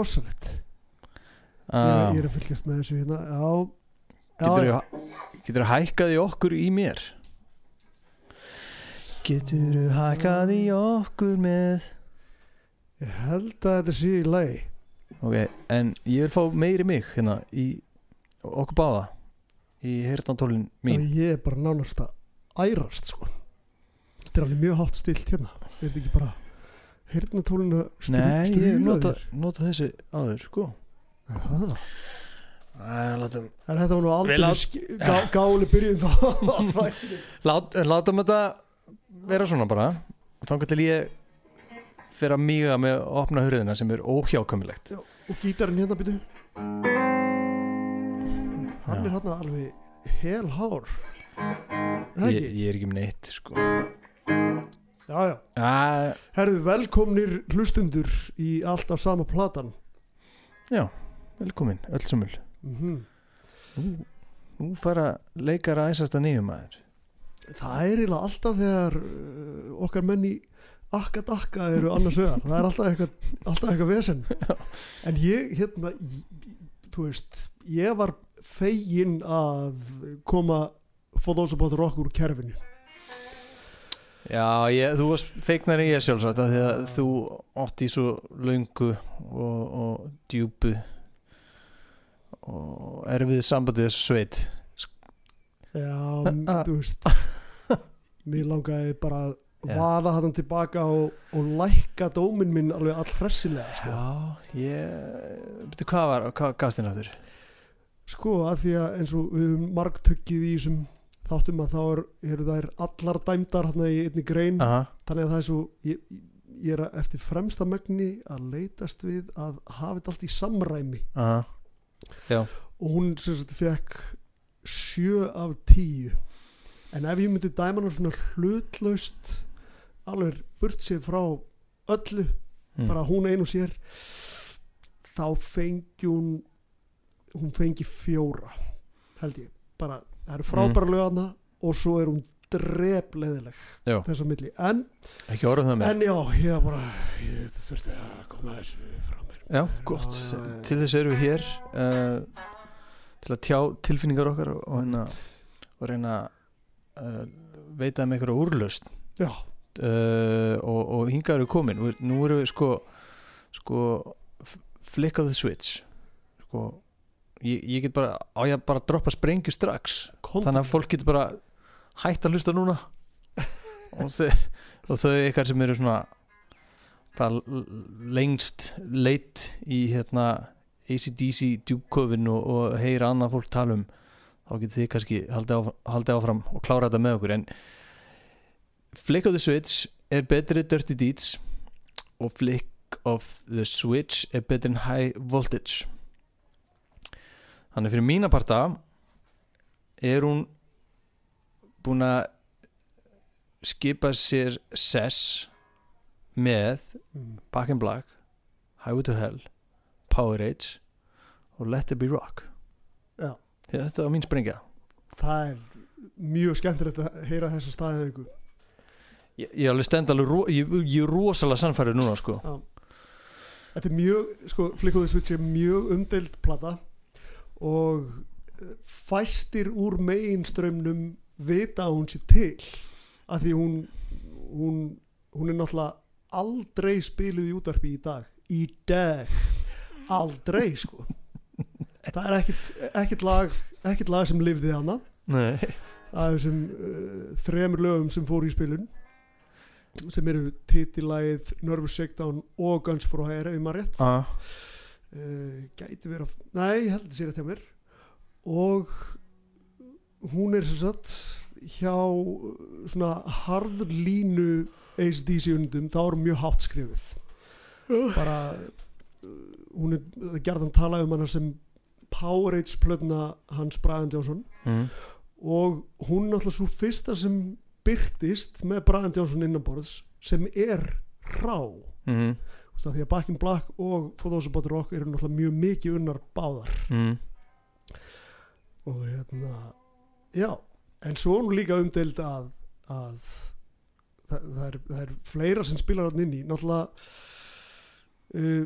Er rosalegt ég, ah, er, ég er að fylgjast með þessu hérna. Já, þú getur þú hækkað í okkur í mér? Getur þú hækkað í okkur með? Ég held að þetta sé í lagi. Ok, en ég vil fá meiri mig hérna í okkur báða í heyrtantólin mín. Að ég er bara nánast að ærast sko. Þetta er alveg mjög hátt stilt hérna. Er þetta ekki bara heyrnatólinu nei, ég nota, nota þessi áður sko. Aha. Æ, látum En þetta var nú aldrei lát- gá, gáli byrjun þá. Lát, látum þetta vera svona bara. Og þá til ég fyrir að míga með opna hurðina sem er óhjákömmilegt Og gítarinn hérna byrju Hann Já. er hérna alveg hel hár Það ég, ég er ekki með neitt sko Já, já. Herðu, velkomnir hlustundur í alltaf sama platan. Já, velkomin, öll sumul mm nú, nú fara leikar að æsast að nýjum maður. Það er eiginlega alltaf þegar uh, okkar menn í akka-dakka eru annars vegar. Það er alltaf eitthvað, alltaf eitthvað vesen. En ég, hérna þú veist, ég var fegin að koma about rock úr kerfinu Já, ég, þú varst feiknar en ég sjálfsagt af því að þú átt í svo löngu og, og djúpu og erfið sambandið þessu sveit Já, þú veist Mér langaði bara að vaða hann tilbaka og, og lækka dóminn minn alveg all hressilega sko. Já, ég Betur hvað var, hvað gafst þinn aftur? sko að því að eins og við höfum margtökkið í þessum þáttum að þá er, eru þær allar dæmdar hérna í einni grein. Aha, þannig að það er svo ég, ég er eftir fremsta megni að leitast við að hafa þetta allt í samræmi. Og hún sem sagt fekk sjö af tíu. En ef ég myndi dæma hana svona hlutlaust alveg burt sér frá öllu mm. bara hún ein og sér þá fengi hún hún fengi fjóra held ég, bara það eru frábæra mm. lögana og svo er hún drepleðileg Já. þess að milli. En, en já, ég bara ég þurfti að koma þessu frá mér. Já, gott, já, já. til þess erum við hér uh, til að tjá tilfinningar okkar og, og, hérna, og reyna að uh, veita um einhverja úrlaust já, uh, og, og hingað eru komin. Nú erum við sko sko flick of the switch. Sko ég, ég get bara, á ég að bara droppa sprengju strax? Kom þannig að fólk getur bara hægt að hlusta núna. Og þau, og þau ykkar sem eru svona lengst leitt í hérna ACDC djúbkofin og, og heyra annað fólk tala um þá getur þið kannski haldið áfram, haldið áfram og klára þetta með okkur. En Flick of the Switch er betri Dirty Deeds og Flick of the Switch er betri en High Voltage þannig fyrir mína parta er hún búin að skipa sér sess með Mm. Back in Black Highway to Hell Power Age og Let It Be Rock. Já. Já, þetta var mín sprengja. Það er mjög skemmtilegt að heyra þessa staðið ykkur ég, ég alveg stend alveg ro, ég, ég er rosalega sannfærið núna sko. Þetta er mjög, sko, Flickóði Switch er mjög umdeild plata og eh, fæstir úr meginströmmnum vita að hún sé til að því hún, hún, hún er náttúrulega aldrei spiluð í útarpi í dag. Í dag. Aldrei sko. Það er ekkit, ekkit lag ekkit lag sem lifði hana af þessum uh, þremur lögum sem fóru í spilun sem eru titillagið Nervous Shakedown og Guns for Hire ef maður rétt. Ah, uh, gæti vera nei, ég held að það sé rétt hjá mér. Og hún er sem sagt hjá uh, svona harðlínu ACDC undum, þá er mjög hátt skrifið bara uh, hún er, það er gerðan talað um hana sem Powerade plötna hans Brian Johnson. Mm, og hún er náttúrulega svo fyrsta sem byrtist með Brian Johnson innanborðs sem er rá. Mm, Þú veist að því að Back in Black og For Those About the Rock eru náttúrulega mjög mikið unnar báðar. Mm, og hérna já, en svo er nú líka umdeild að að það, það, er, það er fleira sem spilar hann inn í. Náttúrulega uh,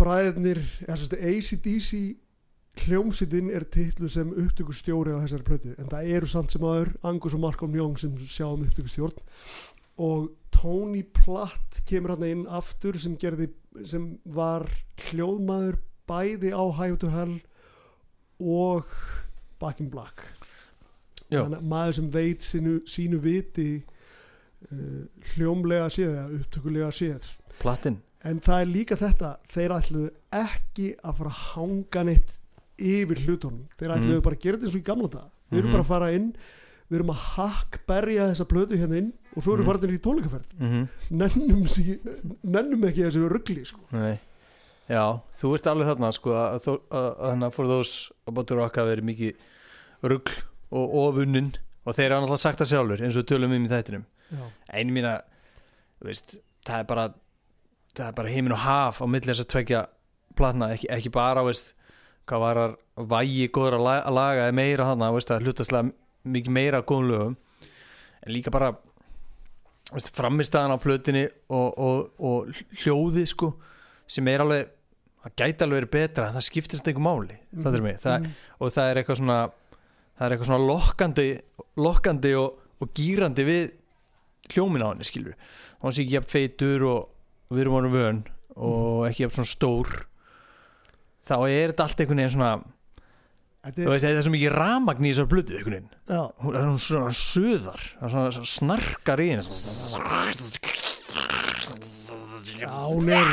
bræðnir ACDC hljómsitinn er titlu sem upptökustjóri á þessari plötu. En það eru samt sem aður Angus og Malcolm Young sem sjá um upptökustjórn og Tony Platt kemur hann inn aftur sem, gerði, sem var hljóðmaður bæði á High to Hell og Back in Black. Maður sem veit sínu, sínu viti uh, hljómlega séð eða upptökulega séð. Platin en það er líka þetta þeir ætluðu ekki að fara að hanga neitt yfir hlutunum. Þeir ætluðu Mhm. bara að gera þetta eins og í gamla dag við erum Mhm. bara að fara inn við erum að hakkberja þessa plötu hérna inn og svo við Mhm. farin í tónleikaferð mm -hmm. nennum, sí, nennum ekki þessu ruggli sko. Já, þú ert alveg þarna sko að, að, að hana for those about to rock hafa verið mikið rugl og ofunnin og þeir hafa náttúrulega sagt það sjálfur eins og tölum um í þættinum einu þú veist það er bara það er bara heimin og haf á milli þess að tvekja platna, ekki, ekki bara veist, hvað varar vægi góður að la- að laga eða meira veist, það hlutastlega mikið meira góðum lögum en líka bara framistæðan á plötinni og, og, og hljóði sko sem er alveg það gæti alveg verið betra en það skiptist einhver máli mm -hmm. mig, það, Mhm. og það er eitthvað svona það er eitthvað svona lokkandi lokkandi og, og gýrandi við hljómin á henni skilur þá sé ekki jafn feitur og, við erum ánum vön og ekki jafn svona stór þá er þetta allt einhvern veginn svona Þetta er, veist, það er svo mikið ramagn í þessar veginn. Já, hún er svona það er svona, svona snarkar í henni. Já, hún er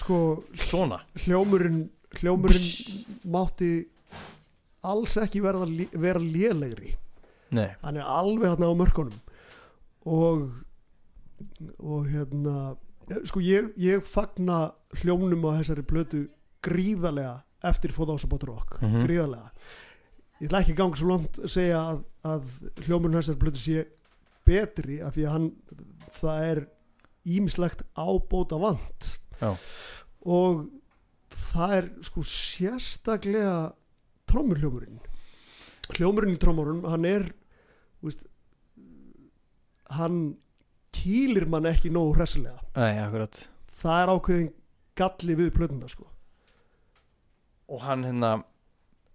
sko svona. hljómurinn hljómurinn mátti alls ekki verða, vera lélegri. Nei, hann er alveg hérna á mörkunum. Og og hérna ja, sko ég, ég fagna hljómnum á þessari plötu gríðarlega eftir Fóðásabot Rock Mhm. gríðarlega. Ég ætla ekki að ganga svo langt að segja að, að hljómurinn á þessari plötu sé betri af því að hann það er ímislegt ábóta vant Já. og það er sko sérstaklega trommurhljómurinn hljómurinn í trommurinn hann er veist, hann kýlir mann ekki nógu hressilega. Það er ákveðin galli við plötunda sko og hann hérna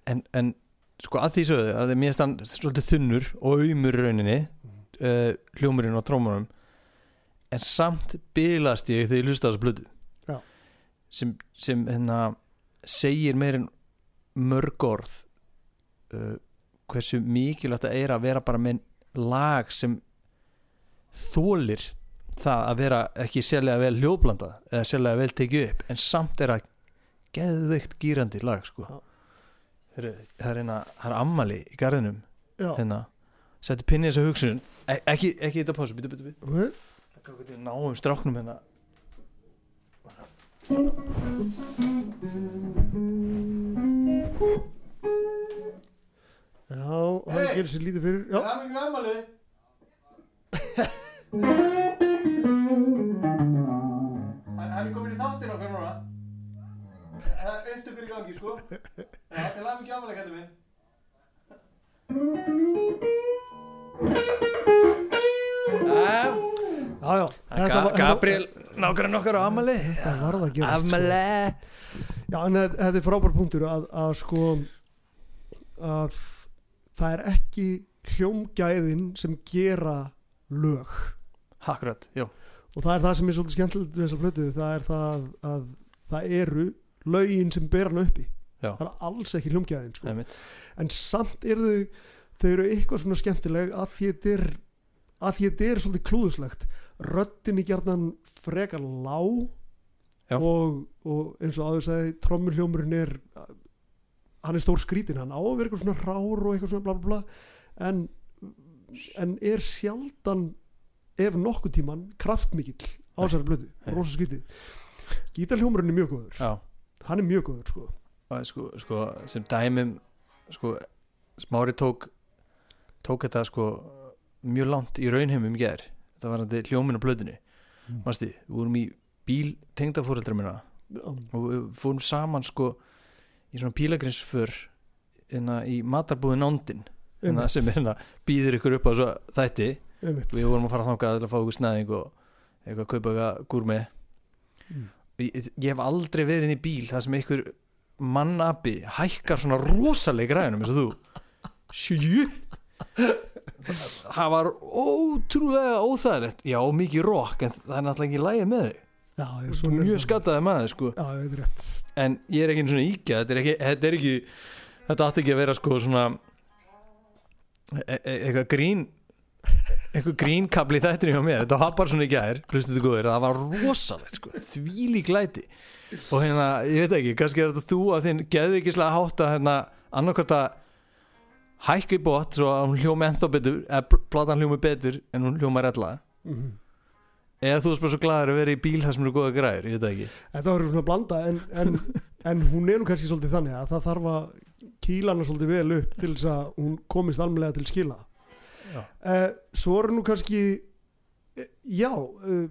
en, en sko að því sögðu að mér stann svolítið þunnur og auðmur rauninni uh, hljómurinn og trómunum en samt bilast ég þegar ég hlusta þessu blödu Já. sem, sem hérna segir meir en mörg orð uh, hversu mikilvægt það er að vera bara með lag sem þólir það að vera ekki sérlega vel hljóðblanda eða sérlega vel tekið upp en samt er að geðveikt gýrandi lag sko. Já. Heru, það er hérna það er ammali í garðinum já, hérna. Setti pinni í þessu hugsun. E ekki, ekki þetta pásu, byttu, byttu, byttu okay. Hvað við náum stráknum hérna. Já og hann Hey! gerir sér lítið fyrir já, það mikið ammali hann hann er komin í þáttir okkar núna það er upptökur í gangi sko. Það er það mikið ammali kættu minn. Já, já, já Þetta var- Gabriel nákvæmlega nokkar á ammali þetta varð að gera Ammali Já, en þetta er frábær punktur að, að sko að það er ekki hljómgæðin sem gera lög. Akkurat, já og það er það sem er svolítið skemmtilegt við þessa plötu það er það að það eru lögin sem ber hann uppi. Já. það er alls ekki hljómgæðin sko. En samt eru þau þau eru eitthvað svona skemmtileg að því þetta er að er svolítið klúðuslegt röddin í gjarnan frekar lág og, og eins og áður sagði trommuljómurinn er hann er stór skrítin, hann á að vera eitthvað svona rár og eitthvað svona bla bla bla. En, en er sjaldan ef nokkuð tíman kraftmikill á þessari blödu, rosa skrítið. Gítarhljómurinn er mjög góður. Já, hann er mjög góður sko. Og sko, sko sem dæmum sko, Smári tók tók þetta sko mjög langt í raunheimum í ger þetta var þetta hljómin á blöðinu Mm. Manstu, við vorum í bíl tengdafóreldra minna Já, og við fórum saman sko í svona pílagrinsför hérna í matarbúðin Nándin hérna, sem hérna býður ykkur upp á svo þætti. Við vorum að fara þangað til að fá okkur snæðing og eitthvað að kaupa eitthvað gúrmi Mm. Ég, ég hef aldrei verið inn í bíl það sem einhver mannabi hækkar svona rosaleg græðunum eins og þú. Sjút það var ótrúlega óþægilegt. Já, mikið rock en það er náttúrulega ekki lægi með þig. Já, mjög skattaði maður sko. Já, en ég er ekki einu svona íkja þetta er ekki, þetta er ekki þetta átti ekki að vera sko svona e e eitthvað grín eitthvað grínkabli í þættinu hjá mér þetta var bara svona í gær, hlustu þú góðir það var rosalegt sko, þvílík læti. Og hérna, ég veit ekki, kannski er þetta þú að þinn geðu ekki hátt að hérna, annarkvært að hækka í bótt svo að hún hljóma ennþá betur eða pl- platan hljóma betur en hún hljóma rella mm eða þú er bara svo glaður að vera í bíl þar sem eru góða græður, ég veit það ekki. Þetta var svona blanda en, en, en hún er nú kannski svolítið þannig að það þarf að uh, svo er nú kannski eh, já uh,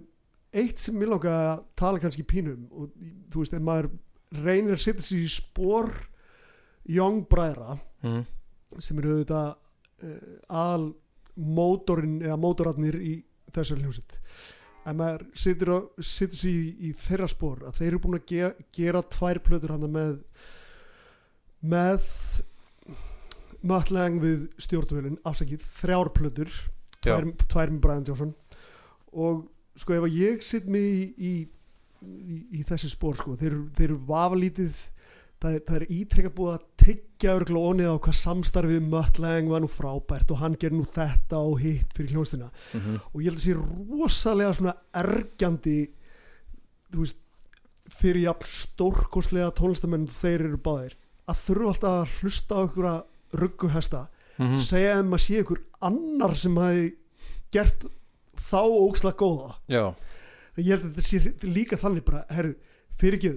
eitt sem ég langa að tala kannski pínum og þú veist, ef maður reynir að setja sig í spór young bræðra mm. sem eru auðvitað uh, aðal mótorinn eða mótorarnir í þessar hljómsitt ef maður situr sig í, í þeirra spór að þeir eru búin að ge, gera tvær plötur hana með með matlæng við stjórnvölin afsakið, þrjár plötur tvær, tvær með Brian Johnson. Og sko ef að ég sitt mig í, í, í, í þessi spór sko, þeir, þeir eru vafalítið það, það er ítrekka búið að tyggja örgla onið á hvað samstarfið Mötlang var nú frábært og hann ger nú þetta og hitt fyrir hljónstina Mm -hmm. og ég held að sé rosalega svona ergjandi þú veist fyrir jafn stórkoslega tónlistamenn þeir eru báðir að þurfa alltaf að hlusta á ykkur rugguhesta Mm segja þeim að sé ykkur annar sem hafi gert þá ókslega góða. Já, ég held að þetta sé líka þannig bara herru, fyrir ekki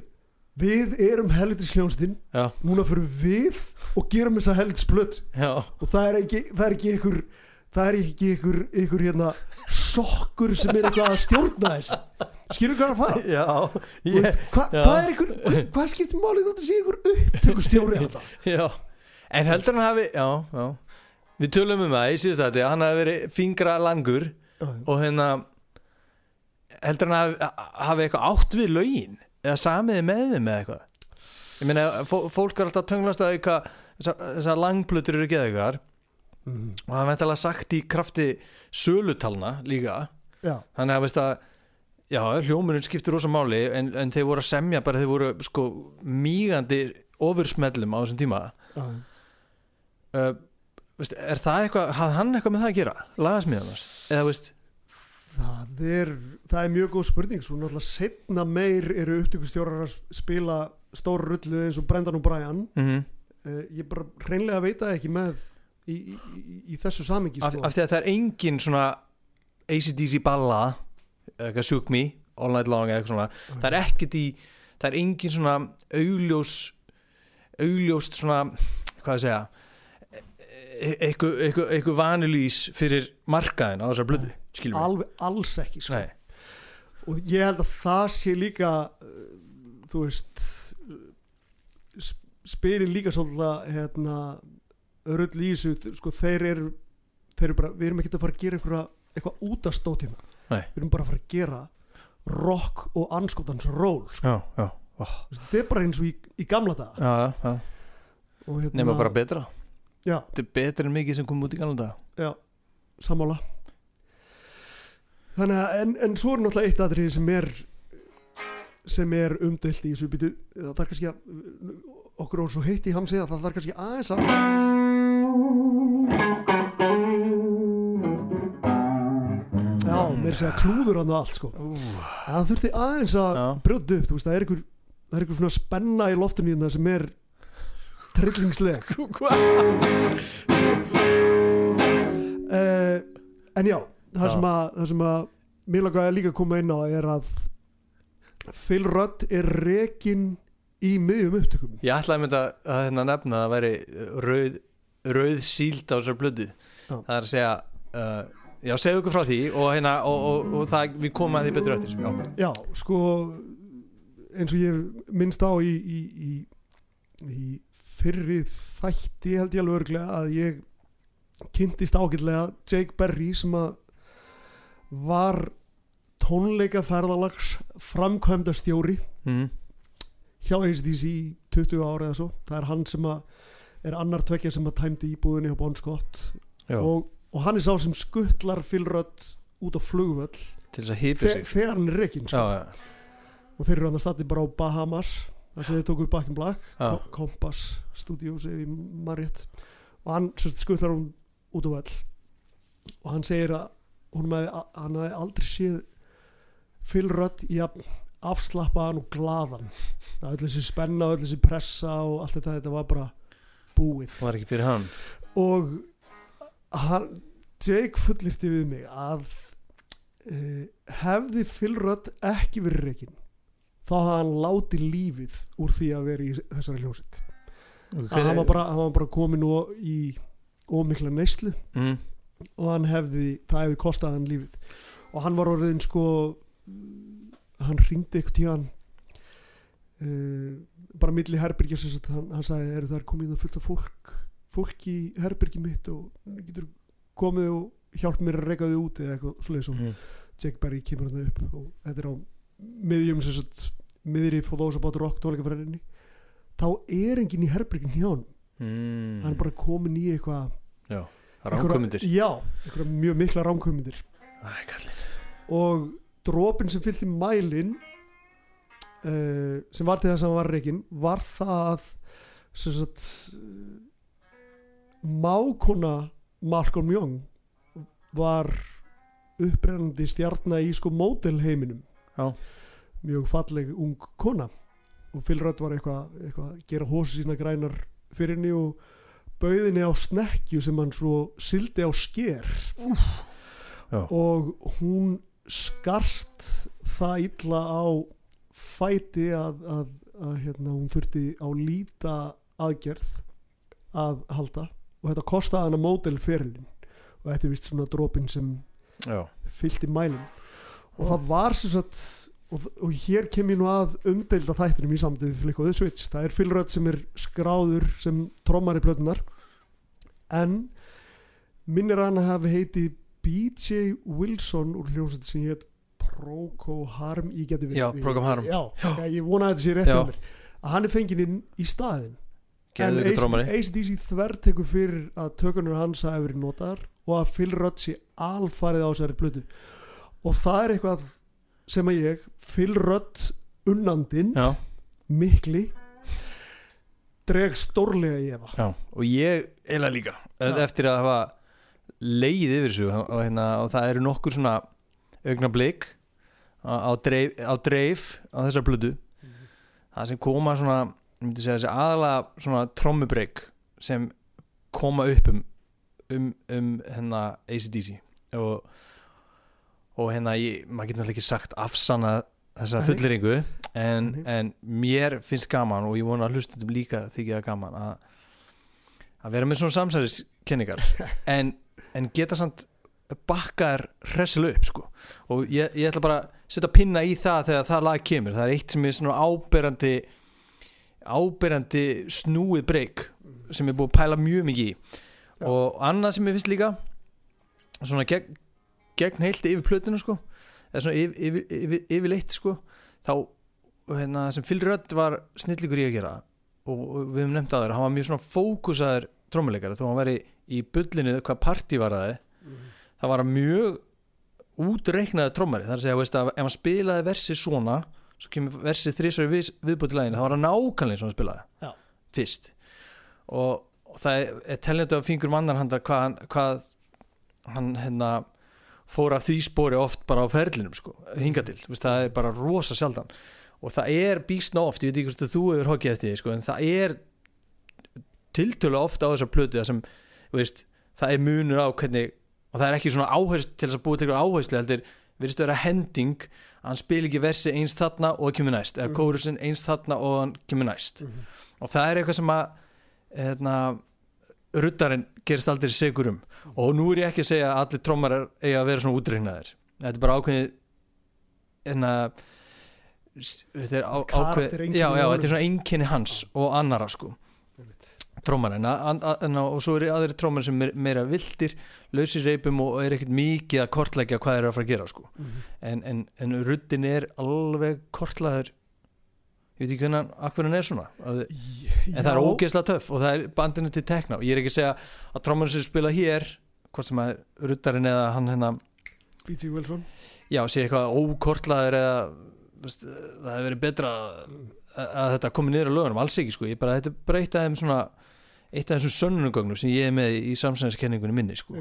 við erum já, núna fyrir við og gerum þessa já. Og það er ekki, það er ekki ykkur það er ekki ykkur, ykkur hérna sokkur sem er eitthvað að stjórna þess. Skilur hvað að fara? Ég, veist, hva, hvað er ykkur hvað skiptir máli hvort það sé ykkur upptökustjóri þetta já En heldur hann hafi, já, já. Við tölum um það í að hann hafi verið fingra langur og hérna heldur hann hafi, hafi eitthvað átt við lögin? Eða samiði með þeim eða eitthvað? Ég meina, fó- fólk er alltaf tönglast að eitthvað þessar þessa langplutur eru geðugar Mhm. og hann veit alveg sagt í krafti sölutalna líka. Já, þannig að veist að já, hljómunin skiptir rosa máli en, en þeir voru að semja bara þeir voru sko mígandi ofursmellum á þessum tíma. Já, uh, veist, er það eitthvað hafði hann eitthvað með það að gera, lagasmíðanar eða veist, það er það er mjög góð spurning. Svo náttúrulega setna meir eru upptökustjórar að spila stóra rullu eins og Brendan og Brian. Mm uh, ég bara hreinlega veit það ekki með í, í, í, í þessu samingi af, sko. af því að það er engin svona ACDC balla eitthvað Shook Me, All Night Long eða eitthvað svona, það er ekkert í það er engin svona augljós augljóst svona hvað að segja eitthvað, eitthvað, eitthvað vanilís fyrir markaðin á þessar blödu alveg alls ekki sko. Og ég held að það sé líka uh, þú veist uh, sp- spyrir líka svolítið hérna örull í þessu, sko þeir eru þeir eru bara, við erum ekki að fara að gera einhverja, eitthvað út af stótina Nei. við erum bara að fara að gera rock og anskotans ról sko. þetta er bara eins og í, í gamla já, já. og hérna, nema bara betra já, þetta er betra en mikið sem kom út í galanda já, sammála. Þannig að en, en svo er náttúrulega eitt atrið sem er sem er umdelt í þessu býtu það þarf kannski að okkur er svo heitt í hamsi að það þarf kannski aðeins að já, mér sé að klúður hann og allt sko. Já, það þurfti aðeins að brjóta upp þú veist, það er einhver, það er einhver svona spenna í loftinu hérna sem er trillingsleg uh, en já það sem að, það sem að mér lagaði líka að koma inn á er að Phil Rudd er rekin í miðjum upptökum. Ég ætlaði að mynda að hérna nefna að það væri rauð, rauð síld á þessar blödu. Já. það er að segja uh, já, segðu okkur frá því og, hérna, og, og, og það, við komum að því betur eftir. Já, já, sko eins og ég minnst á í, í, í, í fyrri þætti held ég alveg örglega að ég kynntist ágætlega Jake Berry sem að var tónleikaferðalags framkvæmda stjóri mm. hjá ACDC í 20 ára eða svo. Það er hann sem að er annar tvekja sem að tæmdi íbúðinni á Bon Scott. Og, og hann er sá sem skuttlar fylrödd út á flugvöll til þess að hýpa sig. þegar hann er rekin sko. Og þeir eru hann að stati bara á Bahamas þar sem þeir tóku upp Back in Black. Ko- Compass Studios ef ég marrétt og hann sem skuttlar hún út á völl. Og hann segir að hef, hann hefði aldrei séð fylrödd í að afslappaðan og glaðan. Það öll þessi spenna, öll þessi pressa og allt þetta, þetta var bara búið. Var ekki fyrir hann. Og hann, Jake fullirti við mig að uh, hefði fylrödd ekki verið reikin þá hafði hann látið lífið úr því að vera í þessari hljómsett að hann var bara, hann bara komin í ómikla neyslu mm. og hann hefði, það hefði kostað hann lífið og hann var orðin sko hann ringdi eitthvað tíðan uh, bara milli sagt, hann, hann sagði, eru það komið það fullt af fólk fólk í herbyrgi mitt og getur komið og hjálp mér að reyka þau út eða eitthvað svoleiðis og Mm. Jake Berry kemur hann upp og þetta er á miðjum sem sagt miðri those about rock tónleikafræðinni þá er enginn í herbyrgin hjá hann Mm. hann er bara komin í eitthvað Já, ránkomundir já, eitthvað mjög mikla kallinn. Og dropin sem fyllt í mælin uh, sem var til þess að hann var reikin var það sem sagt mákona Malcolm Young var upprennandi stjarnar í sko mótelheiminum Já. Mjög falleg ung kona. Og Phil Rudd var eitthvað eitthva, að gera hósi sína grænar fyrir henni og bauðinni á snekkju sem hann svo sildi á sker. Og hún skarst það illa á fæti að, að, að hérna, hún þurfti á líta aðgerð að halda. Og þetta kostaði hana mótelferilin og þetta er vist svona dropin sem Já, fyllt í mælum og það var sem sagt og, og hér kem ég nú að umdeilda þættinum í samtöðu The Switch. Það er Phil Rudd sem er skráður sem trommar í plötunar en minnir hann að hafi heiti BJ Wilson úr hljómsætti sem hétt Procol Harm. Ég geti við Já, Procol Harum. já, já. ég vona að þetta sé rétt Já. að hann er fenginn inn í en geðu ykkur trómari ACDC þver tekur fyrir að tökunur hans hafi verið notaðar og að Phil Rudd sé alfarið á þessari plötu. Og það er eitthvað sem að ég Rudd unnandinn Já, mikli dreg stórlega í efa. Já, og ég eila líka Já. eftir að hafa leið yfir þessu og, hérna, og það eru nokkur svona augna blik á, á, dreif, á dreif á þessar blödu það sem koma svona ég myndi segja þessi aðalega svona trommubreik sem koma upp um um, um hérna ACDC og, og hérna ég, maður getur náttúrulega ekki sagt afsanna þessa Nei. fulleringu en, en mér finnst gaman og ég vona að hlustundum líka þykja gaman að, að vera með svona samsæðiskenningar en, en geta samt bakkaðar hressilega upp sko. og ég, ég ætla bara að setja pinna í það þegar það lag kemur. Það er eitt sem er svona áberandi áberandi snúið breyk sem er búið að pæla mjög mikið í. Og annað sem ég finnst líka svona gegn, gegn heilt yfir plötinu sko. Eða svona yfir, yfir, yfir, yfirleitt sko. Þá hérna, sem Phil Rudd var snilligur í að gera og, við höfum nefnt á þér hann var mjög svona fókusaður trómuleikari þó hann væri í bullinu hvað partí var það það var mjög útreiknaði trómari þar að segja veist, að ef hann spilaði versi svona svo kemur versi þrísvara við, viðbúti læginu þá var hann nákvæmlega hann spilaði Já. fyrst. Og, og það er, er teljandi af fingur hvað, hann- hvað hann hérna fór af því spori oft bara á ferlinum sko, hinga til, veist, það er bara rosa sjaldan. Og það er býstna oft, ég veit ekki hvort að þú hefur hokkið eftir því, sko, en það er tiltölu ofta á þessar plötu það sem, veist, það er munur á hvernig, og það er ekki svona áherslu til þess að búið til eitthvað áherslu heldur virðist að vera hending að hann spil ekki versi eins þarna og það kemur næst eða Mhm. kórusin eins þarna og hann kemur næst. Og það er eitthvað sem að hérna, ruddarinn gerist aldrei segur um. Og nú er ég ekki að segja að allir trómmarar eiga að vera svona útreiknaðir. Þetta er bara ákveðið en að þetta er á, Karakter ákveð, einkenni já, já, á honum. þetta er svona einkenni hans og annara sko. Trómar en, og svo eru aðri trómar sem er meira vildir lausir reipum og er ekkert mikið að kortleggja hvað eru að fara að gera sko. en, en, en ruddin er alveg kortlaður ég veit ekki hvernig akkur hann er svona að, en það er ógeðslega töff og það er bandinu til tekna. Og ég er ekki að segja að trómarinn sem spila hér hvort sem að ruddarinn eða hann hérna B.T. Wilson. Já, sé eitthvað ókortlaður eða veist, það hefur verið betra að, að þetta komi niður á lögunum, alls ekki sko. Ég bara, þetta er bara eitt af þeim svona eitt af þessum sönnunugögnum sem ég er með í samsæðiskenningunni minni sko.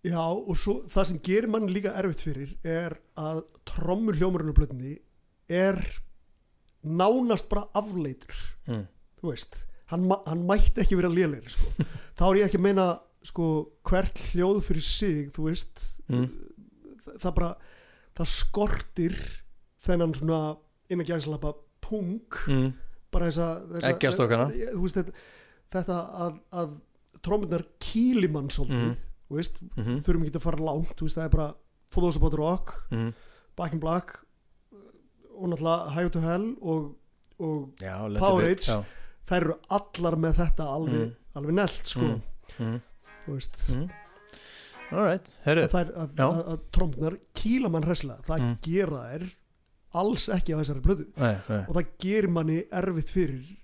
Já, og svo það sem gerir mann líka erfitt fyrir er að trommur hljómurinn á blöðni er nánast bara afleitur mm. þú veist, hann, hann mætti ekki vera lélegri sko. þá er ég ekki að meina sko, hvert hljóð fyrir sig þú veist Mm. það, bara, það skortir þennan svona innan gæðslappa punk Mm. bara þessa, þessa Eggjastokana. þú veist, þetta, þetta að, að trómmunar kýli mann svolítið Mhm. þú veist, Mm -hmm. þurfum ekki að fara langt þú veist, það er bara For Those About Rock Mm. Back in Black og náttúrulega High to Hell og, og Já, Power. Age. Þær eru allar með þetta alveg, Mm. alveg nelt sko, Mm. Mm. þú veist Mm. Alright, herru að, trómmunar kýla mann hræslega það Mm. gera þær alls ekki á þessari blödu Nei, nei. og það gerir manni erfitt fyrir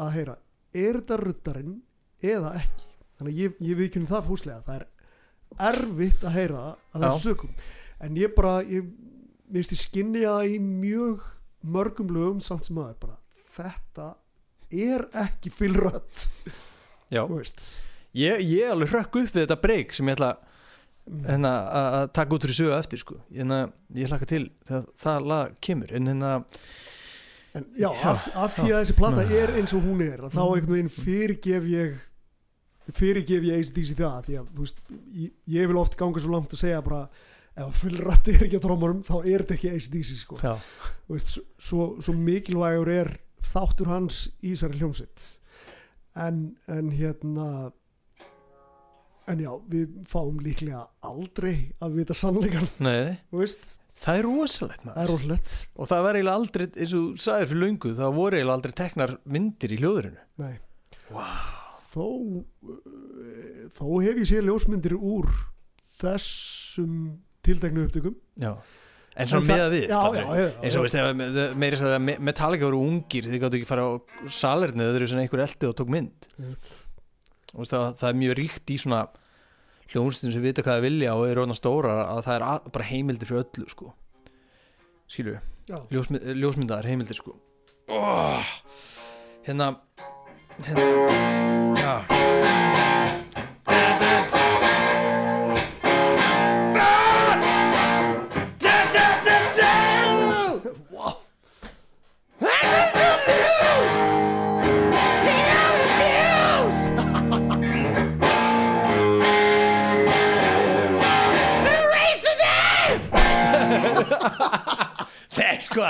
að heyra er þetta ruddarinn eða ekki þannig að ég, ég viðkynni það fúslega það er erfitt að heyra að það er sökum en ég bara ég minnst ég skinni það í mjög mörgum lögum samt sem aður bara þetta er ekki fylrött Já, ég, ég alveg hrökk upp við þetta break sem ég ætla Mm. hérna, að að taka út fyrir sögu eftir sko. hérna, ég hlakka til þegar það lag kemur en hérna en já, Já, af, af því að þessi plata Já. er eins og hún er að þá einhvern veginn fyrirgef ég fyrirgef ég ACDC það því að veist, ég, ég vil oft ganga svo langt að segja bara ef fylrætti er ekki á trómurum þá er þetta ekki ACDC sko. Veist, svo, svo, mikilvægur er þáttur hans í þessari hljómsveit. En, en hérna en já, við fáum líklega aldrei að vita sannleikan nei, það er rosalegt er og það var eiginlega aldrei, eins og þú sagðir fyrir löngu það voru eiginlega aldrei teknar myndir í hljóðurinu Nei. wow. þó uh, þó hef ég séð ljósmyndir úr þessum tilteknu upptökum. Já. En svona með að við já, eins og veist, ef meiri að Metallica voru ungir þið gáttu ekki fara á salerni þau eru svona einhver eldi og tók mynd. Og það, það er mjög ríkt í svona hljónstum sem vita hvað það vilja og eru orðna stóra að það er að, bara heimildir fyrir öllu sko. Skilju, ljósmynd, ljósmyndaðar heimildir sko. Oh, hérna hérna já Nei sko,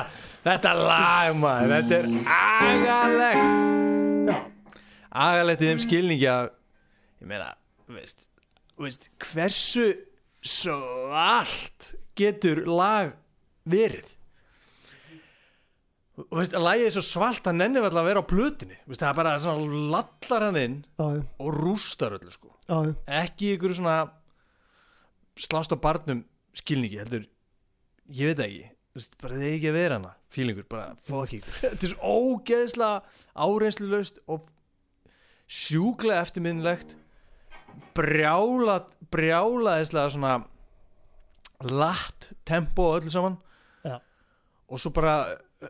þetta lag maður, þetta er agalegt. Já. Agalegt í þeim skilningi að Ég meina, veist, veist Hversu svalt getur lag verið? Og veist, að lagið er svo svalt að nenni vel að vera á plötinni veist, það er bara svona lallar hann inn Já, já, og rústar öllu sko. Já, já. ekki ykkur svona slást á barnum skilningi heldur, ég veit það ekki Bara þeir ekki að vera hana. Fílingur, bara fucking þetta er svo ógeðslega áreynslulaust og sjúklega eftirminnlegt brjála brjálaðislega svona latt tempo og öllu saman. Já. og svo bara uh,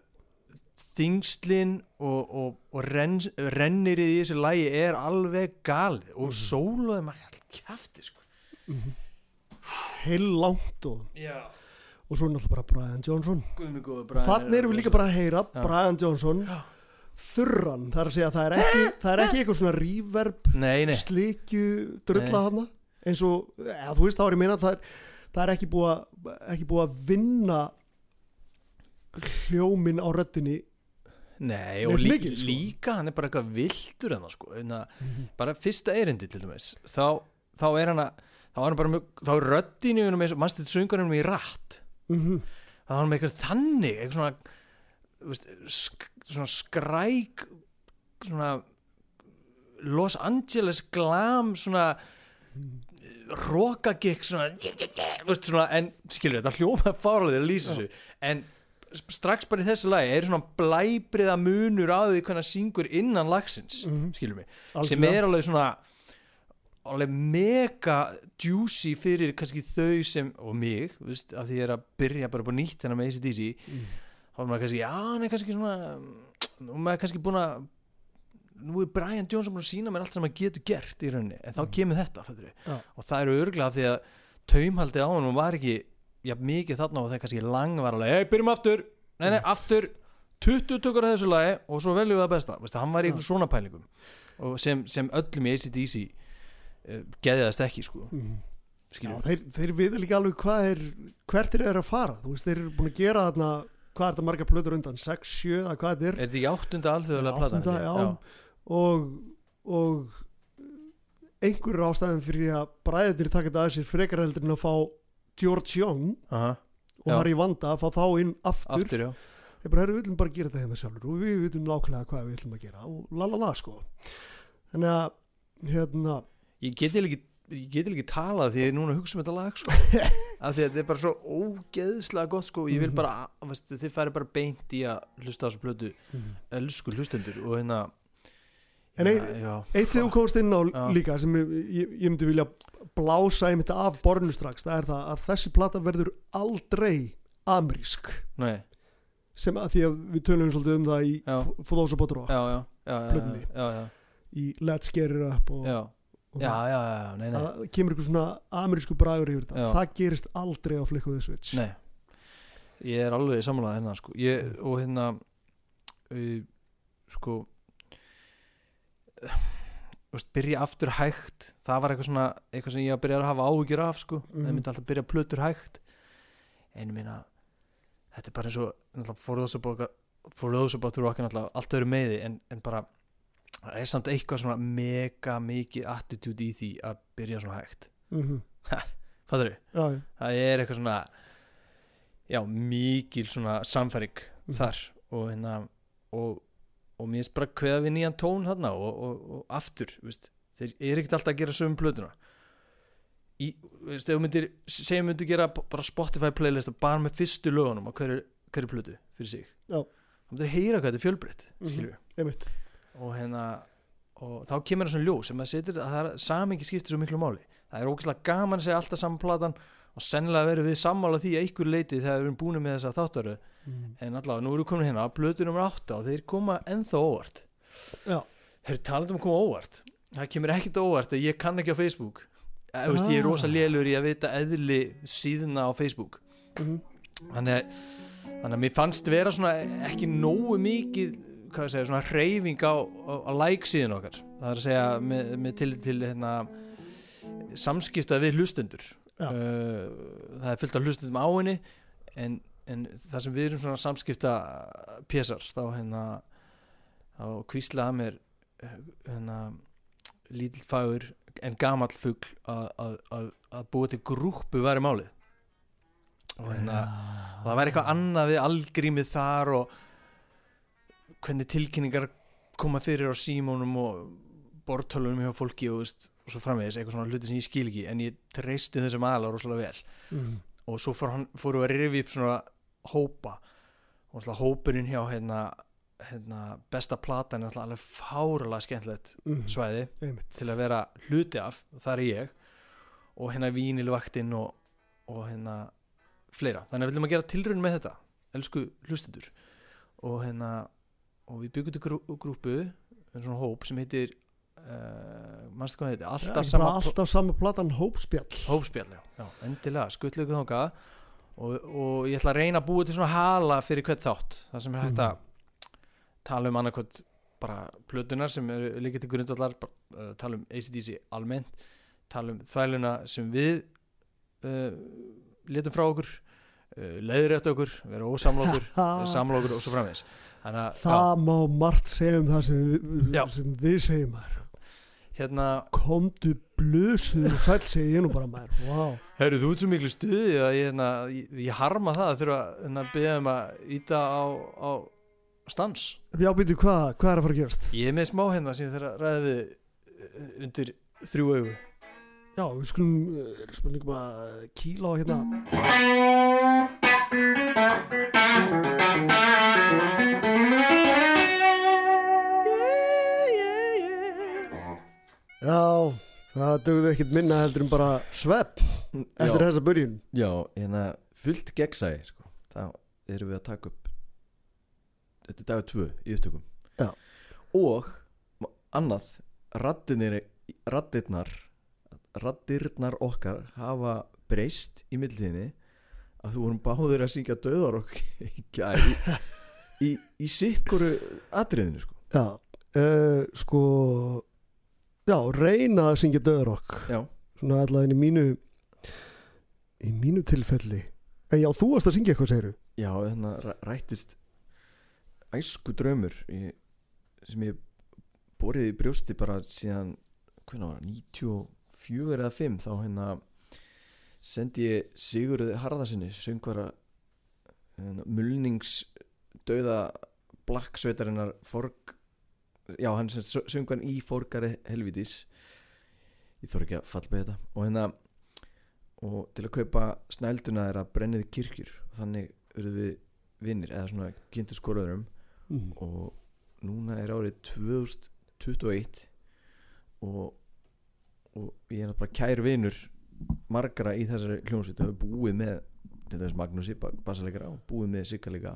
þingslin og, og, og renn, rennirið í þessu lægi er alveg galið og Mhm. sóluði maður alltaf kjafti sko. heil langt og, Já, og svo náttúrulega bara Brian Johnson. Þannig erum við líka bara að heyra Já. Brian Johnson Já. þurran, það er að segja að það er ekki það er ekki eitthvað svona reverb Nei, nei, slikju drulla hana eins og, eða, þú veist þá er ég meina að það er, það er ekki búið að ekki búið að vinna hljómin á röddinni nei og lí, mikið, sko. líka hann er bara eitthvað vildur en það sko Einna, bara fyrsta erindi til dæmis. Þá, þá er hann að þá er hann bara mjög, þá er og mannstu þetta söngunum í rætt mm þá er hann með eitthvað þannig eitthvað svona veist, sk, svona skræk svona Los Angeles glam svona rokagikk svona, veist, svona en skilur þetta hljóma fárlega að lýsa þessu en strax bara í þessu lagi er svona blæbriða munur á því hvernig það syngur innan lagsins Mhm. skilur mig, sem Algjörlega. er alveg svona alveg mega juicy fyrir kannski þau sem og mig, veist, af því ég er að byrja bara upp á nýtt hennar með ACDC Mm. þá er maður kannski, já, hann er kannski svona nú er maður kannski búin að nú er Brian Johnson búin að sína mér allt sem maður getur gert í rauninni, en þá Mm. kemur þetta. Já. og það eru örglega því að taumhaldið á hann var ekki já, mikið þarna og það er kannski lang var alveg, hei, byrjum aftur, nei, Mm. nei, aftur 20 tökur að þessu lagi og svo veljum við það besta, Veistu, hann var í einhverjum svona pælingum og sem, sem öllum í ACDC uh, geðiðast ekki, sko. Mhm. Já, þeir, þeir vita líka alveg hvað er hvert er þeir að fara, þú veist, þeir eru búin að gera þarna, hvað er þetta margar plötur undan? 6, 7, eða hvað er? Er þetta ekki áttunda alþjóðlega platan já. og og einhverjur ástæðum fyrir að bræðir taka þetta að sér frekar heldur en að fá George Young Aha, og. Harry Vanda að fá þá inn aftur, aftur, þeir bara, herru, við viljum bara gera þetta hérna sjálfur og við viljum nákvæmlega hvað við viljum að gera. Og lalala sko. Þannig að hérna, ég get eiginlega ekki ég get eiginlega ekki talað því ég er núna að hugsa um þetta lag sko. af því að þetta er bara svo ógeðslega gott sko. ég vil Mhm. bara, veist, þið færi bara beint í að hlusta á þessu plötu elsku hlustendur og hérna En ein- já, já, eitt sem þú komst inn á Já. líka sem ég, ég, ég myndi vilja blása einmitt af borðinu strax, það er það að þessi plata verður aldrei amerísk nei, sem að því að við tölum svolítið um það í já, Plötunni. já, já, í Let's Get It Up og, já, það, já, já, nei, nei, það kemur eitthvað svona amerísku bragur yfir þetta. Það gerist aldrei á the Switch. Nei. Ég er alveg samanlega hérna sko. ég, og hérna uh, sko veist, byrja aftur hægt. Það var eitthvað svona, eitthvað sem ég að byrja að hafa áhyggjur af sko, það Mhm. myndi alltaf byrja plötur hægt. En ég meina þetta er bara eins og for those about, about to rock er náttúrulega allt öðru meði en, en bara það er samt eitthvað svona mega mikið attitude í því að byrja svona hægt mm -hmm. fattur þau? það er eitthvað svona já, mikil svona samfæring Mhm. þar og hérna og, og mér bara kveða við nýjan tón þarna og, og, og aftur veist, þeir eru ekkert alltaf að gera sögum plötuna í, veist, ef þú myndir segjum myndir gera bara Spotify playlist bara með fyrstu lögunum á hverju, hverju plötu fyrir sig Já. þá myndir heyra hvað þetta er fjölbreytt Mhm. skilju einmitt og hérna og þá kemur það svona ljós sem að setur að það er samingi skiptir svo miklu máli. Það er ógæslega gaman að segja alltaf saman platan og sennilega verður við sammála því að einhver leiti þegar við erum búin með þessa þáttaröð mm. en allavega nú erum við komin hérna á plötu nummer 8 og þeir koma ennþá óvart. Já, þeir talað um að koma óvart? Það kemur ekkit óvart að ég kann ekki á Facebook. Ég, veist, ég er Ah. rosa lélur í að vita eðli síðuna á Facebook. Mm. þannig að, þannig að mér fannst vera svona ekki nógu mikið hvað segja, svona hreyfing á, á, á like síðan okkar. Það er að segja með, með til, til hérna, samskipta við hlustendur. Uh, það er fullt af hlustendum á henni en, en það sem við erum svona samskipta pésar þá hérna þá kvíslaði mér hérna lítill fagur en gamall fugl að, að, að, búa til grúppu væri málið. Og hérna og það væri eitthvað annað við algrímið þar og hvernig tilkynningar koma fyrir á símónum og bortölunum hjá fólki og, veist, og svo framvegis, eitthvað svona hluti sem ég skil ekki en ég treysti þessum aðalega rosalega vel. Mm. og svo fór hann, fóru að rifi upp svona hópa. Og svona hópurinn hjá hérna, hérna besta platan er alltaf alveg fáralega skemmtilegt Mm. svæði einmitt. til að vera hluti af og það er ég. Og hérna vínilvaktinn og, og hérna fleira, þannig að við viljum að gera tilraun með þetta elsku hlustendur. Og hérna og við byggum til grú, grúpu en svona hóp sem heitir uh, mannstu hvað heitir, alltaf ekki sama alltaf sama platan hópspjall. Hópspjall, já, já endilega, skutlu ykkur þangað. Og, og ég ætla að reyna að búa til svona hala fyrir hvert þátt. Það sem er hægt að tala um annarkvæmt bara plötunar sem eru líka til grundvallar bara, uh, tala um ACDC almennt tala um þvæluna sem við uh, letum frá okkur uh, leiðrétt okkur, vera samla okkur og svo framvegis. Þannig að, það má margt segja um það sem Já. sem við segjum já, hérna komdu blösuður og sæl segi ég nú bara maður. Wow. Herru, þú ert svo miklu stuði að ég, hérna, ég, ég harma það að þurfa hérna, að byggja um að íta á, á stans. Já býtu hvað, hvað er að fara að gerast? Ég er með smá hérna sem ég þarf að ræða við undir þrjú augu Já, við skulum er spurningum að kýla á hérna. Já, það dögðu ekkert minna heldur en bara svepp eftir já, þessa börjun já, að fullt gegnsæði sko. þá erum við að taka upp þetta er dagur tvö í upptökum. Já. og annað rattinir rattirnar rattirnar okkar hafa breyst í mildinni að þú vorum báður að syngja döðar okkur í, í, í, í sitt hverju atriðinu sko. Já, uh, sko Já, reyna að syngja döðrokk já, svona allavega í mínu í mínu tilfelli. En já, þú varst að syngja eitthvað, segiru já, þannig að ræ- rættist æsku draumur í, sem ég borið í brjósti bara síðan hvernig var það, 94 eða 5 þá hérna sendi ég Sigurði Harðarsinni söngvara hérna, mulningsdauða blacksveitarinnar forg já, hann sem söng hann í forgari helvitis ég þór ekki að falla með þetta. Og hérna og til að kaupa snælduna þeirra brennið kirkjur og þannig urðu við vinnir eða svona kynntu skoröðurum mm. og núna er árið 2021 og, og ég er bara kær vinur margra í þessari hljómsveit. Hefur búið með til þess Magnúsi, bassalegara og búið með Sigga líka.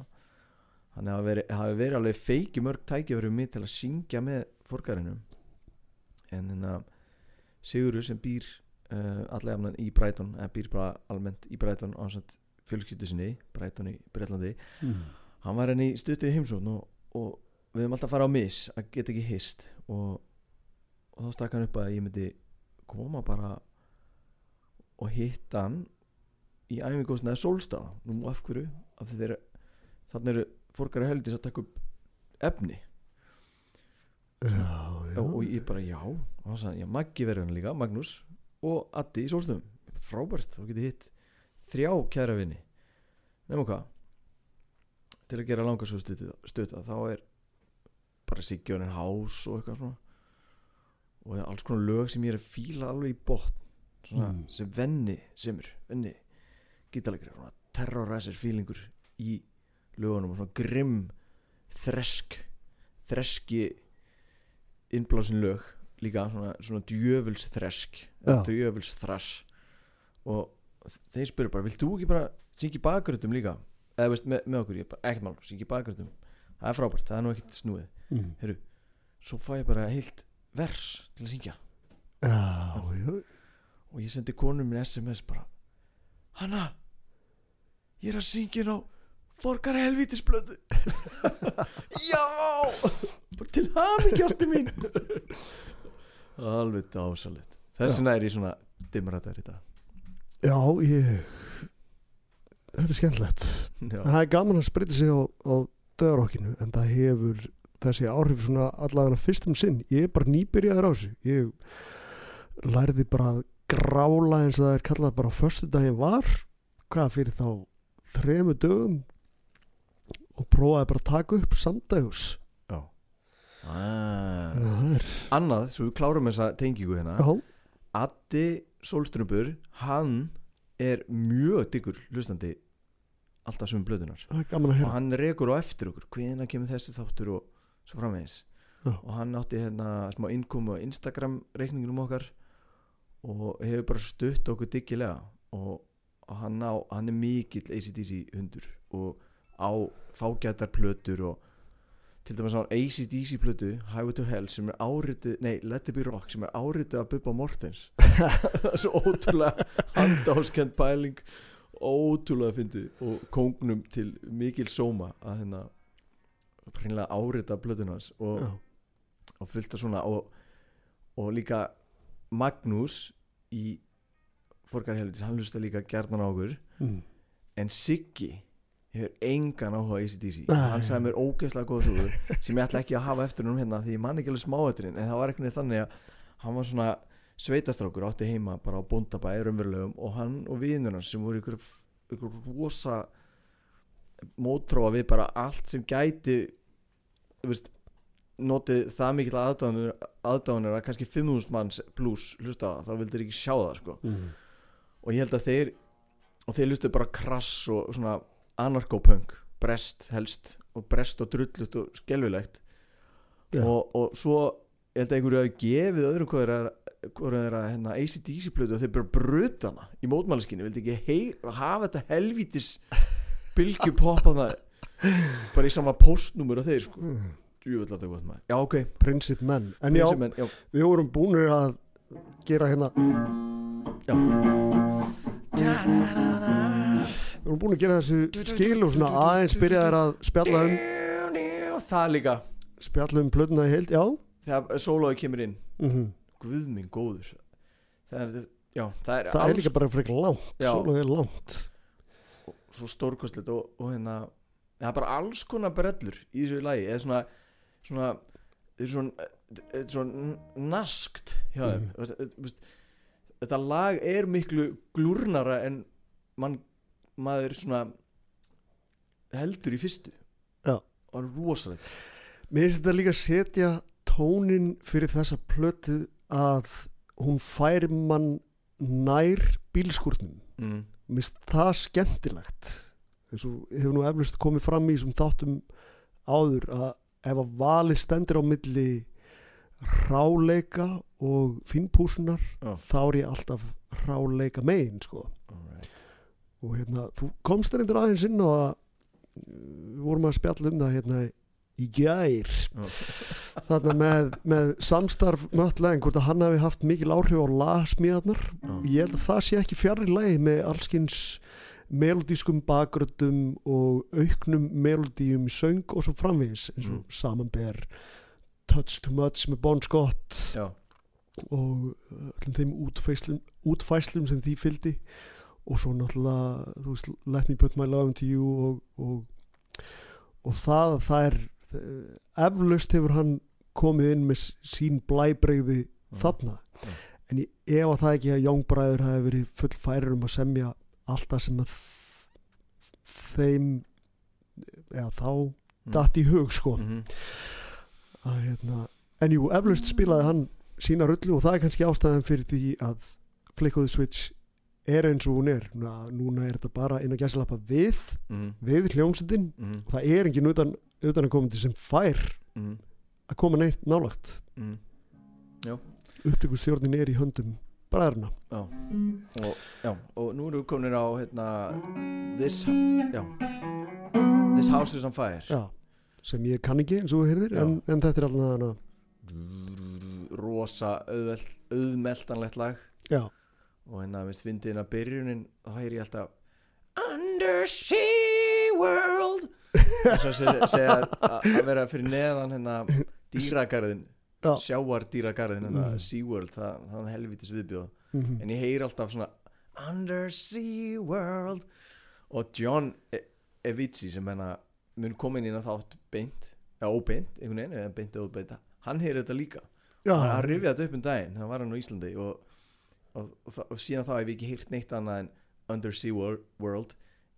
Þannig að verið, hafi verið alveg feiki mörg tækifæri mig til að syngja með forgarinum en þannig að Sigurður sem býr uh, allega jafnan í Brighton eða býr bara almennt í Brighton á samt fjölskyldu sinni, Brighton í Breitlandi Mm. hann var henni í stuttir í heimsókn og, og við höfum alltaf að fara á mis að geta ekki hist. Og, og þá stakk hann upp að ég myndi koma bara og hitta hann í æfingóðsnaði sólstafa nú af hverju? Af þeir þannig eru fórkari heldur að taka upp efni. Já, já. Og, og ég bara já. Og hann sagði, já Maggi verður hann líka, Magnús og Addi í sólstafum frábært, þá getið hitt þrjá kæra vini. Nema hvað til að gera langar svo stöta þá er bara Siggjónin Hás og eitthvað svona og það er alls konar lög sem ég er að fíla alveg í botn svona Mm. sem venni semur, venni gítalegri, svona terroræsir fílingur í lögunum og svona grimm þresk þreski innblásin lög líka svona, svona djöfuls þresk Já. djöfuls þrass og þeir spyrir bara, vilt þú ekki bara syngja í bakgröndum líka eða veist með, með okkur, ég bara, ekkert mál, syngja í bakgröndum það er frábært, það er nú ekkert snúið mm. svo fæ ég bara heilt vers til að syngja. Já, já og ég sendi konum minn SMS bara Hanna ég er að syngja inn á Forgar helvítisblöðu Já! Bara til hamingjásti mín. Alveg dásalit þess vegna er ég svona dimrættar í dag. Já, ég Þetta er skemmtilegt. Það er gaman að spreita sig á, á döðarokkinu en það hefur þessi áhrif svona allavega fyrstum sinn. Ég er bara nýbyrjaður á þessu. Ég lærði bara að grála eins og það er kallað bara á föstu daginn var hvað fyrir þá þremu dögum og prófaði bara að taka upp samdags. Já. Ah. það er annað, svo við klárum þessa tengingu hérna. Já, Addi Solstrumbur hann er mjög diggur hlustandi alltaf sem blöðunar og hann rekur á eftir okkur hvenær kemur þessi þáttur og svo framvegis. Já. og hann átti hérna smá innkomu á Instagram reikningunum okkar og hefur bara stutt okkur diggilega og, og hann, á, hann er mikill ACDC hundur og á fágætar plötur og til dæmis á ACDC plötu Highway to Hell sem er áritið nei, Let It Be Rock sem er áritið að Bubba Mortens það er svo ótrúlega handáskend pæling ótrúlega fyndið og kóngnum til mikil sóma að hérna hreinlega árita plötunars og, og fullt af svona og, og líka Magnús í Forgarhelvitis, hann hlusta líka gjarnan á okkur. Mm. en Siggi hefur engan áhuga ACDC hann sagði mér ógeðslega góða sögur sem ég ætla ekki að hafa eftir húnum hérna því ég man ekki alveg smáætrin en það var veginn þannig að hann var svona sveitastrákur átti heima bara á bóndabæði raunverulegum og hann og vinur hans sem voru ykkur, ykkur rosa mótróa við bara allt sem gæti veist, notið það mikil aðdánur aðdánur að kannski 5.000 manns pluss hlusta þá vildir ekki sjá það sko mm. og ég held að þeir og þeir lustu bara krass og svona anarkopunk, brest helst og brest og drullut og skelfilegt Já. og, og svo ég held að einhverju hafi gefið öðrum hvað er að er að hérna, ACDC plötu og þeir bara brutana í mótmæliskinni vildi ekki hei, hafa þetta helvítis bylgju poppana bara í sama postnúmer og þeir sko. Mm. djúvill að það gott maður. Já ok, Prinsip menn. En já, Prinsip menn, já, við vorum búinir að gera hérna. Já. við vorum búin að gera þessu skil og svona aðeins byrjaðir að spjalla um það líka. spjalla um plötuna í heild, já. Þegar sólói kemur inn. Mm guð minn góður. Það er, já, það er, það er alls líka bara frekar langt. Já. svo er langt svo stórkostlegt og, og hérna það er bara alls konar brellur í þessu lagi eða svona svona er svona, er svona naskt hjá þeim mm. þetta- lag er miklu glúrnara en mann, maður svona heldur í fyrstu Já. og rosalegt Mér finnst þetta líka að setja tónin fyrir þessa plötu að hún færi mann nær bílskúrnum mm. Mér finnst það skemmtilegt eins og hefur nú eflust komið fram í þessum þáttum áður að ef að vali stendur á milli ráleika og fínpúsunar Já. þá er ég alltaf ráleika megin sko Alright. og hérna, þú komst þér eindir aðeins inn og að við vorum að spjalla um það hérna í gær þarna með, með samstarf möttlegin hvort að hann hafi haft mikil áhrif á lagsmíðarnar Já. ég held að það sé ekki fjarrir lagi með allskins melodískum bakgröndum og auknum melodíum í söng og svo framvegis eins og Mm. samanber Touch Too Much með Bon Scott já, og öllum þeim útfæslum, útfæslum sem því fylgdi og svo náttúrulega veist, Let Me Put My Love Into You og, og, og það að það er eflaust hefur hann komið inn með sín blæbreyði þarna Já. en ég ef að það ekki að Youngbræður hafi verið full færir um að semja alltaf sem að þeim eða þá Mm. datt í hug sko Mhm. að hérna en jú, eflaust spilaði hann sína rullu og það er kannski ástæðan fyrir því að Flick of the Switch er eins og hún er núna, er þetta bara inn að gæsalappa við Mhm. við hljómsendin Mhm. og það er engin utan, utan að komandi sem fær Mhm. að koma neitt nálagt Mhm. upptökustjórnin er í höndum bræðurna Já. Og, og nú erum við komin á hérna, this, já, this House is on Fire já, sem ég kann ekki eins og þú heyrðir en, en þetta er alltaf rosa auðmeltanlegt lag já, og hérna minnst fyndið hérna byrjunin þá heyri ég alltaf Undersea World. Og svo segja, að að vera fyrir neðan hérna dýragarðin Já. sjáardýragarðin hérna Mhm. SeaWorld, það, það er helvitis viðbjóð. Mm en ég heyri alltaf svona Undersea World. Og John E- Evitsi sem hérna mun koma inn hérna þátt beint eða óbeint, einhvern veginn, eða beint eða óbeint hann heyri þetta líka. Já, hann, hann rifjaði þetta upp um daginn, hann var hann á Íslandi og, og, og, síðan þá hef ég ekki heyrt neitt annað en Undersea Wor- World.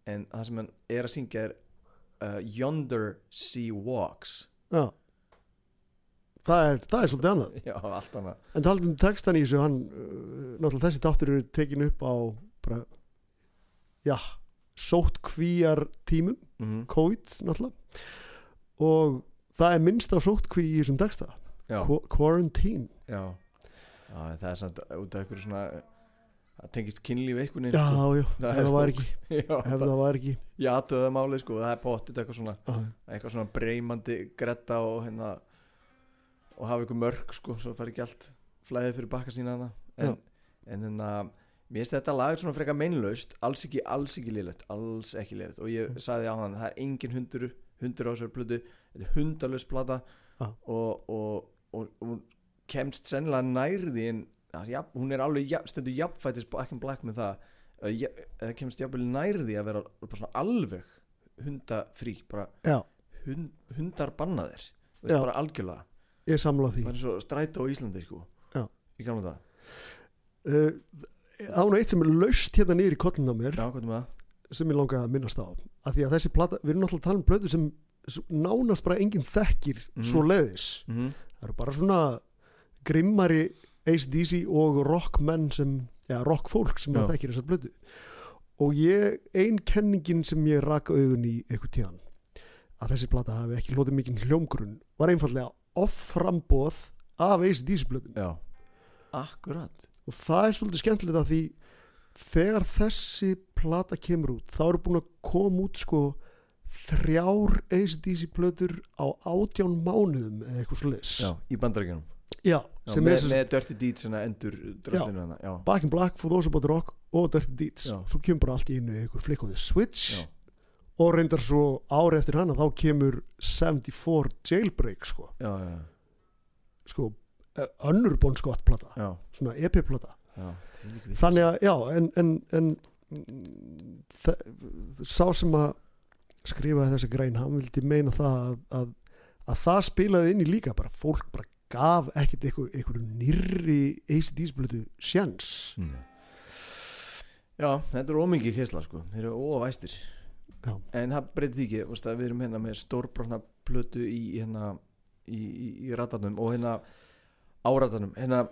En það sem hann er að syngja er uh, Yonder Sea Walks. Já. Það, er, það er svolítið annað. Já, allt annað. En talað um textan í þessu, hann, uh, náttúrulega þessi þáttur eru tekin upp á bara, já, sótt kvíjar tímum, mm COVID náttúrulega, og það er minnst á sótt kví í þessum texta, Qu quarantine. já. Já, það er samt út af einhverju svona það tengist kynlíf einhvern Já, veginn já, Það ef er það var ekki, já, ef það, það var ekki. ég aðtöða málið sko, það er pottit eitthvað svona Uh, eitthvað svona breymandi gretta og hérna og hafa eitthvað mörg sko, svo fær ekki allt flæðið fyrir bakka sína hana en, en hérna, mér finnst þetta lag svona frekar meinlaust, alls ekki, alls ekki liðlegt alls ekki liðlegt og ég sagði á hann það er engin hundur, hundur á þessar plötu þetta er hundalös plata Já. og, og, og, og hún kemst sennilega nærði en ja, hún er alveg ja, stendur jafnfætis back in black með það ja, kemst jafnvel nærði að vera alveg hundafrí hund, hundar bannaðir veist, bara algjörlega ég samla því. bara strætó á Íslandi sko. Í gamla það Uh, það var eitt sem er laust hérna niður í kollin á mér já, er sem ég langaði að minnast á. Af því að þessi plata, við erum náttúrulega að tala um plötu sem nánast bara enginn þekkir Mhm. svo leiðis mm það eru bara svona grimmari ACDC og rockmenn sem, eða rockfólk sem það þekkir þessar blödu og ég, ein kenningin sem ég raka augun í eitthvað tíðan að þessi plata hafi ekki hlotið mikinn hljómgrunn var einfallega offramboð af ACDC blöðum Já, akkurat. Og það er svolítið skemmtilegt að því þegar þessi plata kemur út þá eru búin að koma út sko þrjár ACDC blöður á átján mánuðum eða eitthvað Já, í bandarækjunum Já, Já, með, sem með Dirty Deeds endur drastlinu hana Back in Black, For Those About Rock og Dirty Deeds. Já. svo kemur bara allt í einu eitthvað flick on the switch og reyndar svo ári eftir hana þá kemur 74 Jailbreak sko, sko eh, önnur Bon Scott plata, svona EP plata. Já. Þvílík vitleysa. þannig að já en, en, en mm, þa- sá sem að skrifaði þessi grein hann vildi meina það að, að, að það spilaði inn í líka bara fólk bara gaf ekkert einhver, einhver nýrri ACD's blötu sjans. Mm. Já, þetta er ómikið kessla sko. Þeir eru óvæstir Já. En það breytir því ekki veist, að Við erum hérna með stórbrotna plötu í hérna í, í, í ratarnum og hérna áratarnum hérna,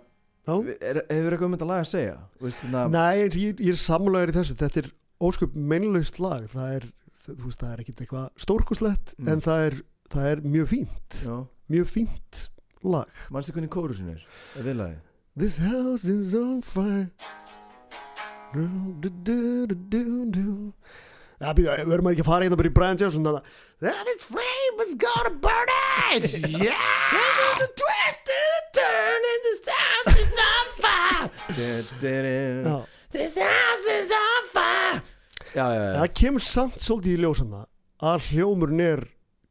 er, hefur eitthvað um þetta lag að segja? Veist, hérna, Nei, ég, ég er samlæður í þessu. Þetta er ósköp meinlaust lag. Það er, þú veist, það er ekkert eitthvað stórkoslegt Mm. en það er, það er mjög fínt. Já, mjög fínt lag. Manstu hvernig kórusin er? Er viðlagi This house is on fire. Du, du, du. Já, býða, verður maður ekki að fara hérna bara í Brian Johnson þannig að That is flame is gonna burn it. Yeah. This is a twist and a turn and this house is on fire. This house is on fire. Já, já, já, það kemur samt svolítið í ljósanna að hljómurinn er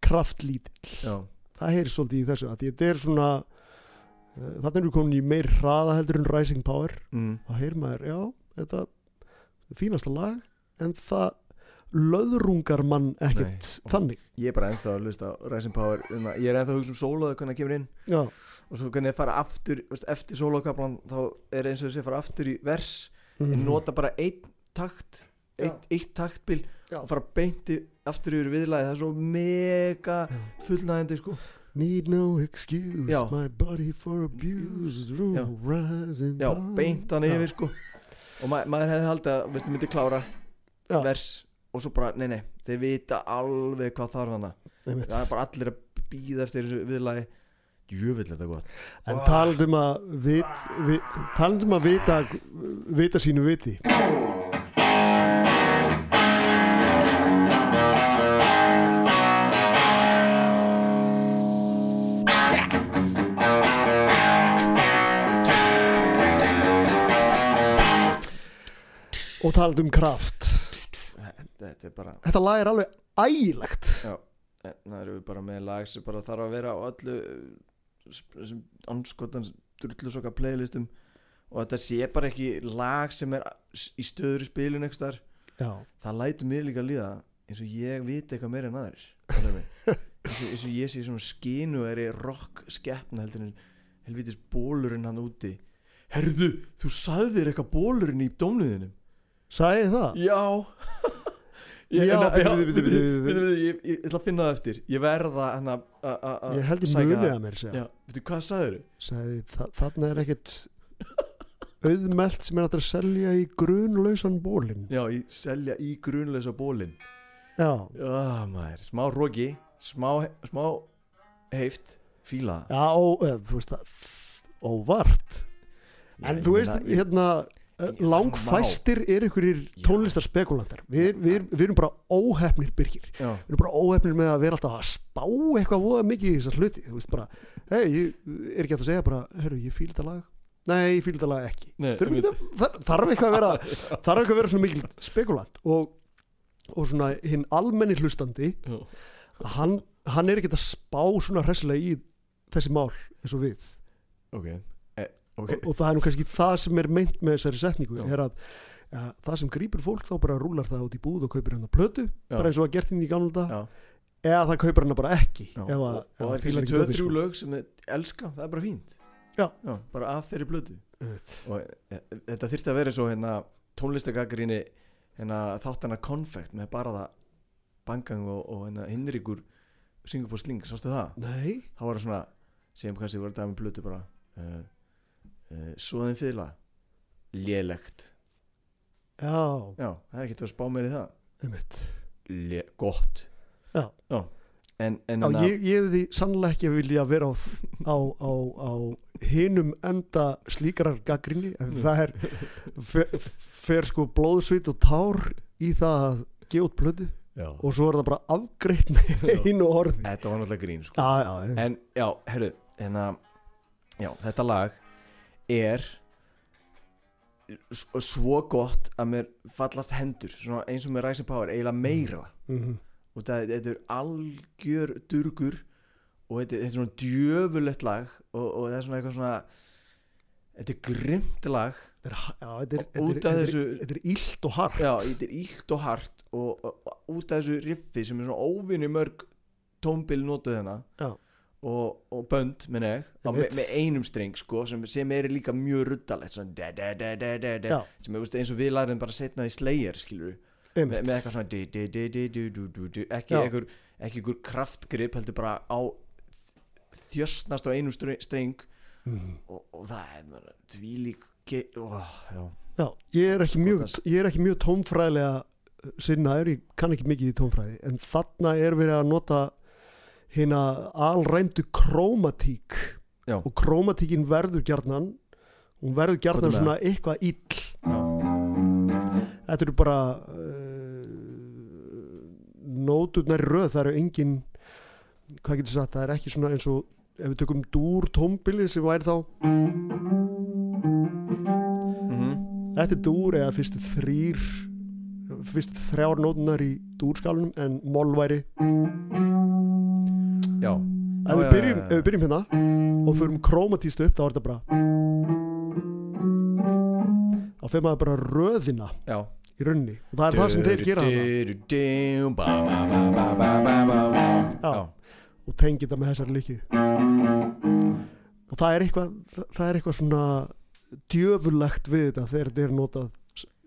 kraftlítill. Já. Það heyrir svolítið í þessu að því þetta er svona uh, þannig erum við komin í meir hraða heldur en Rising Power Mm. þá heyrir maður, já, þetta er fínasta lag en það löðrungar mann ekkert þannig Ég er bara ennþá að hlusta á Rising Power um að- Ég er ennþá að hugsa um sólaðu hvernig það kemur inn já, og svo hvernig það fara aftur veist, eftir sólokaplan þá er eins og þessi fara aftur í vers Mhm. en nota bara einn takt eitt, eitt taktbil Já. og fara beinti aftur yfir viðlagi það er svo mega fullnæðandi sko need no excuse Já. my body for abuse Já. rising já, power. beint hann yfir sko og ma maður hefði haldið að veistu, myndi klára Já. vers og svo bara, nei nei, þeir vita alveg hvað þarf hana Einmitt. það er bara allir að býða eftir þessu viðlagi djöfull þetta gott en talandum að vit, vit, talandum að vita vita sínu viti og talandum um kraft. Þetta er bara þetta lag er alveg ægilegt. Já, það eru við bara með lag sem bara þarf að vera á öllu sp- þessum anskotans drullusokka playlistum. Og þetta sé bara ekki lag sem er í stöður í þar já, það lætur mér líka að líða eins og ég viti eitthvað meira en mig? eins og, ég sé svona skinu er í rock skeppna heldur en helvitis bólurinn hann úti. Herðu, þú sagðir eitthvað bólurinn í dómnuðinum ég það? Já. Ég, ætla að finna það eftir. Ég verða hérna að- ég held það. að mér hvað sagður sagði, þa þarna er ekkert auðmelt sem er að selja í grunlausan bólin Já, í selja í grunleisa bólin já, Já, maður, smá róki Smá, smá heift Fíla. Já ó, þú veist það óvart. En Ég þú veist, hérna langfæstir er einhverjir Já. tónlistarspekulantar við, við, við erum bara óhefnir byrgir Já, við erum bara óhefnir með að vera alltaf að spá eitthvað voða mikið í þessar hluti. Þú veist bara, hei, ég er ekki að segja bara, herru, ég fíl þetta lag. Nei, ég fíl þetta lag ekki. Nei, Þurfum einmitt. ekki að- þar- þarf eitthvað að vera þarf eitthvað að vera svona mikil spekulant. Og, og svona hinn almenni hlustandi hann, hann er ekki að spá svona hressilega í þessi mál eins og við. Ok e, Ok, og, og það er nú kannski það sem er meint með þessari setningu er að ja, það sem grýpur fólk þá bara rúlar það út í búð og kaupir hann að plötu Já. bara eins og að gert inn í gamla dag eða það kaupir hann bara ekki að, Og, ef og það að er dótið, þrjú lög sem þið elska Það er bara fínt. Já. bara af þeirri Auðvitað. og e, þetta þyrfti að vera svo hérna tónlistagagrinni hérna þáttana konfekt með bara það bangang og, og hérna hinrikur Singapore Sling, sástu það? nei, þá var það svona segjum kannski voru það með blötu bara uh, svoðin fyrla lélegt já, já, það er ekkert að spá mér í það Lé, gott Já. En, en Já, hérna- ég, ég hefði sannlega ekki vilja vera á, á, á, á hinum enda slíkarar gaggrinni en það er fer, fer sko blóðsvit og tár í það að gefa út já. og svo er það bara afgreitt með Já. einu orði þetta var náttúrulega grín sko. Já, já, já. en já, herru hérna, já, þetta lag er svo gott að mér fallast hendur eins og með Rising Power eiginlega meira Mhm. og það, þetta er algjör durgur og þetta, þetta er svona djöfulegt lag og, og það er svona eitthvað svona þetta er grimt lag Þetta er, já, þetta er, þetta er, þessu- þetta er illt og hart já, þetta er illt og hart og, og, og út af þessu riffi sem er svona óvinni mörg tónbil notuð hérna Já. Og, og bönd, á, Ég með, með einum streng sko sem, sem er líka mjög ruddalegt svona da, da, da, sem er eins og við lærum bara setna í Slayer skilur með, Einmitt. með eitthvað svona di, di, di, ekki einhver, einhver kraftgrip heldur bara á þjösnast á einum streng, Mhm. og, og það er því lík oh, já, Já, ég er ekki mjög, ég er ekki mjög tónfræðilega sinnaður, ég kann ekki mikið í tónfræði en þarna er verið að nota hérna alræmdu krómatík. Já. og krómatíkin verður gjarnan hún verður er með svona eitthvað ill. Já, þetta eru bara uh, nóturnar röð, það eru engin hvað getur sagt, það er ekki svona eins og ef við tökum dúr tónbilið sem væri þá. Mhm. Þetta er dúr eða fyrstu þrýr fyrstu þrjár nótunar í dúrskálunum en moll væri já, ef við byrjum, ef við byrjum hérna og förum krómatíst upp þá er þetta bara þá fyrir maður bara röðina já. í runni og það er það sem þeir gera hana Já, og tengi þetta með þessari líki og það er eitthvað það er eitthvað svona djöfulegt við þetta þegar þetta er notað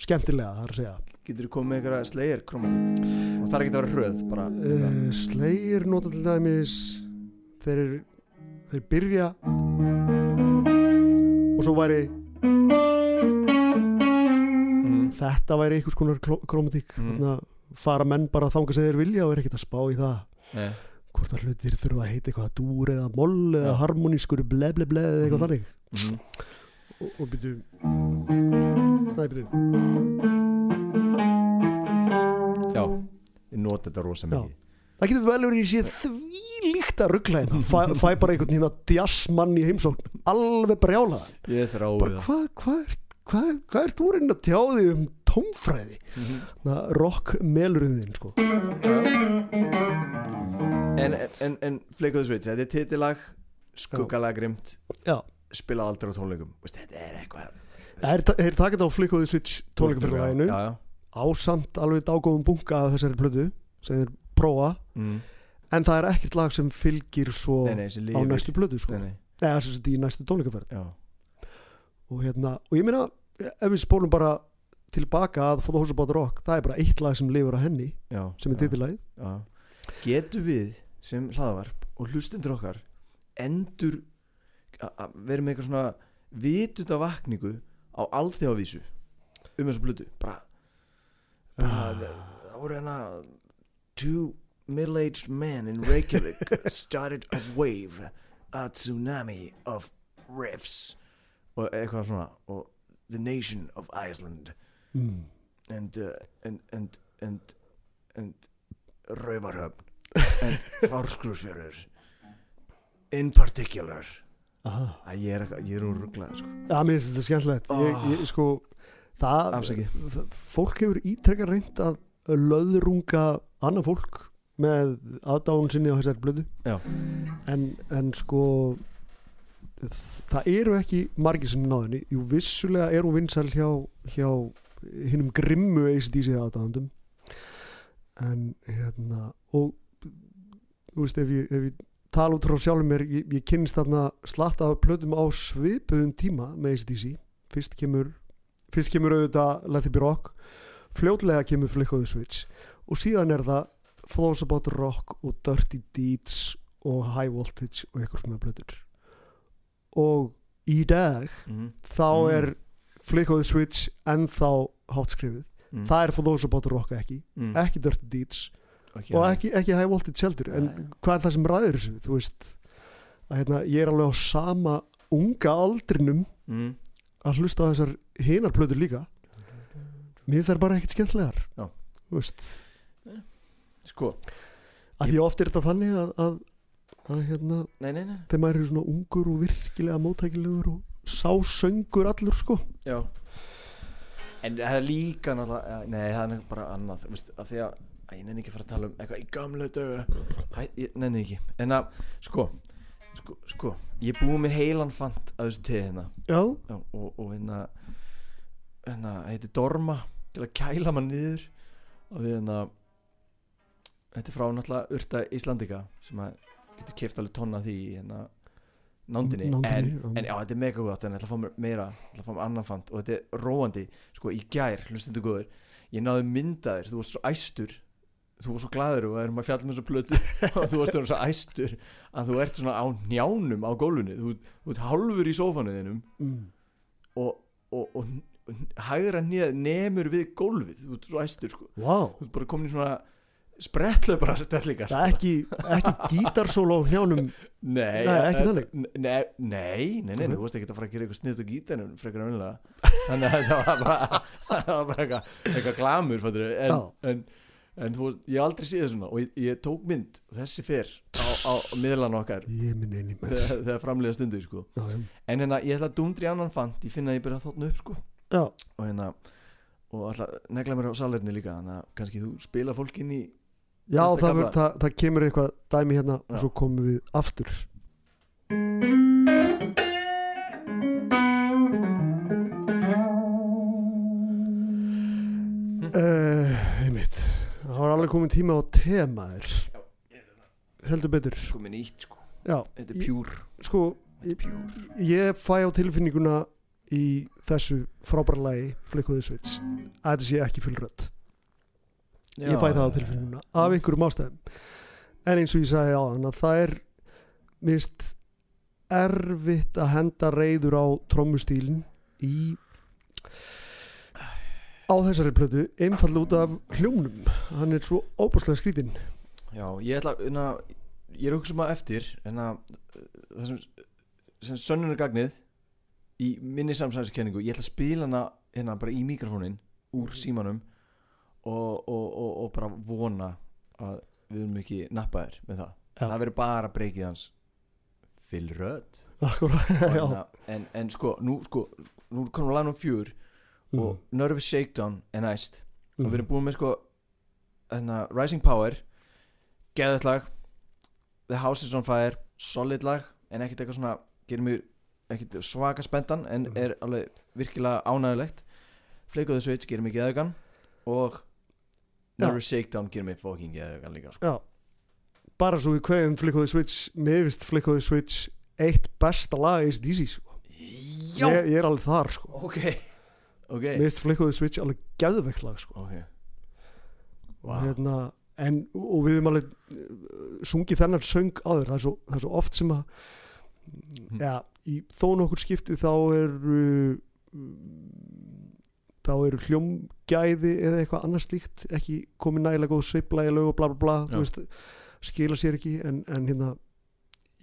skemmtilega það er að segja getur þú komið með einhverja slegir kromatík og það er ekki að vera hröð bara uh, Slayer nota til dæmis þeir, þeir byrja og svo væri mm, þetta væri einhvers konar krómatík Mhm. þannig að fara menn bara þangað sem þeir vilja og er ekkert að spá í það. Nei, hvort að hlutir þurfa að heita eitthvað dúr eða moll eða Já. harmonískur ble ble ble eða eitthvað Mhm. þannig. Mhm, og, og byrju Nei, byrju já. Ég nota þetta rosa mikið. Það getur vel verið í sér því líkt að ruggla hérna. Fæ, fæ bara einhvern hérna djassmann í heimsókn. Alveg brjálaðan. Ég þrái það. hvað hva er, hva, er þú reyna að tjáði um tómfræði? Mhm. það rock melurinn þinn sko. En, en, en, Flake of the Switch, þetta er titilag skuggalega grimt já, spilað aldrei á tónleikum. Þetta er eitthvað þeir, þeir taka þetta á Flick of the Switch tónleikafélaginu já, já. Ásamt alveg dágóðum bunga af þessari plötu sem þeir prófa. Mm. en það er ekkert lag sem fylgir svo nei, nei, á næstu plötu sko. Eða sem sagt í næstu tónleikaferð. Og hérna, og ég meina ef við spólum bara tilbaka að For the Horse About the Rock, það er bara eitt lag sem lifur á henni, já, sem er Já. Getum við sem hlaðavarp og hlustendur okkar endur a- a- verið með eitthvað svona vitunda vakningu á alþjóðavísu um þessu blödu bara það, það voru hérna two middle-aged men in Reykjavík started a wave a tsunami of riffs og eitthvað svona og the nation of Iceland. Mm. and uh, and and and and Rauvarhöfn and Fárskrúsfjörður in particular. Að ég er, úr rugglaði sko. Já, mér finnst þetta skemmtilegt. Ég, Ah. ég, sko, það, afsaki það fólk hefur ítrekka reynd að löðrunga annað fólk með aðdáun sinni á þessari blödu. En, en sko það eru ekki margir sem náðinni jú vissulega er hún vinsæl hjá, hjá hinnum grimmu ACDC aðdáðandum en hérna og þú veist ef ég, ef ég tala út frá sjálfum mér ég, ég kynnist þarna slatta af plötum á svipuðum tíma með ACDC fyrst kemur fyrst kemur auðvitað Let It Be Rock fljótlega kemur Flick of the Switch og síðan er það Those About Rock og Dirty Deeds og High Voltage og eitthvað svona blöður og í dag mm. þá Mm. er Flick of the Switch ennþá hátskrifið Mm. það er Those About Rock ekki mm. ekki Dirty Deeds okay, og ekki, ekki High Voltage heldur en Nei. hvað er það sem ræður þessu þú veist að hérna, ég er alveg á sama unga aldrinum mm. Að hlusta á þessar hinar plötur líka. Mér þær bara ekkert skemmtlegar Já. þú veist. Sko, að því oft er þetta þannig að, að, að hérna, nei, nei, nei. þegar maður er svona ungur og virkilega móttækilegur og sásöngur allur sko. Já. En það er líka náttúrulega ja, Nei, það er bara annað. Veist, af Því að, ég nenni ekki að fara að tala um eitthvað í gamlu dögu ég nenni ekki. En að, sko Sko, sko Ég búið mér heilan fant að þessu teð hérna. Já, og, og hérna Hérna, það heitir Dorma Til að kæla mann niður Og við hérna Þetta er frá náttúrulega Urta Íslandika Sem að getur keift alveg tonna því hérna Nándinni, Nándinni, en, en já, þetta er mega gott En ég ætla að fá mér meira Ég ætla að fá mér annan fant Og þetta er róandi. Sko, í gær, hlustundu góður Ég náði myndaðir, þú varst svo æstur Þú varst svo glaður og erum að fjalla með svo plötu. Og þú varst svo æstur Að þú ert svona á njánum á gólfinu. Þú, þú ert hálfur í sófanu þinum mm. og, og, og, og hægra nýð nemur við gólfið. Þú ert svo æstur sko. Wow. þú ert bara komin í svona sprettlaupara stellingar það er ekki, ekki gítarsóla á hnjánum. Nei, Nei, ekki þannig. nei, nei, nei, nei, þú varst ekki að fara að gera eitthvað sniðt á gítarnum frekar en vennilega þannig að bara, það var bara eitthvað, eitthvað glamur en, en, en þú, ég hef aldrei séð svona og ég, ég tók mynd þessi fer á, á, miðlan okkar þegar, þegar framlega stundu sko. já, já. en hérna, ég ætla að dundri annan fant ég finna að ég byrja að þóttna upp sko og hérna og alltaf negla mér á salerni líka þannig að kannski þú spila fólk inn í já það, kafla. ver, það, það kemur eitthvað dæmi hérna Já. og svo komum við aftur var alveg komin tíma á temaður heldur betur. Komin ítt sko. Já, þetta er Ég- pjúr sko pjúr ég fæ á tilfinninguna í þessu frábæra lagi Flickuðu Switch að þetta sé ekki fullrödd ég fæ það á tilfinninguna af einhverjum ástæðum. En eins og ég sagði á þann að það er mist erfitt að henda reyður á trommustýlin í á þessari plötu einfall út af hljómnum. Hann er svo óbúslega skrítinn já ég ætla hérna, ég er okkur sem að eftir en að það sem, sem sönnunargagnið í minni samsæðiskenningu ég ætla að spila hana hérna bara í mikrofónin úr símanum og, og, og, og bara vona að við erum ekki nappaðir með það. Já. það verður bara breykið hans Akkurat, já. En, en, sko, nú sko nú komum við lagnum fjör og Nervous Shakedown er næst og við erum búin með sko hérna, Rising Power geðið lag The House is on Fire solid lag en ekkert eitthvað svona gerir mig ekkert svaka spendan en Mhm. er alveg virkilega ánægulegt Flake of the Switch gerir mig geðugan og. Nervous Shakedown gerir mig fucking geðugan líka sko. Já Bara svo við kveðum Flickuðu Switch Mér finnst Flickuðu Switch eitt besta lag í DC sko. Ég, ég er alveg þar sko. Ok Ok Mér finnst Flickuðu Switch alveg geðveikt lag sko. Ok og, Vá. hérna, en, og við höfum alveg uh, sungið þennan söng áður það er svo, það er svo oft sem að Mhm. ja, í þó nokkur skipti þá eru þá eru hljómgæði eða eitthvað annars slíkt ekki komið nægilega góð sveifla í lög og bla bla bla skila sér ekki en, en hérna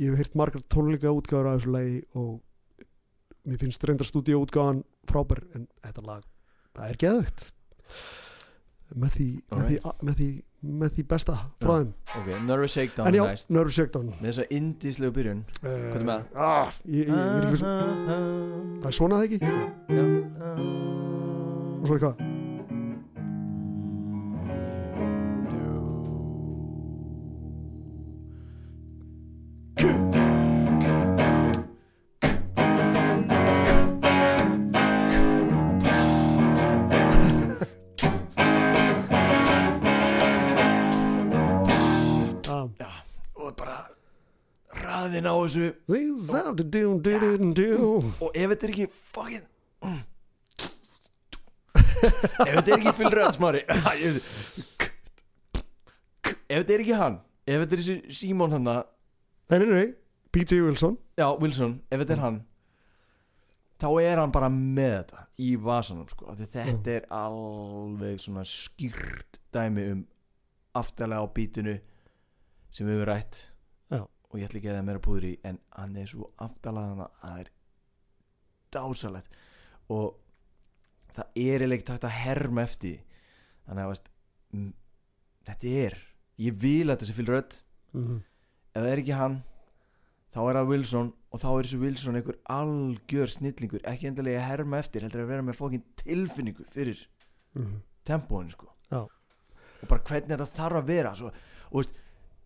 ég hef heyrt margar tónleika útgáður af þessu lagi og mér finnst reyndar stúdíu útgáðan frábær en þetta lag, það er geðvegt með því, með því, með því, með því besta frá þeim Ok, Nervous Shakedown en er já, næst Nervous Shakedown með þess að indislegu byrjun Hvað er með Ah, ég, það er svona það ekki Já og svo eitthvað Ah. Raðin á þessu. Og ef þetta er ekki fucking Ef þetta er ekki full rödd smári. Ég- ef þetta er ekki hann ef þetta er þessi Simon hann P.J. Wilson. Já, Wilson, ef þetta er hann. Þá er hann bara með þetta í vasanum sko, þetta er alveg svona skýrt dæmi um aftalega á bítinu sem við höfum rætt. Og ég ætla ekki að það meira púður í en hann er svo aftalega þannig að það er dásalegt og það er eiginlega ekki takt að herma eftir þannig að veist, þetta er ég vil að þetta sé fylgur rödd. Mm ef það er ekki hann þá er það Wilson og þá er þessu Wilson einhver algjör snillingur. Ekki endilega að herma eftir heldur að vera með fókin tilfinningu fyrir -hmm. tempóinu sko. Já. og bara hvernig þetta þarf að vera svo, og veist,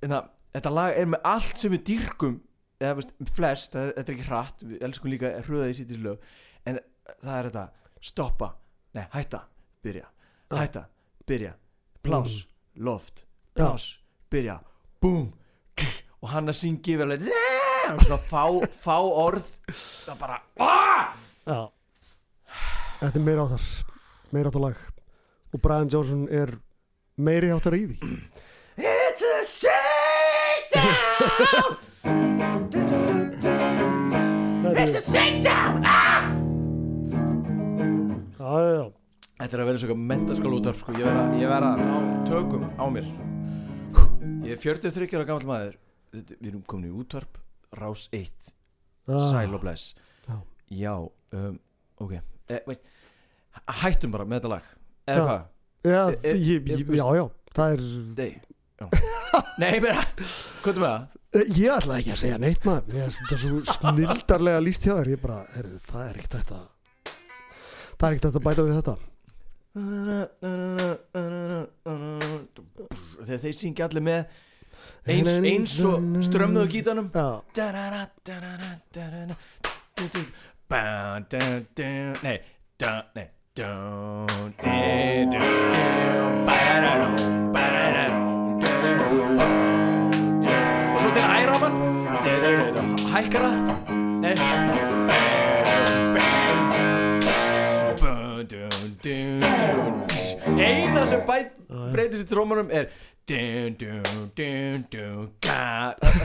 þetta, þetta lag er með allt sem við dýrkum eða veist, flest, það, þetta er ekki hratt við elskum líka hröða í sýtis lög. En það er þetta, stoppa nei, hætta, byrja, hætta byrja, plás, loft Já. plás, byrja, búm og hann að syngja yfir alveg og svona fá, fá orð það bara, aaaah Þetta er meira áttar meira áttar lag. Og Brian Johnson er meiri áttar í því shakedown It's a shakedown Já, já, já. Þetta er að vera svona mentaskóla útvarp sko. Ég verða ég verð að ná tökum á mér. Ég er 43 ára gammal maður. Þetta- Við erum komin í útvarp Rás 1, Ah, sæl og bless. Já. Já, um, ok. E, veist, Hættum bara með þetta lag. Eða Já. hvað? Já, E- e- ég, ég- ég, já, já, það er Nei. Nei, bara, hvað er með það? Ég ætla ekki að segja neitt maður. Mér finnst Þetta er svo snildarlega líst hjá þér. Ég bara, heyrðu, það er ekkert þetta Það er ekkert þetta að bæta við þetta. Þegar þeir syngja allir með eins, eins og strömmuðu gítanum Nei Nei hækkara? Nei. Eina sem breytist í trómanum er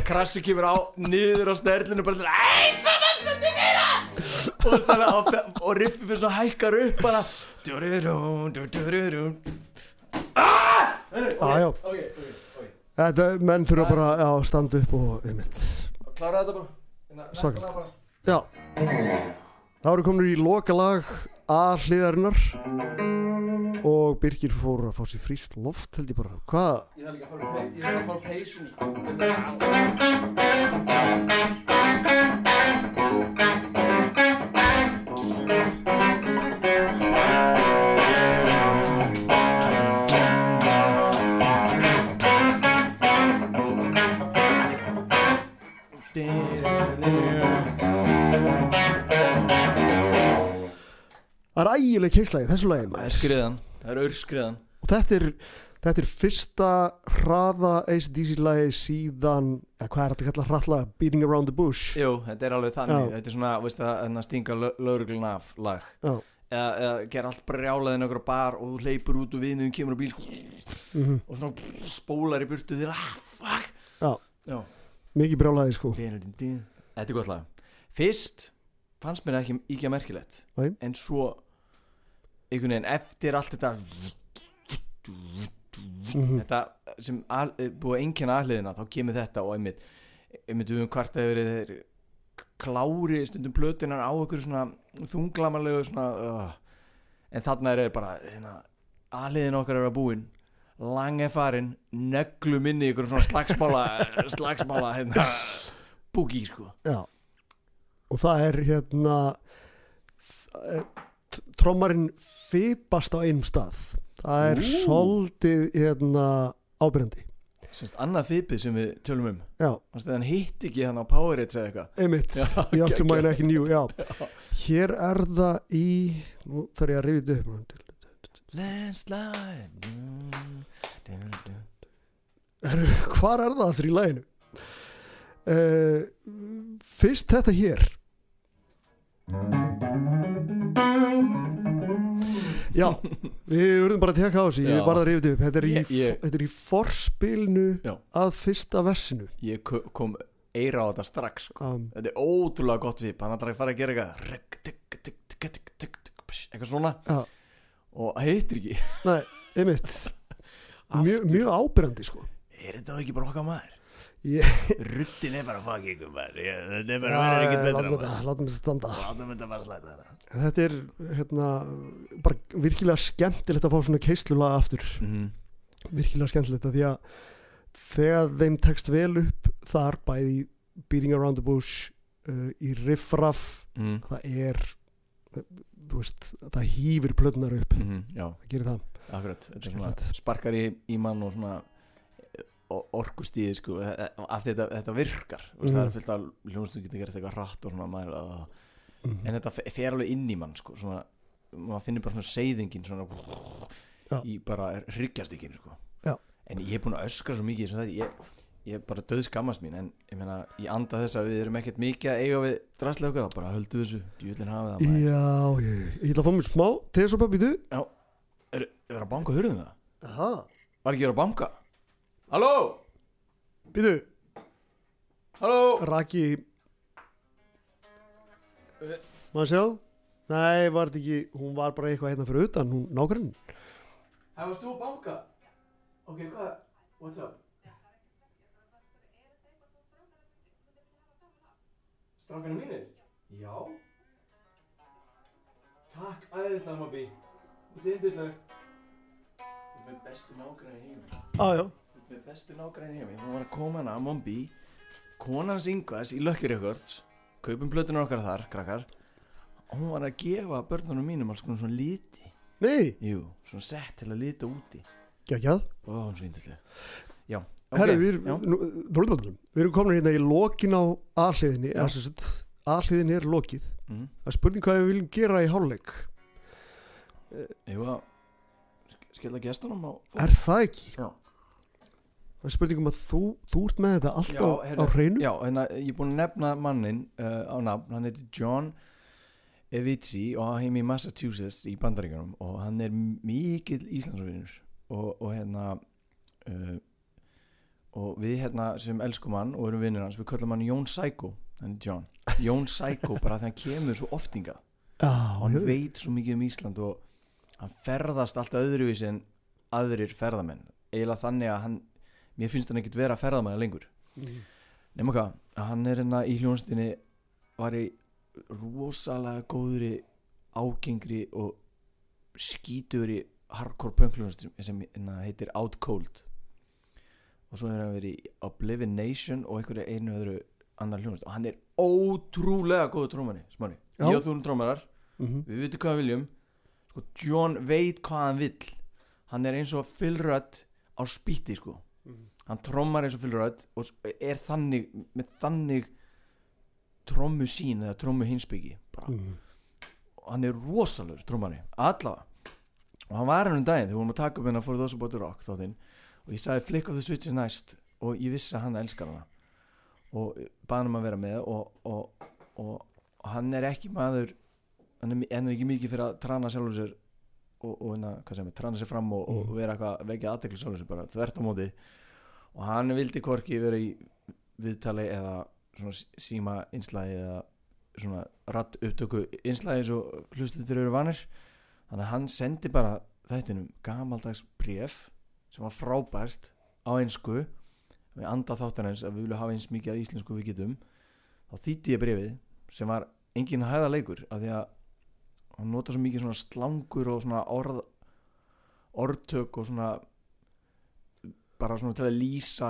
krassi kemur á niður á sterlinu bara til æ, saman stendur meira! Og, og, og riffi fyrir svo hækkar upp bara. Du-du-du, du-du-du-du. já, já ok, ok, ok. Þetta, menn þurfa bara að standa upp og einmitt. Klára þetta bara Svakalt. Já Það eru komin í loka lag að hliðarinnar og Birgir fór að fá sér fríst loft held ég bara Hvað? Ég þarf líka að fara pe- ég þarf að Það er ægileg í þessu lagi Það er skriðan, það er aurskriðan. Og þetta er Þetta er fyrsta hraða ACDC lagi síðan, eða hvað er þetta að kalla hraðla Beating Around the Bush? Jú, þetta er alveg þannig. Já. Þetta er svona, veist að stinga lauruglun af lag. Já. eða, eða gera allt brjálaðin okkur bar og þú hleypur út og viðnum kemur á bíl sko, mm og svona spólar í burtu þér ah, fuck. Já. Já. Mikið brjálaði sko. Þetta er gott lag. Fyrst fannst mér ekki ekki merkilegt. Nei. en svo einhvern veginn eftir allt þetta Mhm. þetta sem al, eh, búið einkenna aðliðina þá kemur þetta og einmitt einmitt um hvart að verið þeir klári stundum plötunar á einhverju svona þunglamalegu svona uh, en þarna er bara hérna, aðliðin okkar er að búin lang er farin neglum inn í einhverju svona slagsmála slagsmála hérna búki sko Já Og það er hérna það t- trommarinn fipast á einum stað. Það er svolítið hérna ábyrjandi Semst annað fipið sem við tölum um. Já, Þannig að hann hitt ekki hann á Powerade eða eitthvað? Einmitt. Já, Ég áttu geggjað. mæna ekki njú, já. Hér er það í Nú þarf ég að rifið upp. Landslide Hvar er það í læginu? Uh, fyrst þetta hér Já, við verðum bara að teka á þessu. Ég var að rifið upp. Þetta er í, Ég- ég- þetta er í forspilnu Já. að fyrsta versinu. Ég ko- kom eira á þetta strax sko. um, þetta er ótrúlega gott við ætlar að fara að gera eitthvað eitthvað svona. Já. og það heitir ekki. Nei, einmitt. Mjög, mjög ábyrrandi sko. Er þetta ekki bara okkar maður? Ég- ruttin er bara Ég- þetta er bara verður ekkert betra Látum látum þetta standa. Látum þetta bara slæta þetta Þetta er hérna bara virkilega skemmtilegt að fá svona keislulag aftur. Mhm. virkilega skemmtilegt að því að þegar þeim tekst vel upp þar bæði Beating Around the Bush uh, í Riffraff Mhm. það er þú veist, það hýfir plötunar upp. Mhm. já. Það gerir það. Akkurat, sparkar í, í mann og svona orkustíði sko e- e- af því þetta, þetta virkar mm. það Mhm. er fullt af hljónstu getur gert eitthvað hratt og svona maður, að, Mhm. en þetta fe- fer alveg inn í mann sko svona, maður finnir bara svona seyðingin svona Já. í bara hryggjastikkin sko Já. en ég er búin að öskra svo mikið sem þetta, ég, ég er bara döð skammast mín en ég meina, ég anda þess að við erum ekkert mikið að eiga við drastlega okkar, bara höldu þessu djúlinn hafa það maður Já, ég, ég ætla að fá mér smá tesopa býtu er, er verið að banka hurðum það? Aha, Var ekki að banka? Halló? býtu, Halló? Raki. Má sjá Nei, var þetta ekki, hún var bara eitthvað hérna fyrir utan, hún nákvæmlega Það varst þú að banka? Ok, hvað? What's up? Strákarnir mínir? Já Takk æðislega Mobby Þetta er yndislega Þú er með bestu nágræni heim ah, já. Þú er með bestu nágræni heim Þú var að koma hana, Mobby Konans Ingvars í Lucky Records Kaupum plötunar okkar þar, krakkar og Hún var að gefa börnunum mínum alls konar svona liti Nei, Jú, svona sett til að lita úti geggjað Ó, hún svo yndislega Já, ok Herri, við, já. nú, blablabla. við erum komin hérna í lokin á aðhliðinni Já. aðhliðinni er lokið mm. það er spurning hvað við viljum gera í hálfleik Jú að sk- skella gestunum á er það ekki? Já. Það er spurning um að þú, þú ert með þetta allt Já, á, heyrðu, á hreinu? Já, hérna, ég er búin að nefna mannin uh, á nafn, hann heitir John Evitsi og hann heim í Massachusetts í Bandaríkjunum og hann er mikill Íslandsvinur. Og, og hérna uh, og við hérna sem elskum hann og erum vinnir hans, við köllum hann Jón Psycho hann er John, Jón Psycho bara þegar hann kemur svo oftinga og hann já. veit svo mikið um Ísland og hann ferðast alltaf öðruvísi en aðrir ferðamenn. Eiginlega þannig að hann mér finnst hann ekkert vera ferðamenn lengur. Mm. nema hvað, að hann er hérna í hljónstinni var í rosalega góðri ágengri og skítugri hardcore punk hljónstin sem hérna heitir Out Cold. Og svo hefur hann verið í Oblivion Nation og einhverju einu öðru annar hljónstin og hann er ótrúlega góður trómari smári, ég og þú erum trómarar. Mhm. við veitum hvað við viljum. Sko, John veit hvað hann vill. Hann er eins og Rudd á spýtti sko Mhm. hann trommar eins og Phil Rudd og er þannig með þannig trommu sín eða trommu hinsbyggi. Mhm. og hann er rosalur trommari, allavega og hann var hann um daginn þegar við vorum að taka upp hennar Those About The Rock þáttinn og ég sagði Flick of the Switch is næst og ég vissi að hann elskar hana og baði hann um að vera með og, og, og, og hann er ekki maður hann er, hann er ekki mikið fyrir að trana sjálfur sér og, og hérna, sér fram og, og Mhm. vera eitthvað, vekja sér bara, þvert á móti. Og hann vildi hvorki vera í viðtali eða svona sí- síma einslægi eða svona ratt upptöku einslægi eins og hlustutur eru vanir. Þannig að hann sendi bara þættinum gamaldags bref sem var frábært á einsku við anda þáttan eins að við viljum hafa eins mikið af íslensku við getum. Þá þýtti ég brefið sem var engin hæða leikur af því að hann nota svo mikið svona slangur og svona orð orðtök og svona bara svona til að lýsa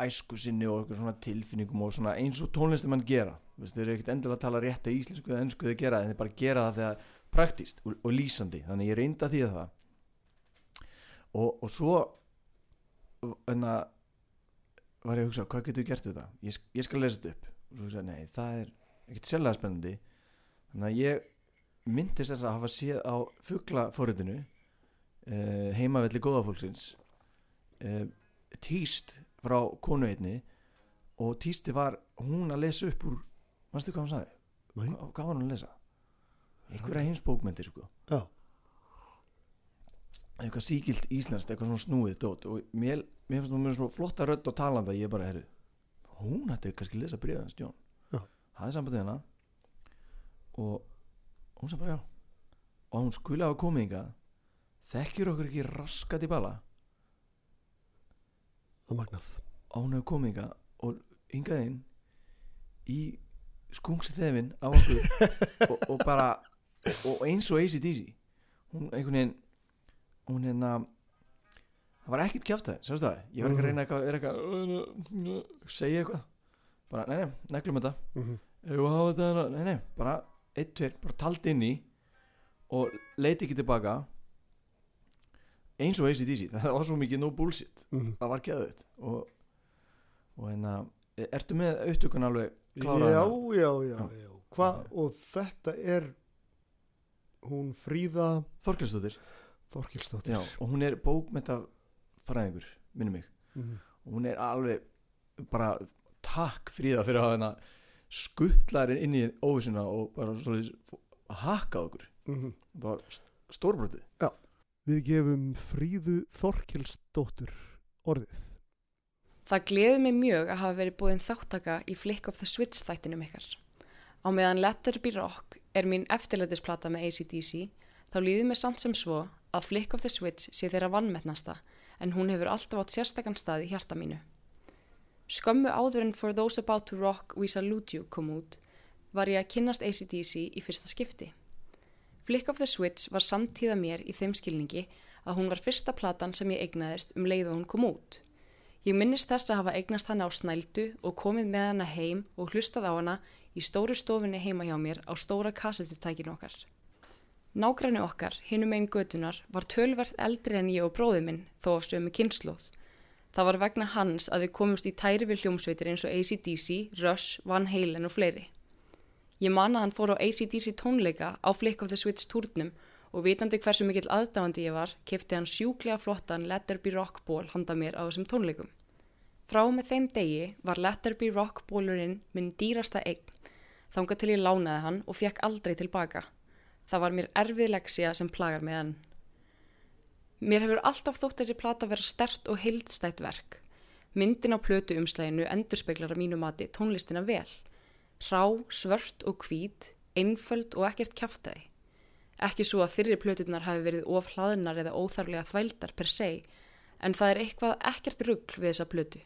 æsku sinni og eitthvað svona tilfinningum og svona eins og tónlistumann gera. Þú veist, þeir eru ekkert endilega að tala rétt að íslensku eða ennsku þeir gera en þeir bara gera það þegar praktíst og, og lýsandi. Þannig ég reynda því að það. Og, og svo en að var ég að hugsa, hvað getur við gert við þetta ég, ég skal lesa þetta upp. Og svo hugsa, nei, það er ekkert sérlega spennandi. Þannig að ég myndist þess að hafa séð á fuglafóritinu uh, heimavelli góðafólksins uh, týst frá konu einni og týsti var hún að lesa upp úr manstu hvað hún sagði? Nei. Hvað, var hún að lesa? einhverja heimsbókmyndir sko. Já. eitthvað síkilt íslenskt, eitthvað svona snúið dót og mér, mér finnst með svona flotta rödd og talanda, ég bara, herru hún hætti kannski lesa bríðið hans, Jón Já. hafði sambandið hana og hún sem bara, já. Og hún skuli hafa komið hingað. Þekkjur okkur ekki raskat í bala Það magnað. Og hún hefur komið hingað og hingað inn í skungsi þefin á okkur og, og bara og eins og ACDC hún einhvern veginn hún hérna það var ekkert kjátt það, sérstu það? Ég var ekki að reyna eitthvað, eitthvað segja eitthvað. Bara, nei, nei, neglum þetta. Mm -hmm. Jú, hafa þetta hérna, nei, nei, bara eitt, tveir, bara talt inn í og leiti ekki tilbaka eins og ACDC það var svo mikið no bullshit Mhm. það var geðut og, og hérna, ertu með upptökun alveg kláraða Já, já, já, Já. já. Hva, og þetta er hún Fríða Þorkelsdóttir, Þorkilsdóttir já, og hún er bókmenta fræðingur, minnum mig mm. og hún er alveg bara takk fríða fyrir að hafa hérna skuttlarinn inn í óvissuna og bara svolítið hakkað okkur. Mm það var stórbrotið. Við gefum Fríðu Þorkilsdóttur orðið. Það gleði mig mjög að hafa verið búin þáttaka í Flick of the Switch þættinum ykkar. Á meðan Let There Be Rock er mín eftirleitisplata með ACDC, þá líður mér samt sem svo að Flick of the Switch sé þeirra vannmettnasta, en hún hefur alltaf átt sérstakann stað í hjarta mínu. Skömmu áður en For Those About to Rock We Salute You kom út, var ég að kynnast ACDC í fyrsta skipti. Flick of the Switch var samtíða mér í þeim skilningi að hún var fyrsta platan sem ég eignaðist um leið og hún kom út. Ég minnist þess að hafa eignast hana á snældu og komið með hana heim og hlustað á hana í stóru stofunni heima hjá mér á stóra kassetutækinu okkar. Nágræni okkar, hinum einn götunar, var tölvert eldri en ég og bróði minn, þó af sömu kynnslóð. Það var vegna hans að við komumst í tæri við hljómsveitir eins og ACDC, Rush, Van Halen og fleiri. Ég man að hann fór á ACDC tónleika á Flick of the Switch túrnum og vitandi hversu mikill aðdáandi ég var, kefti hann sjúklega flottan Let There Be Rock ból handa mér á þessum tónleikum. Frá með þeim degi var Let There Be Rock bólurinn minn dýrasta eign, þangað til ég lánaði hann og fekk aldrei tilbaka. Það var mér erfið leksja sem plagar með hann. Mér hefur alltaf þótt þessi plata vera stert og heildstætt verk. Myndin á plötu umslæginu endurspeglar að mínu mati tónlistina vel. Rá, svört og hvít, einföld og ekkert kjaftaði. Ekki svo að fyrri plöturnar hafi verið of hlaðnar eða óþarlega þvældar per se, en það er eitthvað ekkert rugg við þessa plötu.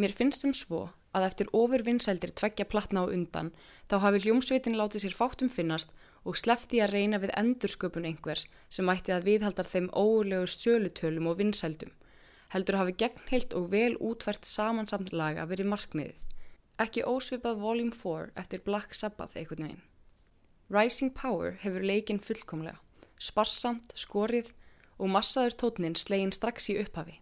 Mér finnst sem svo að eftir ofur vinsældir tveggja platna á undan, þá hafi hljómsveitin látið sér fátum finnast og slefti að reyna við endursköpun einhvers sem ætti að viðhaldar þeim óulegur stjölutölum og vinsældum. Heldur hafi gegnheilt og vel útvært samansamt laga verið markmiðið. Ekki ósvipað Volume 4 eftir Black Sabbath einhvern veginn. Rising Power hefur leikinn fullkomlega, sparsamt, skorið og massaður tótnin slegin strax í upphafi.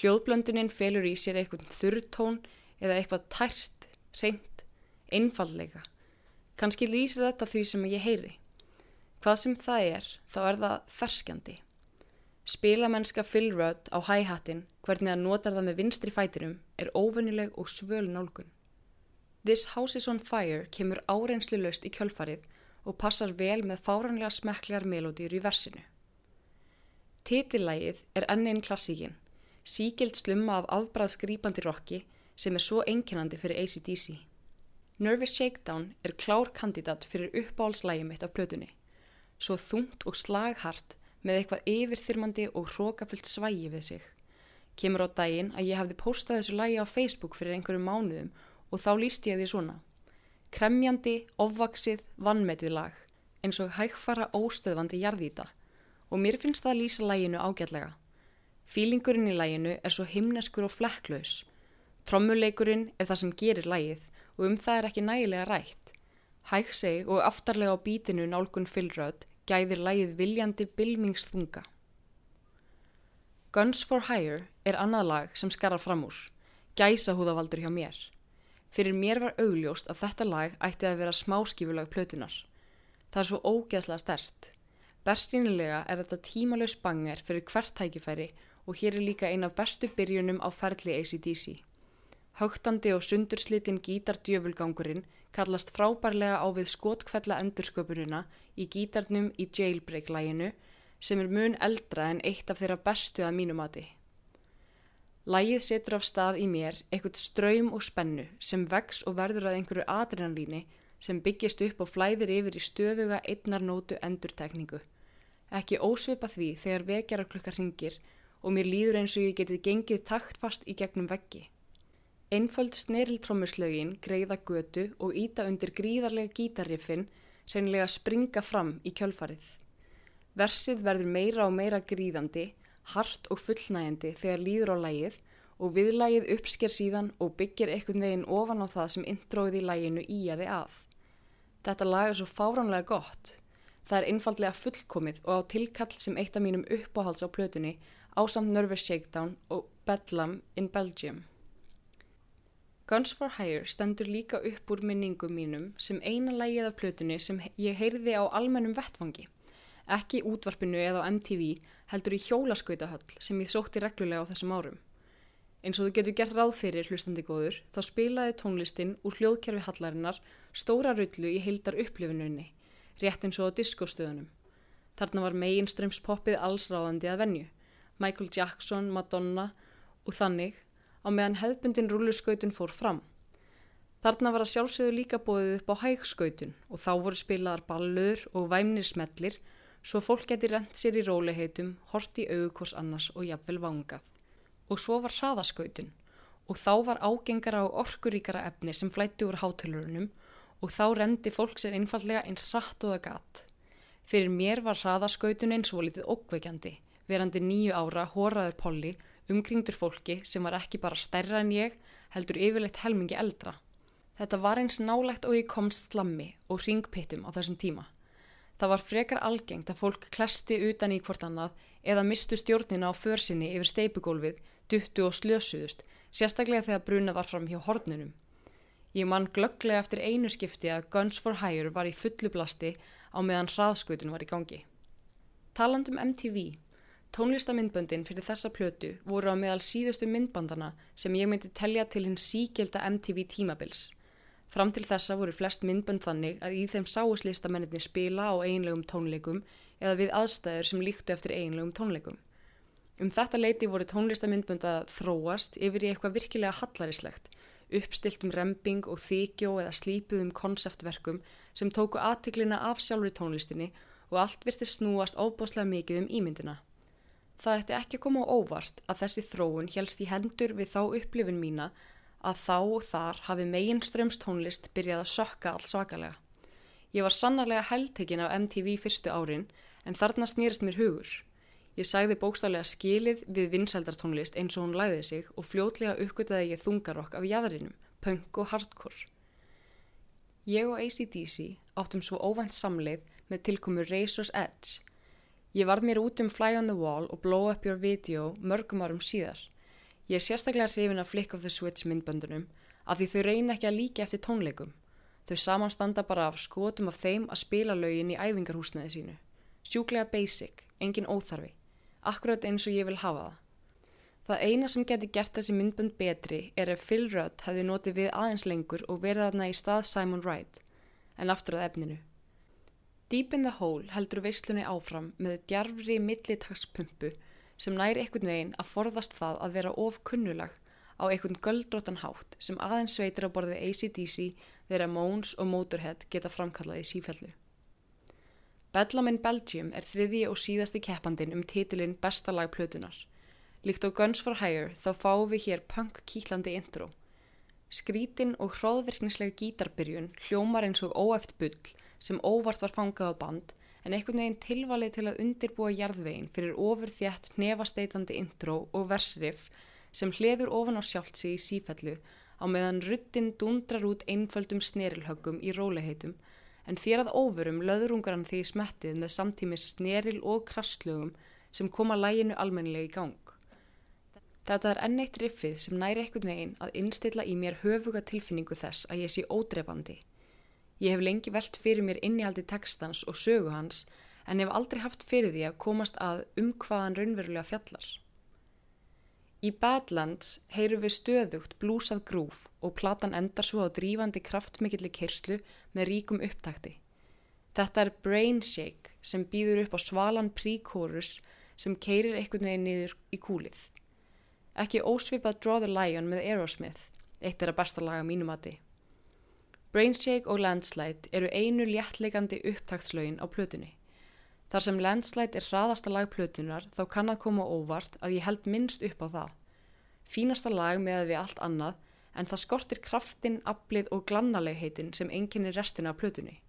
Hljóðblöndunin felur í sér eitthvað þurrtón eða eitthvað tært, reynd, einfallega. Kanski lýsir þetta því sem ég heyri. Hvað sem það er, þá er það ferskjandi. Spilamennska Phil Rudd á hi-hatin, hvernig að notar það með vinstri fætinum, er óvennileg og svöl nálgun. This House is on Fire kemur áreynslu löst í kjölfarið og passar vel með fáranlega smekklegar melodýr í versinu. Titillægið er enn einn klassíkin, síkild slumma af afbræðsgrýpandi rocki sem er svo einkennandi fyrir ACDC. Nervous Shakedown er klár kandidat fyrir uppáhaldslægi mitt af plötunni, svo þungt og slaghart með eitthvað yfirþyrmandi og hrókafullt svægi við sig. Kemur á daginn að ég hefði postað þessu lægi á Facebook fyrir einhverjum mánuðum og þá líst ég því svona. Kremjandi, ofvaksið, vannmetið lag, eins og hægfara óstöðvandi jarðýta og mér finnst það að lýsa læginu ágætlega. Fílingurinn í læginu er svo himneskur og flekklaus. Trommuleikurinn er það sem gerir lægið og um það er ekki nægilega rætt. Hægseg og aftarlega á bítinu nálgun fylröð gæðir lægið viljandi bilmingsþunga. Guns for Hire er annað lag sem skarar fram úr, gæsa húðavaldur hjá mér. Fyrir mér var augljóst að þetta lag ætti að vera smáskifulag plötunar. Það er svo ógeðslega stert. Berstínilega er þetta tímalös banger fyrir hvert tækifæri og hér er líka ein af bestu byrjunum á ferli ACDC. Högtandi og sundurslitinn gítardjöfulgangurinn kallast frábærlega á við skotkvella endursköpununa í gítarnum í Jailbreak-læginu sem er mun eldra en eitt af þeirra bestu að mínu mati. Lægið setur af stað í mér eitthvað ströym og spennu sem vex og verður að einhverju adrenalíni sem byggist upp og flæðir yfir í stöðuga einnarnótu endurtekningu. Ekki ósvipa því þegar vekjara klukkar ringir og mér líður eins og ég getið gengið taktfast í gegnum veggi. Einföld sneriltrommuslögin greiða götu og íta undir gríðarlega gítarriffin reynilega springa fram í kjölfarið. Versið verður meira og meira gríðandi hart og fullnægjandi þegar líður á lægið og viðlægið uppsker síðan og byggir einhvern veginn ofan á það sem intróið í læginu í aði að. Þetta lag er svo fáránlega gott. Það er einfallega fullkomið og á tilkall sem eitt af mínum uppáhalds á plötunni ásamt Nervous Shakedown og Bedlam in Belgium. Guns for Hire stendur líka upp úr minningum mínum sem eina lægið af plötunni sem ég heyrði á almennum vettfangi ekki útvarpinu eða á MTV, heldur í hjólaskautahöll sem ég sótti reglulega á þessum árum. Eins og þú getur gert ráð fyrir hlustandi góður, þá spilaði tónlistin úr hljóðkerfi hallarinnar stóra rullu í heildar upplifinuninni, rétt eins og á diskostöðunum. Þarna var meginströmspoppið allsráðandi að venju, Michael Jackson, Madonna og þannig á meðan hefðbundin rulluskautun fór fram. Þarna var að sjálfsögðu líka bóðið upp á hægskautun og þá voru spilaðar ballur og væmnir smellir svo fólk geti rent sér í róliheitum, hort í augukors annars og jafnvel vangað. Og svo var hraðaskautun og þá var ágengara og orkuríkara efni sem flætti úr hátölurunum og þá rendi fólk sér einfallega eins hratt og það gatt. Fyrir mér var hraðaskautunin svo litið ókveikjandi, verandi nýju ára hóraður polli umkringdur fólki sem var ekki bara stærra en ég, heldur yfirleitt helmingi eldra. Þetta var eins nálegt og ég komst slammi og ringpittum á þessum tíma. Það var frekar algengt að fólk klesti utan í hvort annað eða mistu stjórnina á försinni yfir steipugólfið, duttu og slösuðust, sérstaklega þegar bruna var fram hjá hornunum. Ég mann glögglega eftir einu skipti að Guns for Hire var í fullu blasti á meðan hraðskautun var í gangi. Talandum MTV, tónlistamindböndin fyrir þessa plötu voru á meðal síðustu myndbandana sem ég myndi telja til hins síkjelda MTV tímabils. Fram til þessa voru flest myndbönd þannig að í þeim sáuslistamenninni spila á einlegum tónleikum eða við aðstæður sem líktu eftir einlegum tónleikum. Um þetta leiti voru tónlistamindbönd að þróast yfir í eitthvað virkilega hallarislegt, uppstilt um remping og þykjó eða slípuð um konseptverkum sem tóku aðtiklina af sjálfur tónlistinni og allt virti snúast óbáslega mikið um ímyndina. Það ætti ekki að koma á óvart að þessi þróun helst í hendur við þá upplifin mína að þá og þar hafi megin strömstónlist byrjað að sökka alls svakalega. Ég var sannarlega heldtekinn af MTV fyrstu árin en þarna snýrist mér hugur. Ég sæði bókstálega skilið við vinsældartónlist eins og hún læði sig og fljótlega uppgötaði ég þungarokk af jæðarinum, punk og hardcore. Ég og ACDC áttum svo óvænt samleið með tilkomu Razor's Edge. Ég varð mér út um Fly on the Wall og Blow Up Your Video mörgum árum síðar. Ég er sérstaklega hrifin af Flick of the Switch myndböndunum af því þau reyna ekki að líka eftir tónleikum. Þau samanstanda bara af skotum af þeim að spila lögin í æfingarhúsnaði sínu. Sjúklega basic, engin óþarfi. Akkurat eins og ég vil hafa það. Það eina sem geti gert þessi myndbönd betri er ef Phil Rudd hefði notið við aðeins lengur og verið þarna í stað Simon Wright, en aftur að efninu. Deep in the Hole heldur veislunni áfram með djarfri millitagspumpu sem næri einhvern veginn að forðast það að vera of kunnulag á einhvern göldróttan hátt sem aðeins sveitir á borðið ACDC þegar Mones og Motorhead geta framkallað í sífellu. Bedlam in Belgium er þriði og síðasti keppandin um titilinn Besta lag plötunar. Líkt á Guns for Hire þá fáum við hér punk kýtlandi intro. Skrítin og hróðvirknislega gítarbyrjun hljómar eins og óeft bull sem óvart var fangað á band en einhvern veginn tilvalið til að undirbúa jarðveginn fyrir ofur þjætt nefasteitandi intro og versriff sem hliður ofan á sjálftsi í sífellu á meðan ruttinn dundrar út einföldum snerilhöggum í róliheitum en þér að óverum löðrungar hann því smettið með samtímis sneril og krastlögum sem koma læginu almennilega í gang. Þetta er enneitt riffið sem næri einhvern veginn að innstilla í mér höfuga tilfinningu þess að ég sé ódrefandi Ég hef lengi velt fyrir mér innihaldi textans og sögu hans en hef aldrei haft fyrir því að komast að um hvaðan raunverulega fjallar. Í Badlands heyru við stöðugt blúsað grúf og platan endar svo á drífandi kraftmikilli kerslu með ríkum upptakti. Þetta er Brain Shake sem býður upp á svalan pre-chorus sem keirir einhvern veginn niður í kúlið. Ekki ósvipað Draw the Lion með Aerosmith, eitt er að besta laga mínumati. Brain Shake og Landslide eru einu léttleikandi upptaktslögin á plötunni. Þar sem Landslide er hraðasta lag plötunar þá kann að koma óvart að ég held minnst upp á það. Fínasta lag með að við allt annað en það skortir kraftin, aflið og glannalegheitin sem enginni restina af plötunni.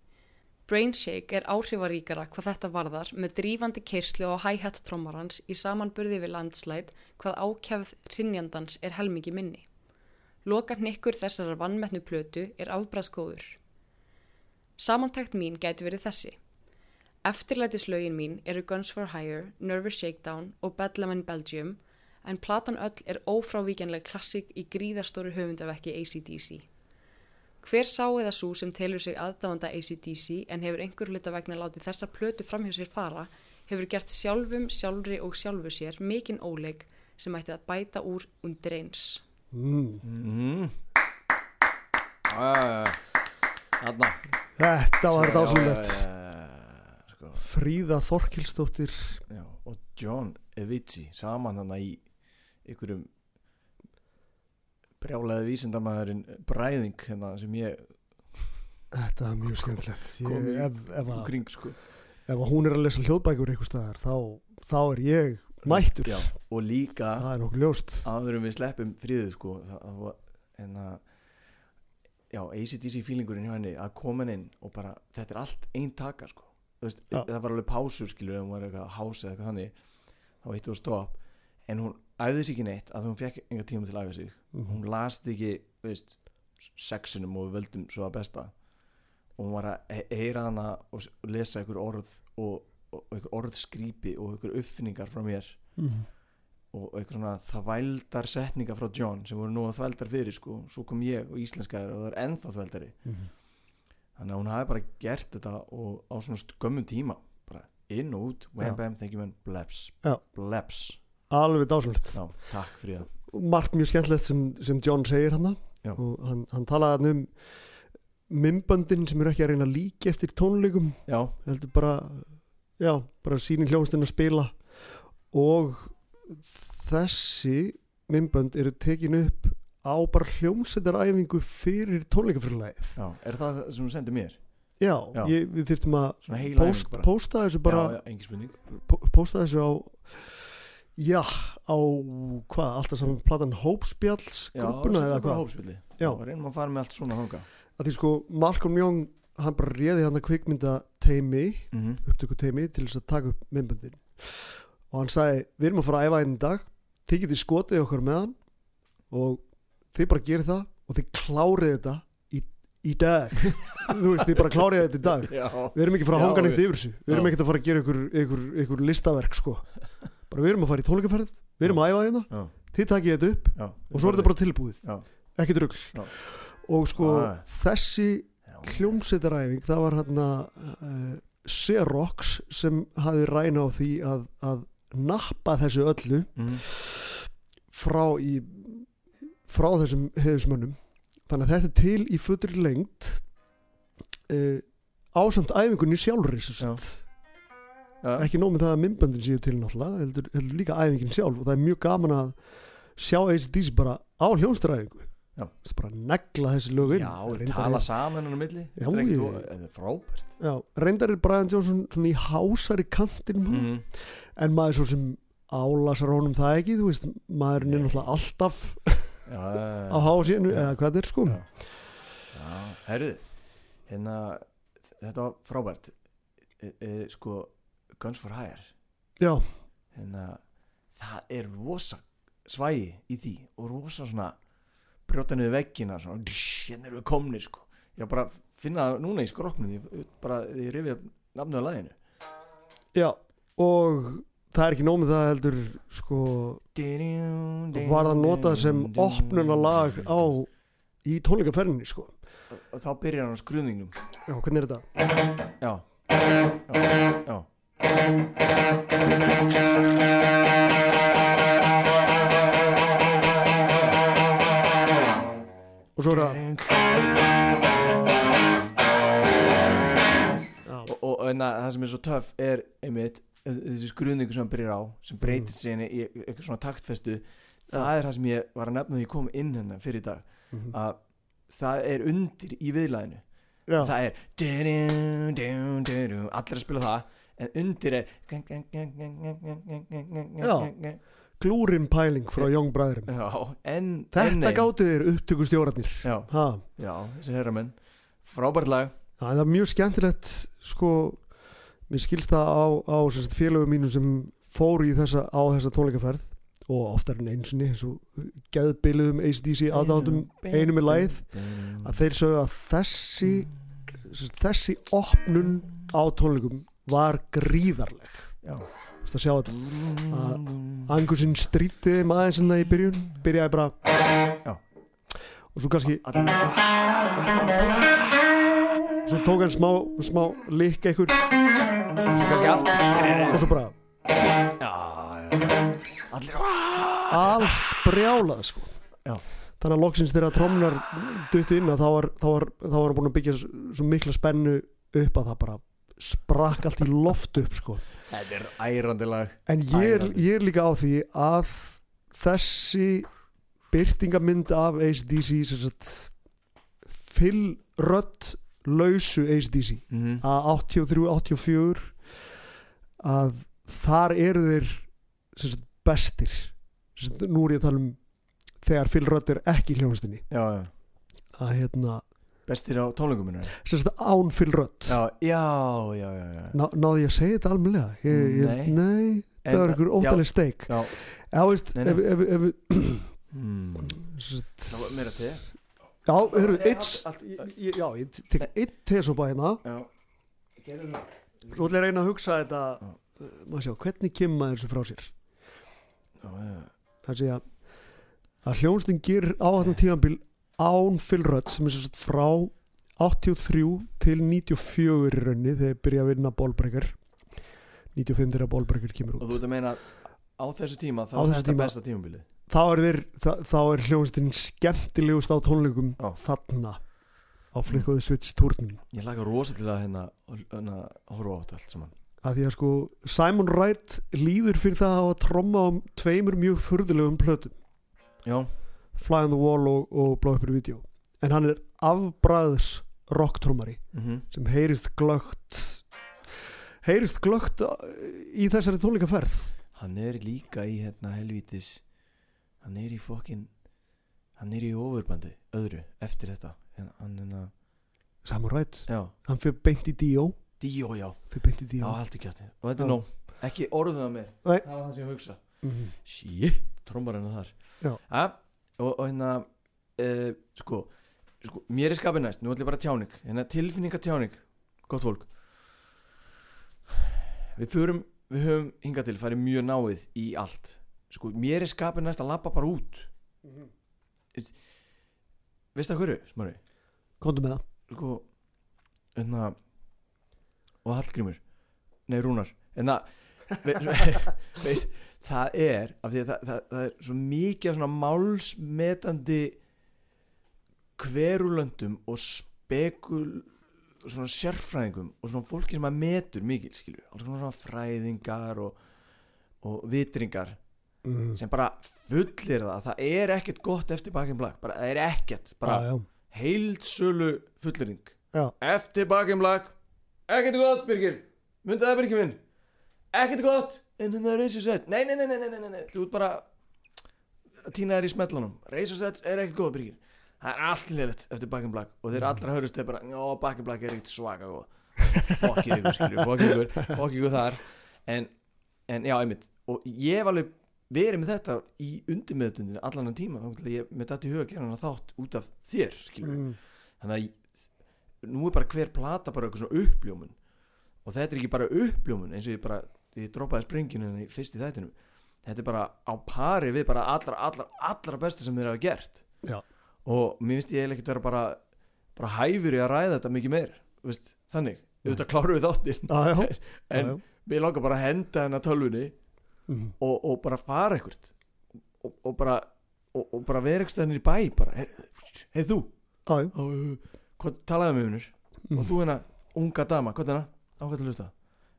Brainshake er áhrifaríkara hvað þetta varðar með drífandi keislu á hi-hat trommarans í samanburði við landslæt hvað ákjafð rinjandans er helmingi minni. Loka hnykkur þessarar vannmettnu plötu er afbræðskóður. Samantækt mín gæti verið þessi. Eftirlætislaugin mín eru Guns for Hire, Nervous Shakedown og Bedlam in Belgium en platan öll er ófrávíkjanleg klassik í gríðastóru höfundavekki ACDC. Hver sá eða svo sem telur sig aðdáðanda ACDC en hefur einhver hluta vegna látið þessa plötu framhjá sér fara hefur gert sjálfum, sjálfri og sjálfu sér mikinn óleik sem ætti að bæta úr undir eins. Mm. mm. Þarna. Þetta var já, já, sko, Fríða Þorkilsdóttir já, Og John Evici Saman hann í Ykkurum Brjálaði vísindamæðurinn Bræðing hérna sem ég Þetta er mjög skemmtilegt. Ég, ef, ef, að, Kring sko. ef að hún er að lesa hljóðbækur einhver staðar þá, þá er ég mættur. Já, og líka það áðurum við sleppum fríðu sko það, það var en að já, ACDC feelingurinn hjá henni að koma inn og bara, þetta er allt einn taka sko, veist, Já. það var alveg pásur skilur, hún var eitthvað hása eða eitthvað þannig þá eittu að stopp, en hún æfði sig ekki neitt að hún fekk enga tíma til að æfa sig. Mhm. hún last ekki, veist sexunum og völdum svo að besta. Og hún var að he- heyra hana og lesa einhver orð og einhver orðskrýpi og einhver uppfinningar frá mér. Mhm. og eitthvað svona þvældar setningar frá John sem voru nú að þvældar fyrir sko. Svo kom ég og íslenskaður og það er ennþá þvældari. Mhm. þannig að hún hafi bara gert þetta og á svona gömmum tíma bara inn og út, wham bam, thank you man bleps, Já. bleps. Alveg dásamlegt. Já, takk fyrir það. Margt mjög skemmtilegt sem, sem John segir hann og hann, hann talaði um mymböndin sem eru ekki að reyna að líka eftir tónleikum. Heldur bara já, bara sínin hljómsdinn að spila. Og þessi mymbönd eru tekin upp á bara hljómsættaræfingu fyrir tónleikafyrirlæðið er það það sem hún sendir mér? já, Já. Ég, við þurftum að post, posta þessu bara Já, já, posta þessu á já, á hvað, alltaf saman platan Hópspjalls Já, grúpuna eða hvað? Já. Já, reynum að fara með allt svona þanga að því sko Malcolm Young hann bara réði hann að kvikmynda teimi mm -hmm. upptöku teimi til þess að taka upp myndböndin. Og hann sagði við erum að fara að æfa einn dag þið getið skotið okkur með hann og þið bara gerir það og þið klárið þetta í, í dag. Þú veist, þið bara klárið þetta í dag. Já, við erum ekki að fara að neitt við- yfir þessu. Við erum ekki að fara að gera ykkur, ykkur, ykkur listaverk sko. Bara við erum að fara í tónleikaferð við erum að æfa hérna, já, þið takið þetta upp já og svo er þetta bara tilbúið, ekki Já. og sko þessi Já. hljómsveitaræfing það var hérna uh, Xerox sem hafði ræna á því að, að nappa þessu öllu Mhm. frá í frá þessum heiðusmönnum þannig að þetta er til í fullri lengt uh, ásamt æfingunni. Já. ekki nóg með það að myndböndin séu til náttúrulega heldur, heldur líka æfingin sjálf og það er mjög gaman að sjá ACDC bara á hljómsveitaræfingu Já. bara negla þessi lög inn? Já, tala er- saman hann á milli. Já, ég- frábært. Já, reyndar er Brian Johnson svona í hásari kantinum mm. Mhm. en maður svo sem álasar honum það ekki, þú veist, maðurinn er náttúrulega alltaf Já, á hásinu eða hvað þetta er sko. Já. Herruðu hérna, þetta var frábært. E, e, sko Guns for Hire hérna, það er rosa svægi í því og rosa svona brjóta niður veggina hérna erum við komnir sko. Ég bara finna það núna í skroknum ég bara, ég rifið nafnið á læginu já og það er ekki nóg með það heldur sko, var það notað sem opnunalag á í tónleikaferðinni sko. Og þá byrjar hann á skruðningnum Já, hvernig er þetta? já, já, já Og svo er það já, og, hérna, það sem er svo töff er einmitt þessi skruðningu sem hann byrjar á sem breytist mm. síðan í eitthvað svona taktfestu það er það sem ég var að nefna því ég kom inn hennar fyrir í dag Mhm. að það er undir í viðlæðinu Já, það er allir að spila það en undir er Já. Glúrin pæling frá Young Bræðurum Já, en en Þetta nei. gáttu þér upptökustjórarnir. Já, já, þessi herramenn. Frábært lag. En það er mjög skemmtilegt sko, mér skilst það á, á félögum mínum sem fóru í þessa, á þessa tónleikaferð. Og oftar en einsunni eins og geðbiluðum ACDC aðdáðum einu með lagið að þeir sögðu að þessi þessi opnun á tónleikum var gríðarleg. Já Þú veist að sjá þetta? Að Angusinn strítið þeim aðeins en það í byrjun byrjaði bara Já. og svo kannski allir svo tók hann smá, smá likka einhver. Svo kannski aftur og svo bara allt brjálað sko. Já. þannig að loksins þegar trommunar duttu inn þá var, þá, var, þá var hann búin að byggja svo mikla spennu upp að það bara sprakk allt í loft upp sko þetta er ærandi lag. En ég er, ég er líka á því að þessi byrtingamynd af ACDC fyll rödd lausu ACDC mm að 83-84 að þar eru þeir sagt, bestir. Sagt, nú er ég að tala um þegar Phil Rudd er ekki já. Að hérna, bestir á tónleikum minna sem sagt án Rudd já, já, já, já. Ná, náði ég að segja þetta almennilega? Ég, ég, Nei. nei, það var einhver óttaleg steik. já. já, veist, Nei, nei. ef, sagt, það var meira til já, Nei, eitt já, ég tek eitt tesopa hérna. Svo ætla ég að reyna að hugsa þetta maður sjá, hvernig kemur maður þessu frá sér? Já, já. það sé að að hljónstin gerir á þetta tíðanbíl án Phil Rudd sem er sagt frá 83 til 94 í raunni þegar þeir byrja að vinna bólbreykar 95 þegar bólbreykar kemur og út þú ert að meina á þessu tíma þá er þetta besta tímabilið? Þá er, er hljónstin skemmtilegust á tónleikum Já. þarna á flikkuðu Switch turnum ég laga rosa til að hérna hérna horfa á þetta allt saman. Að því að sko Simon Wright líður fyrir það að tromma á tveimur mjög furðulegum plötum. Já, Fly on the Wall og, og Blow Up Your Video en hann er afbræðs rocktrúmari mhm sem heyrist glögt heyrist glögt í þessari tónleikaferð hann er líka í hérna helvítis hann er í fokkin hann er í ofurbandi öðru eftir þetta er Wright, já, hann fyrir beint í D.O. díó já, fyrir beint í já, D.O. haldi kjátti og þetta er Já. nóg, ekki orðuð að mér Nei. það var það sem ég hugsa Mhm. shit, trommar hennar þar Já. Og, og hérna uh, sko, sko, mér er skapið næst nú ætlum ég bara tjáning, hérna tilfinningatjáning gott fólk. Við förum við höfum hingað til farið mjög náið í allt. Sko, mér er skapið næst að labba bara út. Veistu það hverju, smári? Komdu með það. Sko hérna og Hallgrímur. Nei Rúnar. Hérna ve, ve, veist, það er af því að það, það, það er svo mikið svona málsmetandi hverulöndum og spekul svona sérfræðingum og svona fólki sem að metur mikið skilju, alls svona, fræðingar og, og vitringar mm. sem bara fullir það það er ekkert gott eftir Back in Black. Bara, það er ekkert, bara já. heildsölu fullering Já. eftir Back in Black. Ekkert gott Birgir, myndið það Birgir minn. Ekkert gott en það er Razor Sets nei, nei, nei, nei, nei, nei, nei, þú ert bara að týna þér í smellunum Razor Sets er ekkert góð Birgir það er allt liðlegt eftir Back in Black og þeir allra höfust þeir bara, já, Back in Black er ekkert svaka góð. Fokkið ykkur, skilju, fokkið ykkur fokkið ykkur þar. En, en já, einmitt, og ég hef alveg verið með þetta í undirmeðutundinu allan en tíma, þá ég með þetta í huga að gera hana þátt út af þér, skilju Mm. þannig að nú er bara hver plata bara eitthvað svona uppljómun. Og þetta er ekki bara uppljómun eins og ég bara, ég droppaði springinu í fyrst í þættinum. Þetta er bara á pari við bara allra, allra, allra besta sem þeir hafa gert. Já. og mér finnst ég ekkert vera bara bara hæfur í að ræða þetta mikið meir veist, þannig, auðvitað kláru við þáttinn en mér langar bara að henda hennar tölvunni Mm. og, og bara fara eitthvað og, og bara og, og bara vera eitthvað í bæ bara, hei, hei þú. Hvað talaði með hennur Mm. og þú hérna, unga dama, hvað er hana ákvæmt að hlusta?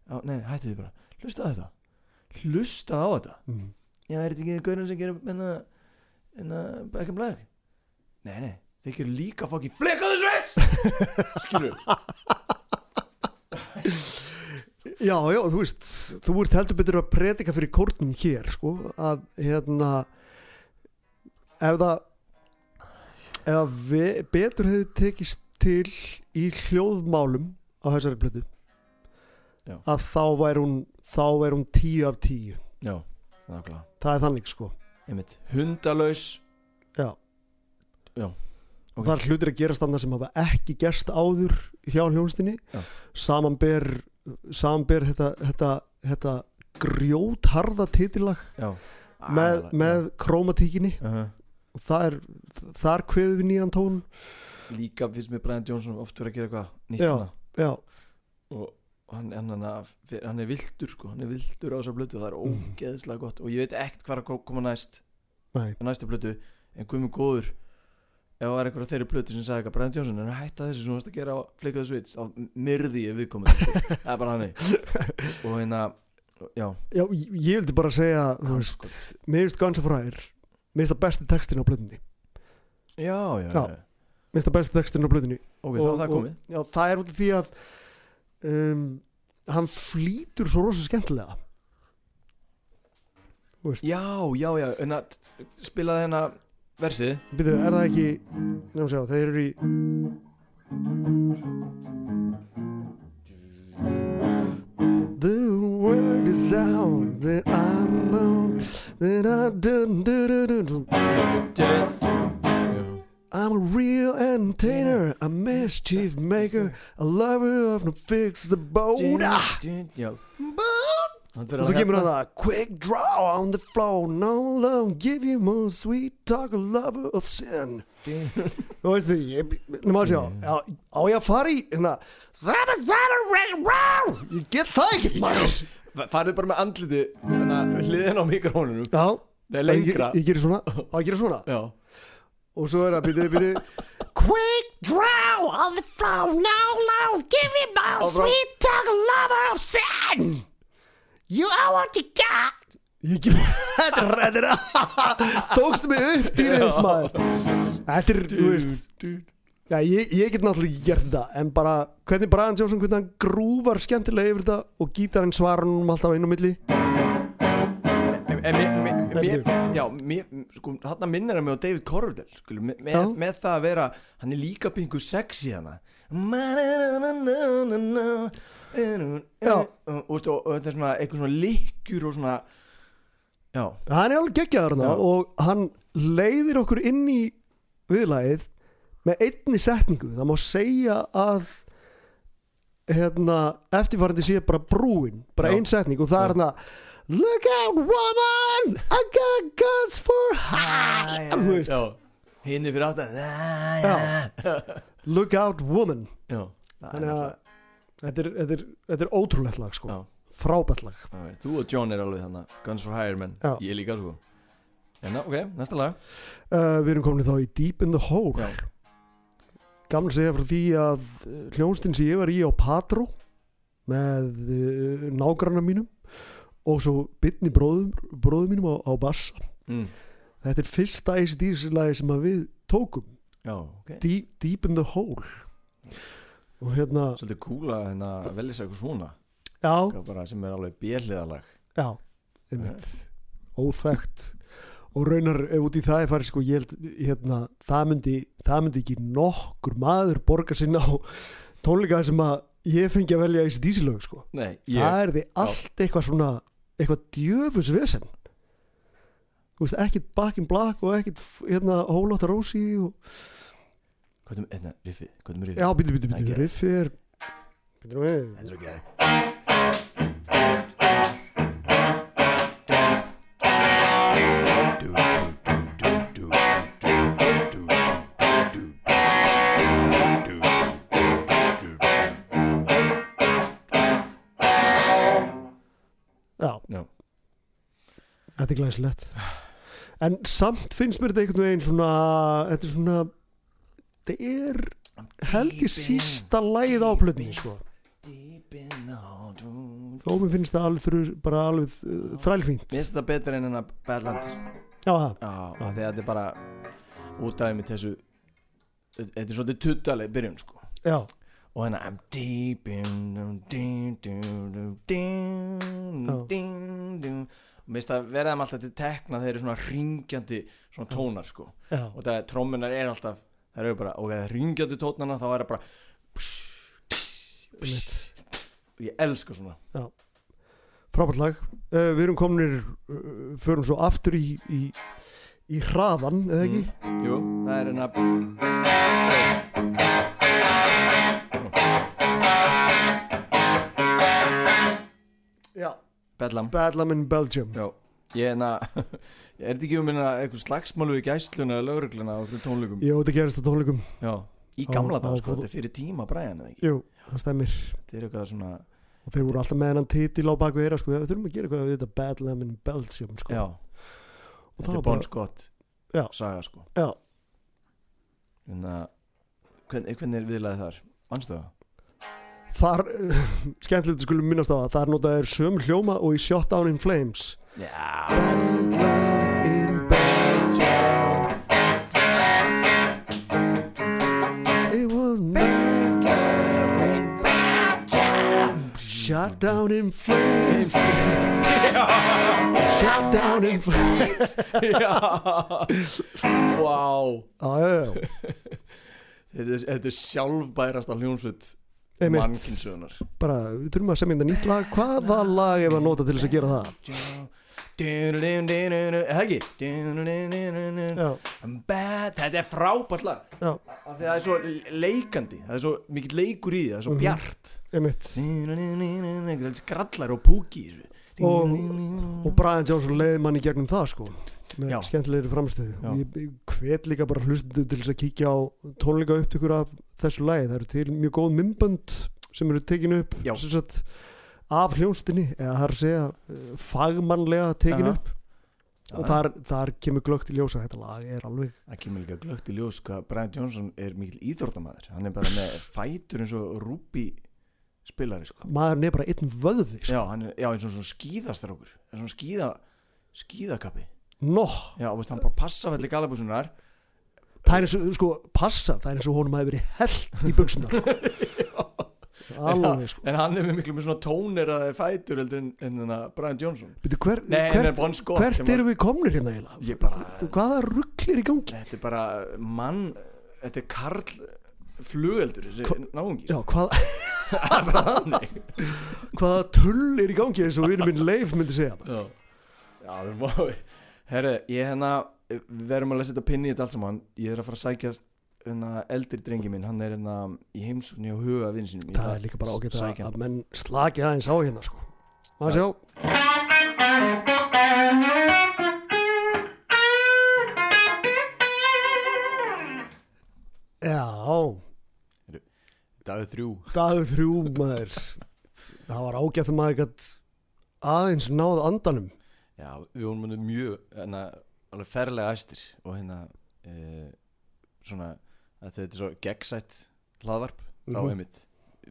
Já, nei, hættu því bara, hlusta á þetta. Hlusta á þetta. Mm. Já, er þetta ekki gaurin sem gerir enna, enna in Black? Nei, nei, þeir gerir líka fokki the Switch Skilur Já, já, þú veist þú ert heldur betur að predika fyrir kórnum hér sko, að hérna ef það ef ve- betur hefur tekist til í hljóðmálum á þessari blötu að þá væri hún þá væri hún tíu af tíu. Já, það er þannig sko. Einmitt, hundalaus. Já. Já. og Ok. það er hlutir að gerast annað sem hafa ekki gerst áður hjá hljónstinni samanber samanber þetta, þetta, þetta grjótharða titillag með, með krómatíkinni. Uh það er, þar kveðu við nýjan tón. Líka finnst mér Brian Johnson oft verið að gera eitthvað nýtt Já. já, og hann, hann, hann, hann er vildur sko, hann er vildur á þessar blötu það er Mm. ógeðslega gott og ég veit ekkert hvað er að koma næst nei, á næstu blötu en með góður ef það var einhver af þeirri blötu sem sagði eitthvað Brian Johnson en hætta þessu sem þú varst að gera á the Switch á myrði ég viðkomandi. Sko. það er bara hann og hérna, já, já, ég vildi bara segja þú veist, mér finnst Guns of Fire mér finnst það besti textin á blöðinni já, já, Já. mér finnst það besti textin á blöðinni ok, er það komið. já, það er um, hann flýtur svo rosa skemmtilega. Já, já, já, en að spilaði hérna versið. Byrju, er það ekki nefnum sjá, þeir eru í The word is out that I'm on that I dun, dun, dun, dun, dun. I'm a real entertainer, a mischief maker, a lover of no fix the boat. Ah! já Og svo kemur hann að Quick draw on the floor. No love give you more sweet talk A lover of sin. Þú veist ég, nema að sjá já, Á ég að fara í Ég get það ekki maður farið bara með andliti hérna, hliðin á mikrofónunum Já, það er ég, lengra ég gerir svona Og svo er það, byrju, byrju Quick draw on the floor No love give you more Áfram. sweet talk A lover of sin. You are what you got. Ég get Þetta er ræðir Tókstu mig upp í reynd maður. Þetta er, þú veist Já, ég, ég get náttúrulega ekki gert þetta En bara, hvernig Brian Johnson Hvernig hann grúfar skemmtilega yfir þetta Og gítarinn svarar hann um alltaf inn á milli. En mér, mér, já, mér, sko, þarna minnir hann mig á David Coverdale sko, með, með, með það að vera hann er líka pingu sexy hana Já. og, og, og, þetta er svona eitthvað svona lykkjur og svona já, Hann er alveg geggjaður hann Og hann leiðir okkur inn í Viðlagið Með einni setningu. Það má segja að Hérna, eftirfarandi sé bara brúin Bara Já. ein setning Og það Já. er hérna Look out woman! I got guns for high hinn er fyrir já, Look out woman. Já. Þannig að þetta er, þetta, er, þetta er ótrúlegt lag sko. Já. Frábært lag. Já, þú og John er alveg þannig Guns for Hire menn, ég líka sko. En, ok, næsta lag. Uh, Við erum komin þá í Deep in the Hole. Að segja frá því að uh, hljónstinn sem ég var í á Patró með uh, nágranna mínum og svo bytni bróðum, mínum á, á bassa mm. Þetta er fyrsta ACDC lagi sem við tókum. Já, ok. Deep, Deep in the Hole. Og hérna svolítið kúla hérna að velja sér eitthvað svona. Já, bara sem er alveg björliðalag já, einmitt. Óþekkt. Og raunar ef út í það er farið sko ég held hérna, það myndi það myndi ekki nokkur maður borga sinna á tónleika sem að ég fengi að velja ACDC lög sko. Nei, ég, það er því allt eitthvað svona eitthvað djöfus vesen þú veist, ekkit Back in Black og ekkit hérna Lotta Rosie og, hvað er með, hérna, með riffið, já, Það býtu, er riffið er nú við. Þetta er ok já, þetta er glæsilegt. En samt finnst mér þetta einhvern veginn svona þetta er svona þetta er held ég sísta lagið á plötni sko. Deep in þó mér finnst það alveg bara alveg uh, þrælfínt. Mér finnst þetta betur en hennar Badlands. Já, það, Já, af því að þetta er bara út af með þessu Þetta er svolítið tuttaleg byrjun sko. Já, Og hérna I'm deep in dum, dum, dum, dum, dum, Já. Og mér finnst það verða þeim alltaf til tekna þeir eru svona ringjandi svona tónar sko. Já, Og það er trommunar er alltaf Það eru bara, og það er ringjandi tónarna þá er það bara. Og ég elska svona. Frábært lag. Uh, við erum kominir uh, förum svo aftur í, í, í hraðan, eða ekki? Mm. Jú, það er hérna já, Bedlam. Badlam in Belgium. Já, ég er hérna Ég er þetta ekki um hérna eitthvað slagsmálu við gæsluna eða laurugluna á okkur tónleikum? Jó, þetta gerist á tónleikum. Já, í gamla dag sko, þetta er fyrir tíma bræðan eða ekki? Jú, það stemmir. Þetta er eitthvað svona, og þeir voru alltaf með hennan titil á baku eira sko, við þurfum að gera eitthvað við þetta Badlam in Belgium sko. já. Og Þetta það er Bon bara, Scott Já. saga sko. Já, Þannig að hvern, hvernig er viðlaðið þar? Manstu það? Þar skemmtilegt að skulum minnast á það þar notaður sömu hljóma og í Shot Down in Flames. Já. Badlam in Belgium It was Badlam in Belgium Shot down in flames. Shot down in flames. Já. Já, Þetta er, sjálfbærasta hljónsveit einmitt. Mannkinsögunar bara, við þurfum að semja þetta nýtt lag. Hvaða lag er að nota til þess að gera það? Bad, þetta er frábært lag. Já, af því að það er svo leikandi það er svo mikill leikur í því, það er svo Mhm. bjart. Einmitt. Skrallar og púki. Og- og Brian Johnson leiði mann í gegnum það sko með skemmtilegri framstöðu og ég, ég hvet líka bara hlustundu til þess að kíkja á tónleika upptökur af þessu lagi. Það eru til mjög góð mymbönd sem eru tekinu upp Já. sagt, af hljónstinni eða það er að segja eh, fagmannlega tekinu upp. Og þar, þar kemur glögt í ljósa þetta lag er alveg það kemur líka glögt í ljós hvað Brian Johnson er mikill íþórtamæður hann er bara með fætur eins og rúbi spilari sko. maður er bara einn vöðvi sko. já, er, já, eins og svona svona skíða skíðakappi. Nó, já, veist, hann bara passa felli galabúsunar það er eins og sko, passa, það er eins og honum hafi verið hell í buksunar sko. alveg sko. en hann er með miklu með svona tónir að það er fætur heldur en, en, en Brian Johnson. Byrju, hver, nei, hvert, er Bon Scott hvert að- erum við komnir hérna eiginlega? bara hvaða rugglir í gangi? Þetta er bara mann Þetta er Karl flugeldur Það er þannig. Hvaða tull er í gangi eins og vinur minn Leif myndi segja. Já, Já við má Herre, ég hérna Við verðum að lesa þetta pinni í þetta allt saman. Ég er að fara að sækjast hérna, eldri drengi minn Hann er hérna í heimsókn hjá huga vinn sinum Ég Það er líka bara að ágætt að, að menn slaki aðeins á hérna sko. Að sjá? Já, Dagur þrjú. Dagur þrjú maður. Það var ágætt að maður aðeins náð andanum. Já, við vorum mjög hérna, alveg ferlega æstir og hérna e, svona að þetta er svo gegnsætt hlaðvarp þá Mhm. einmitt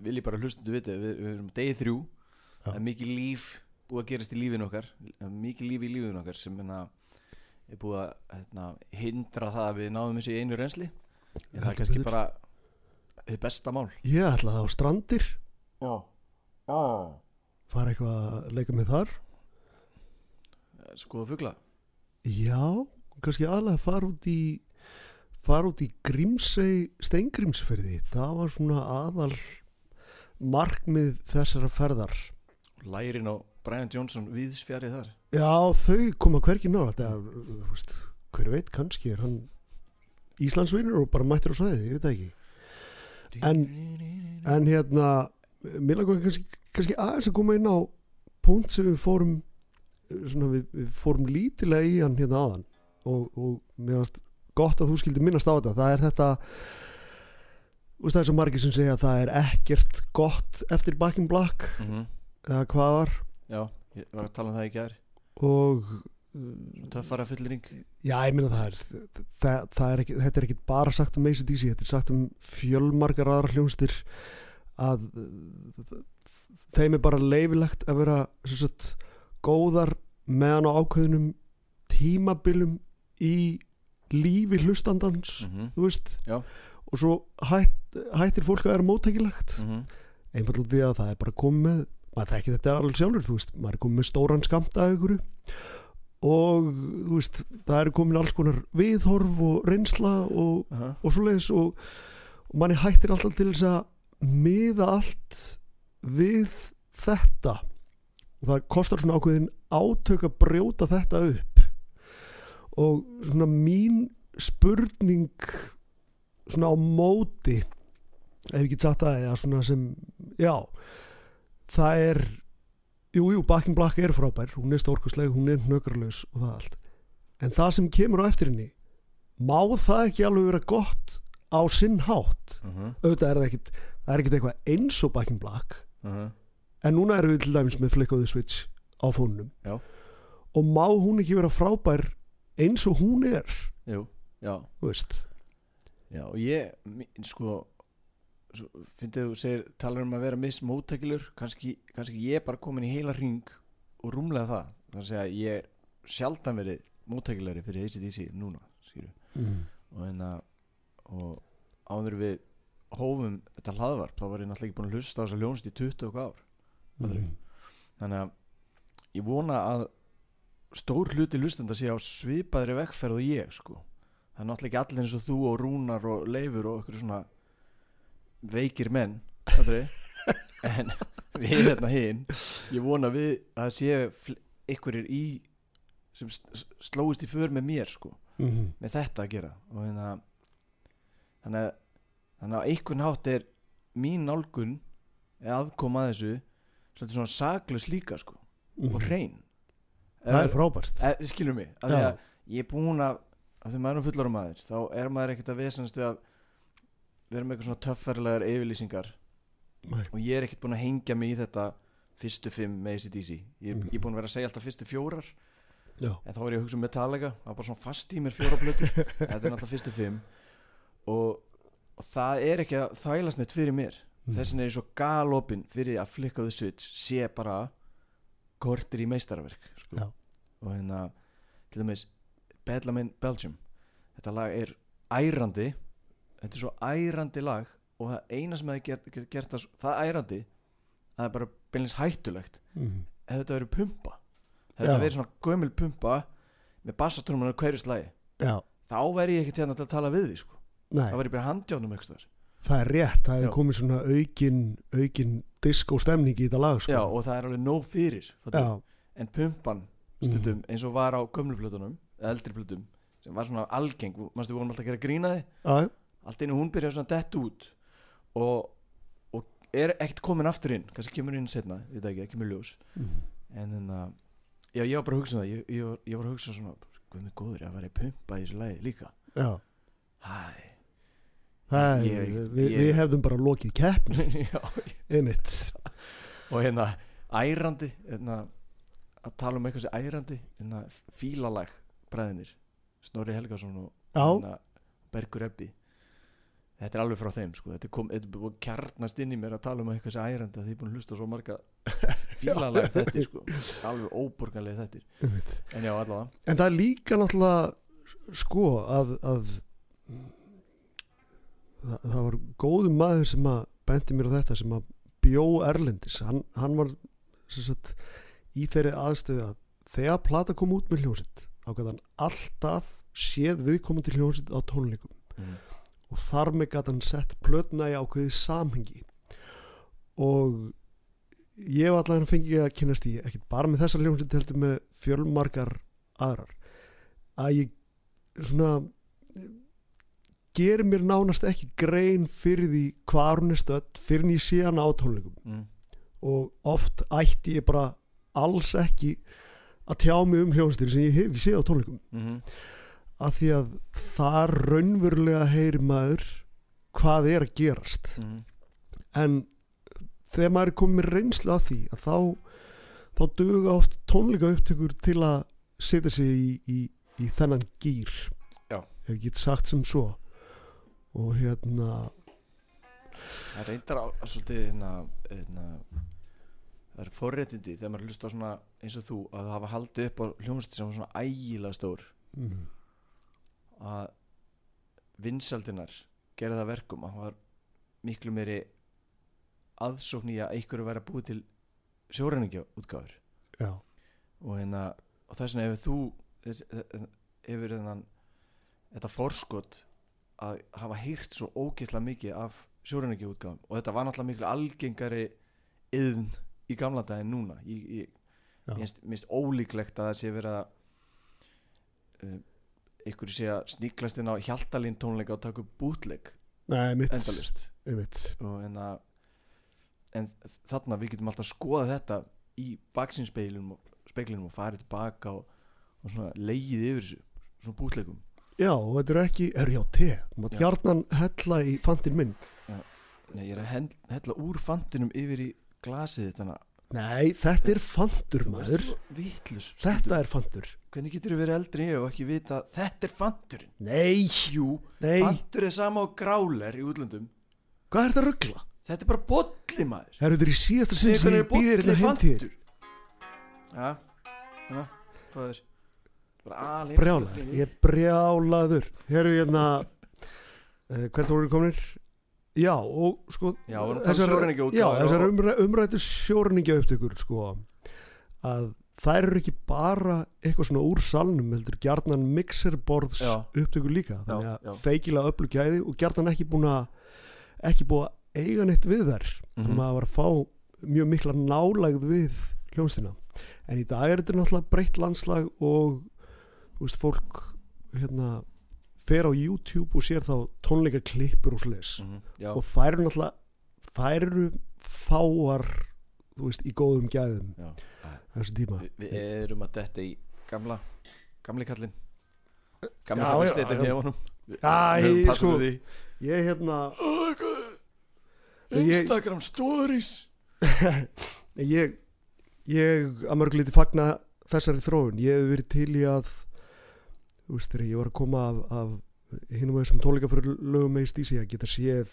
vil ég bara hlusta til viti við, við erum degi þrjú Já. það er mikið líf búið að gerast í lífinu okkar er mikið líf í lífinu okkar sem hérna, er búið að hérna, hindra það að við náðum þessu í einu reynsli en það er kannski betur. bara þið besta mál Ég ætla það á strandir Já, já. fara eitthvað að leika með þar skoða fugla Já, kannski aðlega fara út í fara út í Grímsey steingrímsferði það var svona aðal markmið þessara ferðar. Lærin á Brian Johnson viðsfjarið þar. Já, þau koma þú veist, hver veit, kannski er hann Íslandsvinur og bara mættir á svæðið, ég veit ekki. En- en hérna, mér langar kannski, kannski aðeins að koma inn á punkt sem við fórum svona, við, við fórum lítilega í hann hérna aðan og, og varst gott að þú skildi minnast á þetta. Það er þetta það er svo margir sem segja að það er ekkert gott eftir Back in Black mm -hmm. eða hvað var. Já, ég var að tala um það í gær. Og Töffara fullring Já, ég minna það er, það, það er ekki, þetta er ekki bara sagt um ACDC, þetta er sagt um fjölmargar aðra hljónstir að þeim er bara leifilegt að vera sem sagt, góðar meðan á ákveðnum tímabilum í lífi hlustandans Mhm. þú veist Já. og svo hætt, hættir fólk að vera móttækilegt Mhm. einfallega því að það er bara komið með maður þekki þetta alveg sjálfur þú veist, maður er komið með stóran skamta af ykkur og þú veist það er komin alls konar viðhorf og reynsla og, Aha. og svoleiðis og, og manni hættir alltaf til þess að miða allt við þetta og það kostar svona ákveðin átök að brjóta þetta upp og svona mín spurning svona á móti ef ég get sagt það eða svona sem já, það er jú, jú, Back in Black er frábær hún er stórkustleg, hún er hnökralaus og það allt en það sem kemur á eftir henni má það ekki alveg vera gott á sinn hátt Mhm. auðvitað er það ekkit það er ekkit eitthvað eins og Back in Black Mhm. En núna erum við til dæmis með Flick of the Switch á fónunum Já. og má hún ekki vera frábær eins og hún er? Jú, já. Þú veist. Já, og ég, sko svo, fyndið þú segir, talar um að vera mismóttækilur, kannski, kannski ég er bara komin í heila ring og rúmlega það. Er að ég er sjaldan verið móttækilari fyrir ACDC núna, mm. og en að og áður við hófum þetta hlaðvarp, þá var ég náttúrulega ekki búin að hlusta á þess að ljónst í 20 og ár Mm. þannig að ég vona að stór hluti hlustenda sé á svipaðri vekkferð og ég sko það er náttúrulega ekki allir eins og þú og Rúnar og Leifur og eitthvað svona veikir menn en við hérna hinn ég vona við að sé einhverjir í sem slóist í för með mér sko Mm. með þetta að gera og hérna þannig að, þannig að einhvern hátt er mín nálgun eða aðkoma að þessu svolítið svona saklaus líka sko. Mm. og hrein það er frábært. e, skilur mig, af því að ég er búin að af því maður er um maður þá er maður ekkert að vesenast við að vera með eitthvað svona töffarlegar yfirlýsingar. Nei. og ég er ekkert búin að hengja mig í þetta fyrstu fimm með ACDC ég, Mhm. ég er búin að vera að segja alltaf fyrstu fjórar. Já. en þá er ég að hugsa um Metallica það var bara svona fast í mér fjóra blötu þetta er alltaf fyrstu fimm. Og, og það er ekki að þælast neitt fyrir mér Mm. þessin er ég svo galopin fyrir að the switch sé bara kortir í meistarverk sko. Já. og hérna til dæmis Bedlam in Belgium þetta lag er ærandi þetta er svo ærandi lag og það eina sem hefði gert, gert, gert það, það ærandi það er bara beinleins hættulegt Mm. ef þetta verið pumpa ef þetta verið svona gömul pumpa með bassatrúmur á hverju slagi Já, þá væri ég ekki til að tala við því sko. þá væri ég bara handjánum eitthvað það er rétt það er komið svona aukin aukin disco stemning í þetta lag sko. já, og það er alveg nóg fyrir en pumpan stundum eins og var á gömlu plötunum eða eldri plötum sem var svona algeng mannstu við vorum alltaf að gera grínaði Já, allt einu hún byrjar svona dett út og, og er ekkert komin aftur inn kannski kemur inn setna, ég veit ekki, kemur ljós. Mm. en þannig að já, ég var bara að hugsa um það ég, ég, var, ég var að hugsa svona guð mig góður að vera í pumpa í þessu lagi líka. Hæ Það er, Ég- við, ég- við hefðum bara lokið keppni. Einmitt. Og hérna ærandi hérna, að tala um eitthvað sem ærandi hérna, fílalag bræðinir Snorri Helgason og hérna, Bergur Ebbi. Þetta er alveg frá þeim sko. þetta kom, þetta er búið að kjarnast inn í mér að tala um eitthvað sem ærandi að ég er búin að hlusta svo marga fílalag þetta sko. alveg óborganlega þetta en já allavega. En það er líka náttúrulega sko að, að það, það var góðum maður sem að bendi mér á þetta sem að bjó Erlendis. Hann, hann var sagt, í þeirri aðstöðu að þegar plata kom út með hljómsitt hann alltaf séð viðkomandi hljómsitt á tónleikum. Mm. og þar með gæti hann sett plötna í ákveðið samhengi. Og ég hef allavega fengið að kynast í ekki bara með þessar hljómsitt heldur með fjölmargar aðrar. Að ég svona gerir mér nánast ekki grein fyrir því hvað hún er stödd fyrir sé hann á tónleikum. Mm. og oft ætti ég bara alls ekki að tjá mig um hljónstir sem ég hef ekki séð á tónleikum. Mm af því að þar raunverulega heyri maður hvað er að gerast. Mm. en þegar maður er komið reynslu af því að þá þá duga oft tónleika upptökur til að setja sig í, í, í þennan gýr ef ég get sagt sem svo og hérna Það reyndar á svolítið hérna, hérna, það er forréttindi þegar maður hlusta á svona eins og þú að hafa haldið upp á hljómsveit sem var svona ægilega stór. Mm. að vinsaldinar gerði það verkum að það var miklu meiri aðsókn í að einhverju væri að búið til sjóræningja útgáður já, og hérna og þess vegna hefur þú þess, hefur þennan þetta forskot að hafa heyrt svo ógeðslega mikið af sjóræningja útgáðum og þetta var náttúrulega miklu algengari yðn í gamla daginn núna. Ég, finnst- minnst ólíklegt að það sé verið að uh, einhverju sé að sníklast inn á hjaltalín tónleika og taka upp bútleik endalust einmitt, og hérna en þarna við getum alltaf skoðað þetta í baksinspeilinum og, og farið tilbaka og, og leiðið yfir þessu svona bútleikum já, og þetta er ekki er já, te, maður Já. hjarnan hella í fantin minn, Nei, ég er að hella úr fantinum yfir í glasið þetta nei, þetta er fantur maður, vitlus þetta er fantur. Hvernig getur þú verið eldri og ekki vita að þetta er fanturinn? Nei, jú, nei, fantur er sama á gráler í útlöndum. Hvað er þetta ruggla? þetta er bara bolli maður. Það eru þetta í síðasta sinn sem ég býðir þetta heim til þér. fantur. Já, já, hvað er Brjálaður, ég er brjálaður Hér eru hérna uh, Hvert voru kominir? Já, og sko Já, við um sjóræningjaupptökur Já, þessar umræ, umrættu sjórningja upptökur sko að þær eru ekki bara eitthvað svona úr salnum heldur gjarnan mixerborðs Já. upptökur líka þannig að já. feikilega öllu gæði og gjarnan ekki búin að ekki búið að eiga neitt við þær Mhm. þannig að maður var að fá mjög mikla nálægð við hljónstina en í dag er þetta náttúrulega breytt landslag og veist, fólk hérna fer á YouTube og sér þá tónleika klippur og slis Mhm, já, og þær eru náttúrulega þær eru fáar þú veist, í góðum gæðum þessu tíma. Vi, við erum að detta í gamla gamli kallinn. Gamla Já, kallinn já, steytir já. ég- sko- ég hérna Instagram stories. Ég, ég að mörg liti fagna þessari þróun. Ég hef verið til í að þú veist þegar ég var að koma af, af hinum þessum tónleika fyrir lögum með stísi að geta séð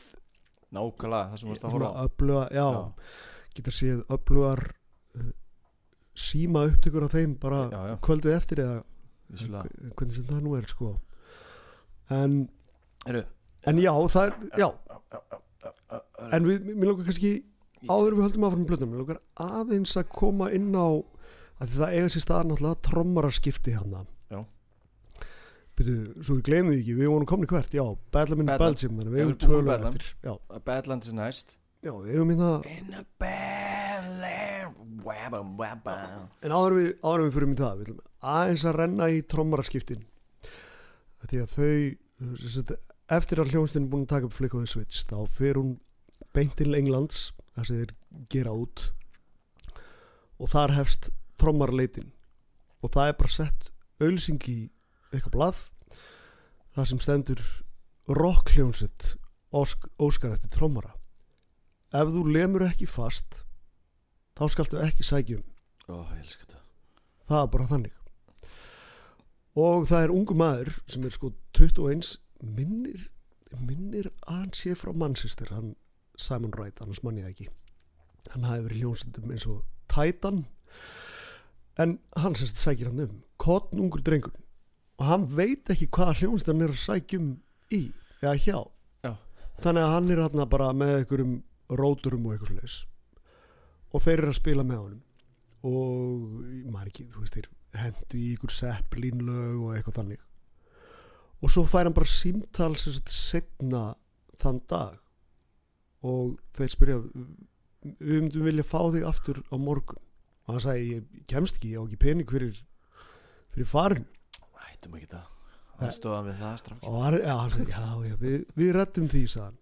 nákvæmlega það sem varst að horfa öfluga, já, Já. geta séð öflugar uh, síma upptökur af þeim bara já, já, kvöldið eftir eða hvernig sem það nú er sko. En, Heru, en já, það er já, en við, mér langar kannski áður við höldum áfram blöðum, mér langar aðeins að koma inn á að það eiga sér stað náttúrulega trommaraskipti hann Já. Byrju, svo við gleymum því ekki, við vorum komni hvert já, Bedlam in Bedlam. Belgium þannig við Já, eigum við erum búin tvö með lög Bedlam. eftir já, Badlands er næst já, við eigum hérna In a badland Wabba wabba en áður við, áður við fyrir í það við ætlum aðeins að renna í trommaraskiptin því að þau sagt, eftir að hljónstinn er búin að taka upp Flick of the Switch þá fer hún beint til Englands þar sem þeir gera út og þar hefst trommarleitin og það er bara sett auðlýsing í eitthvað blað þar sem stendur rock hljónsett ósk, óskar eftir trommara. Ef þú lemur ekki fast þá skaltu ekki sækjum þetta. Það er bara þannig. Og það er ungu maður sem er sko 21 minnir, minnir að hann sé frá Manchester hann Simon Wright, annars mann ég ekki. Hann hafi verið hljónsendum eins og Titan en hann semst sækir hann um. Kottn ungur drengur og hann veit ekki hvaða hljónsend hann er að sækjum í eða hjá. Já. þannig að hann er hann bara með einhverjum róturum og eitthvað slags og þeir eru að spila með honum. Og maður ekki, þú veist, þeir hendu í ykkur Zeppelin lög og eitthvað þannig. Og svo fær hann bara símtal sem sagt setna þann dag. Og þeir spyrja við myndum vilja fá þig aftur á morgun. Og hann sagði, ég kemst ekki, ég á ekki pening fyrir fyrir farinu Ættum ekki það. Það stóðan við það strafn og hann, já, hann já, já, við, við rettum því hann.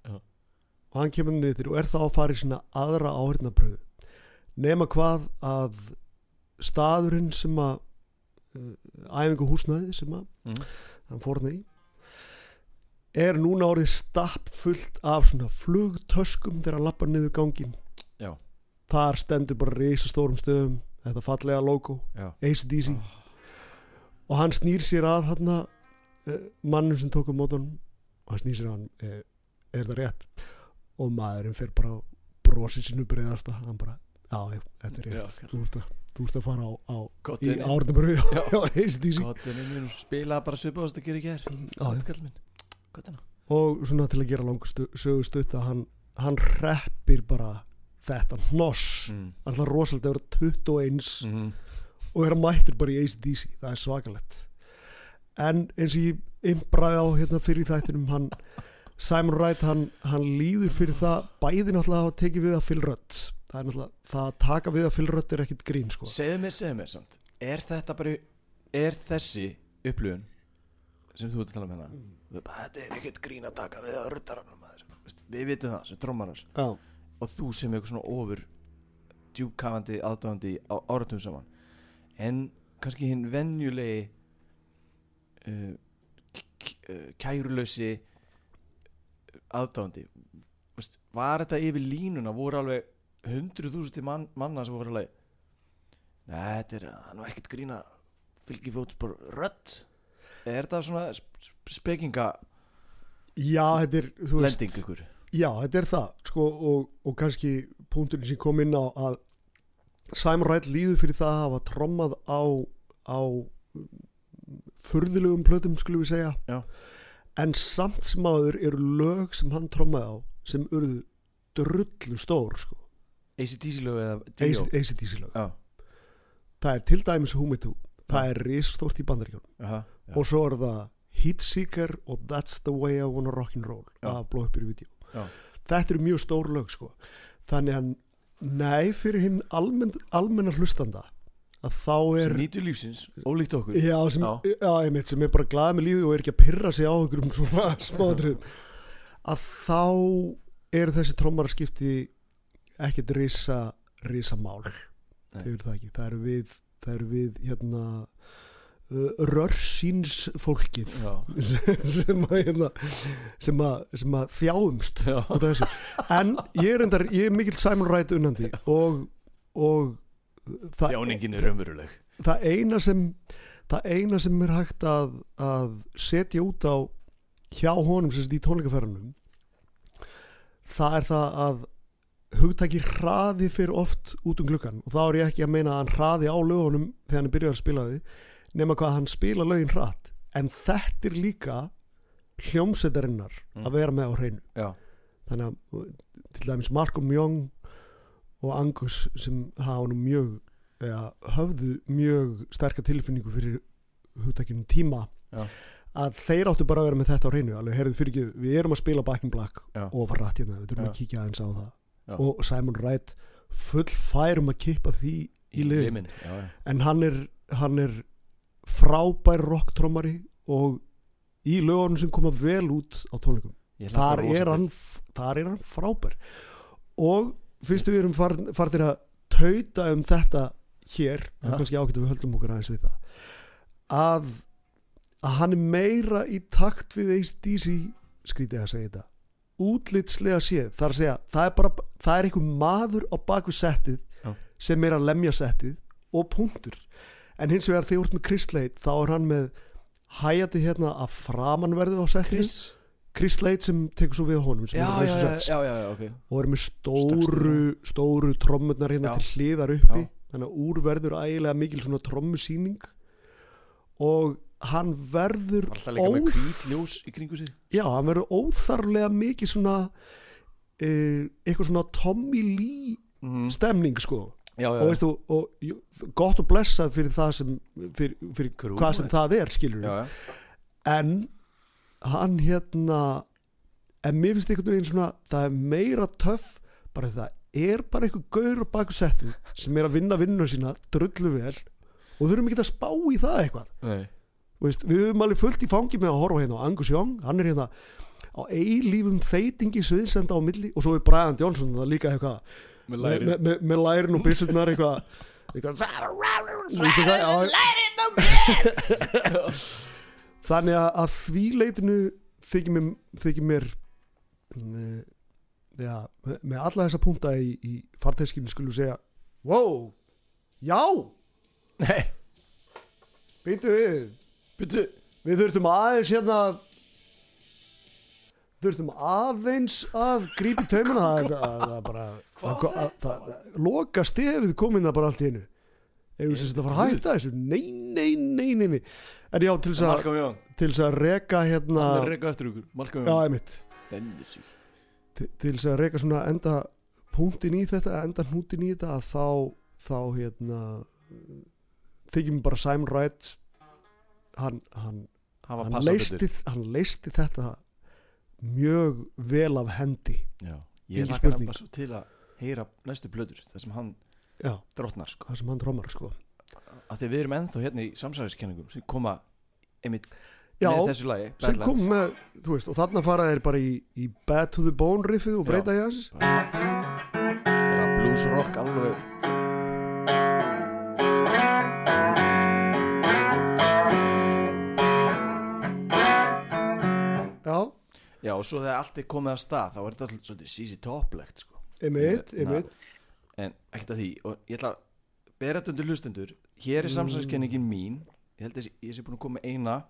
Og hann kemur niður og er þá að fara í svona aðra áhyrnapröfu nema hvað að staðurinn sem að uh, æfingu húsnæði sem að Mhm. hann fór hann í er núna orðið stapp fullt af svona flugtöskum þegar hann lappar niður gangin Já. þar stendur bara risastórum stöðum þetta fallega logo ACDC og hann snýr sér að hann uh, mannum sem tók á mótunum og hann snýr sér að hann uh, er það rétt? Og maðurinn fer bara brosið sinu breiðasta. Hann bara, já, já, þetta er Já, rétt þú ert að, þú ert að fara á, á í Já. já, já, ACDC Kottunni minn spilaði bara svipaðast að gera Já, já. Kall minn. Kottuna og svona til að gera langu stu, sögu stutt að hann, hann reppir bara þetta hnoss. Mm. ætlar rosalega að vera 21 mm. Og er að mættur bara í ACDC það er svakalett en eins og ég imbraði á hérna fyrir þættinum hann, Simon Wright hann, hann líður fyrir það bæði náttúrulega að tekið við að Rudd. Það er náttúrulega, það að taka við að Rudd er ekkit grín sko. Segðu mér, segðu mér samt Er þetta bara Er þessi upplifun sem þú ert að tala um hérna Mm. Þetta er ekkert grín að taka við að Veist, Við vitum það sem trommarar. Já, og þú sem eitthvað svona ofur djúbkafandi aðdáðandi á áratum saman en kannski hinn venjulegi uh, uh, kærulösi aðdáðandi Vist, var þetta yfir línuna? Voru alveg hundruð þúsusti man, manna sem voru alveg Nei, þetta er nú ekkert grína fylgi fótspor rödd. Er þetta svona sp- spekinga já þetta er lending ykkur? já þetta er það sko og, og kannski punkturinn sem kom inn á að Simon Wright líður fyrir það að hafa trommað á á furðulegum plötum skulum við segja. Já. en samt sem áður eru lög sem hann trommaði á sem urðu drullu stór sko. ACDC lög eða. ACDC lög. Já, það er til dæmis Too. Það er risastórt í bandaríkjónum og svo er það Heatseeker og That's the way I wanna rock'n'roll að blóða upp í vídeo. Já. þetta eru mjög stór lög sko. Þannig að nei fyrir hinn almenn, almenna hlustanda. Að þá er sem nýtur lífsins, ólíkt okkur. Já, sem, Já. já. einmitt, sem er bara glað með lífi og er ekki að pyrra sig á ykkur um svona smáðröðum að þá eru þessi trommaraskipti ekkert risa risa mál það eru við það eru við hérna rörsins fólkið sem að hérna, sem að, sem að þjáumst en ég er, endar, ég er mikill Simon Wright unnandi og, og þjáningin er raunveruleg. það eina sem það eina sem er hægt að, að setja út á hjá honum sem sagt í tónleikaferðanum það er það að hugtaki hraði fyrir oft út um gluggan og þá er ég ekki að meina að hann hraði á lögunum þegar hann er byrjað að spila því nema hvað hann spila lögin hratt. En þetta er líka hljómsveitarinnar Mm. að vera með á hreinu. Já, þannig að til dæmis Malcolm Young og Angus sem hafa mjög eða, höfðu mjög sterka tilfinningu fyrir hugtakinu tíma Já. að þeir áttu bara að vera með þetta á hreinu. Alveg, heyrðu fyrir ekki, við erum að spila Back in Black og var rætt hérna, við þurfum Já. að kíkja aðeins á það. Og Simon Wright full færum að kippa því í liðin en hann er, hann er frábær rocktrommari og í lögunum sem koma vel út á tónleikum. Þar er, hann, þar er hann frábær. Og fyrstu við erum farin, farin að tauta um þetta hér, er kannski að við höldum okkur aðeins við það að, að hann er meira í takt við ACDC skrítið að segja þetta útlitslega séð, það er að segja það er bara, það er einhver maður á baku settið Já. sem er að lemja settið og punktur en hins vegar þegar þú ert með Chris Slade þá er hann með hæjati hérna að framanverðu á settinu Chris? Chris Slade sem tekur svo við honum Já, er já, já, Sets já, já, já, ok. Og er með stóru, stóru trommurnar hérna til hliðar uppi. Þannig að úr verður ægilega mikil svona trommusýning. Og hann verður alltaf líka með óþ- hvít ljós í kringu sig? Já, hann verður óþarflega mikið svona uh, eitthvað svona Tommy Lee mm. stemning sko Já, já, og veistu, og, jú, gott og blessað fyrir það sem fyrir, fyrir Krú, hvað sem það er skilur já, já. en hann hérna en mér finnst einhvern veginn svona það er meira töff bara það er bara einhver gaur á baku settu sem er að vinna vinnuna sína drullu vel og þurfum ekki að spá í það eitthvað. Þú veist, við höfum alveg fullt í fangi með að horfa hérna á Angus Young, hann er hérna á eilífum þeitingi sviðsenda á milli og svo er Brian Johnson það líka eitthvað Með með, læri með, með, með lærin og byssurnar eitthvað, þannig að, að því leitinu þykir mér, þykir mér mm, já, með, alla þessa punta í, í farteskinu skulum segja wow, já. Nei, býtu við. Byrju við þurftum aðeins hérna þurftum aðeins að grípa í taumina það það- bara það, það, loka stefið komin það bara allt í einu. Eða þess að þetta fara að hætta þessu? Nei, nei, nei, nei, nei. en já, til þess að til þess að reka hérna reyka eftir ykkur. Já, einmitt. Til, þess að reka svona enda punktin í þetta, enda hnútin í þetta að þá, þá hérna þykir mér bara Simon Wright hann, hann, hann leisti, hann leisti þetta mjög vel af hendi. Já, ég lakka spurning. nefnilega svo til að heyra næstu blöður þar sem hann já, drottnar sko. Það sem hann trómar sko. Af því við erum ennþá hérna í samsæðiskenningum sem koma einmitt já, með þessu lagi sem kom með, þú veist, og þarna fara þeir bara í, í Bad to the Bone riffið og breyta í hans bara blues rock alveg Já, og svo þegar allt er komið af stað þá er þetta alltaf svolítið sísi topplegt sko. einmitt, Ég- einmitt. en ekkert að því og ég ætla að bera þetta undir hlustendur. Hér er samsæðiskenningin mín. Ég held að ég- sé búin að koma eina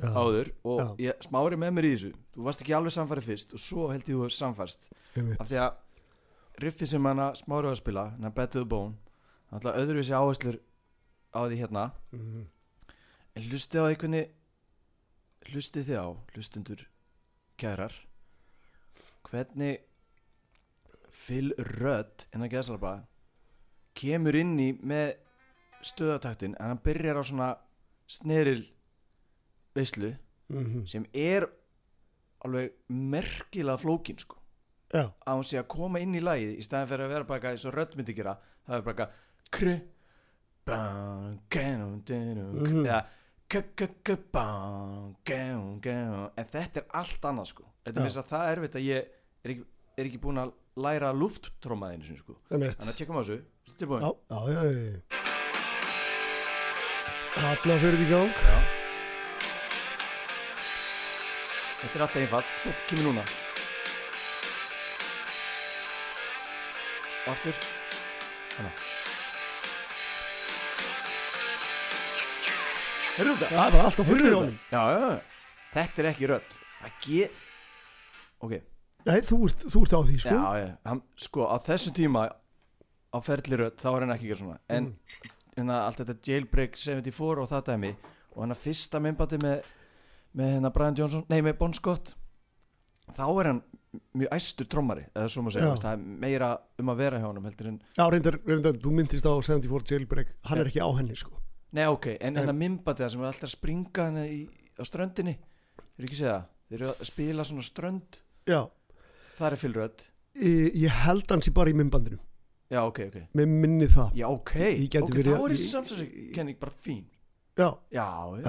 já, áður og Já. ég smári með mér í þessu. Þú varst ekki alveg samfærið fyrst og svo held ég þú hefur samfærst einmitt. Af því að riffi sem hana smári var að spila hann Bad to the Bone hann ætla öðruvísi áherslur á því hérna. Mhm. en hlustið á einhvernig hlustið þið á hlustendur kærar hvernig Phil Rudd en að geðsalaba kemur inn í með stöðataktin en hann byrjar á svona sneril veislu Mhm. sem er alveg merkilega flókin sko já, að hún sé að koma inn í lagið í staðin fyrir að vera bara eitthvað eins og rödd myndi gera það er bara eitthvað kru bang, genum, denum, Mhm. eða en þetta er allt annað sko. Þetta er þess að það er erfitt að ég er ekki, er ekki búin að læra lufttrómaðinu sko. Þannig að tjekkum á þessu. Já, já, já þarna fyrir því gang. Já. Þetta er alltaf einfalt. Svo kemur núna. Og aftur. Hanna Heyrðu þetta? það er bara alltaf fullið Heyrðu honum? Já, já, já. Þetta er ekki rödd. Það get Ok, Nei, þú ert, þú ert á því sko. Já, já. Hann, Sko, á þessum tíma Á ferli rödd, þá er hann ekki að gera svona. En Mm. hérna, allt þetta Jailbreak 74 og það dæmi Og hann að fyrsta myndbandi með Með hérna Brian Johnson Nei, með Bon Scott Þá er hann mjög æstur trommari Eða svo má segja, það er meira um að vera hjá en Já, reyndar, reyndar, þú myndist á 74 jailbreak. Hann er Já. ekki á henni sko Nei, ok, en hérna það sem er alltaf að springa hérna í, á ströndinni Þeir eru ekki að segja það? Þeir eru að spila svona strönd. Já, Það er fylrödd ég, held hans í bara í myndbandinu Já, ok, ok. Með minni það. Já, ok, ok, þá er þessi samsæðiskenning bara fín. Já, Já, já.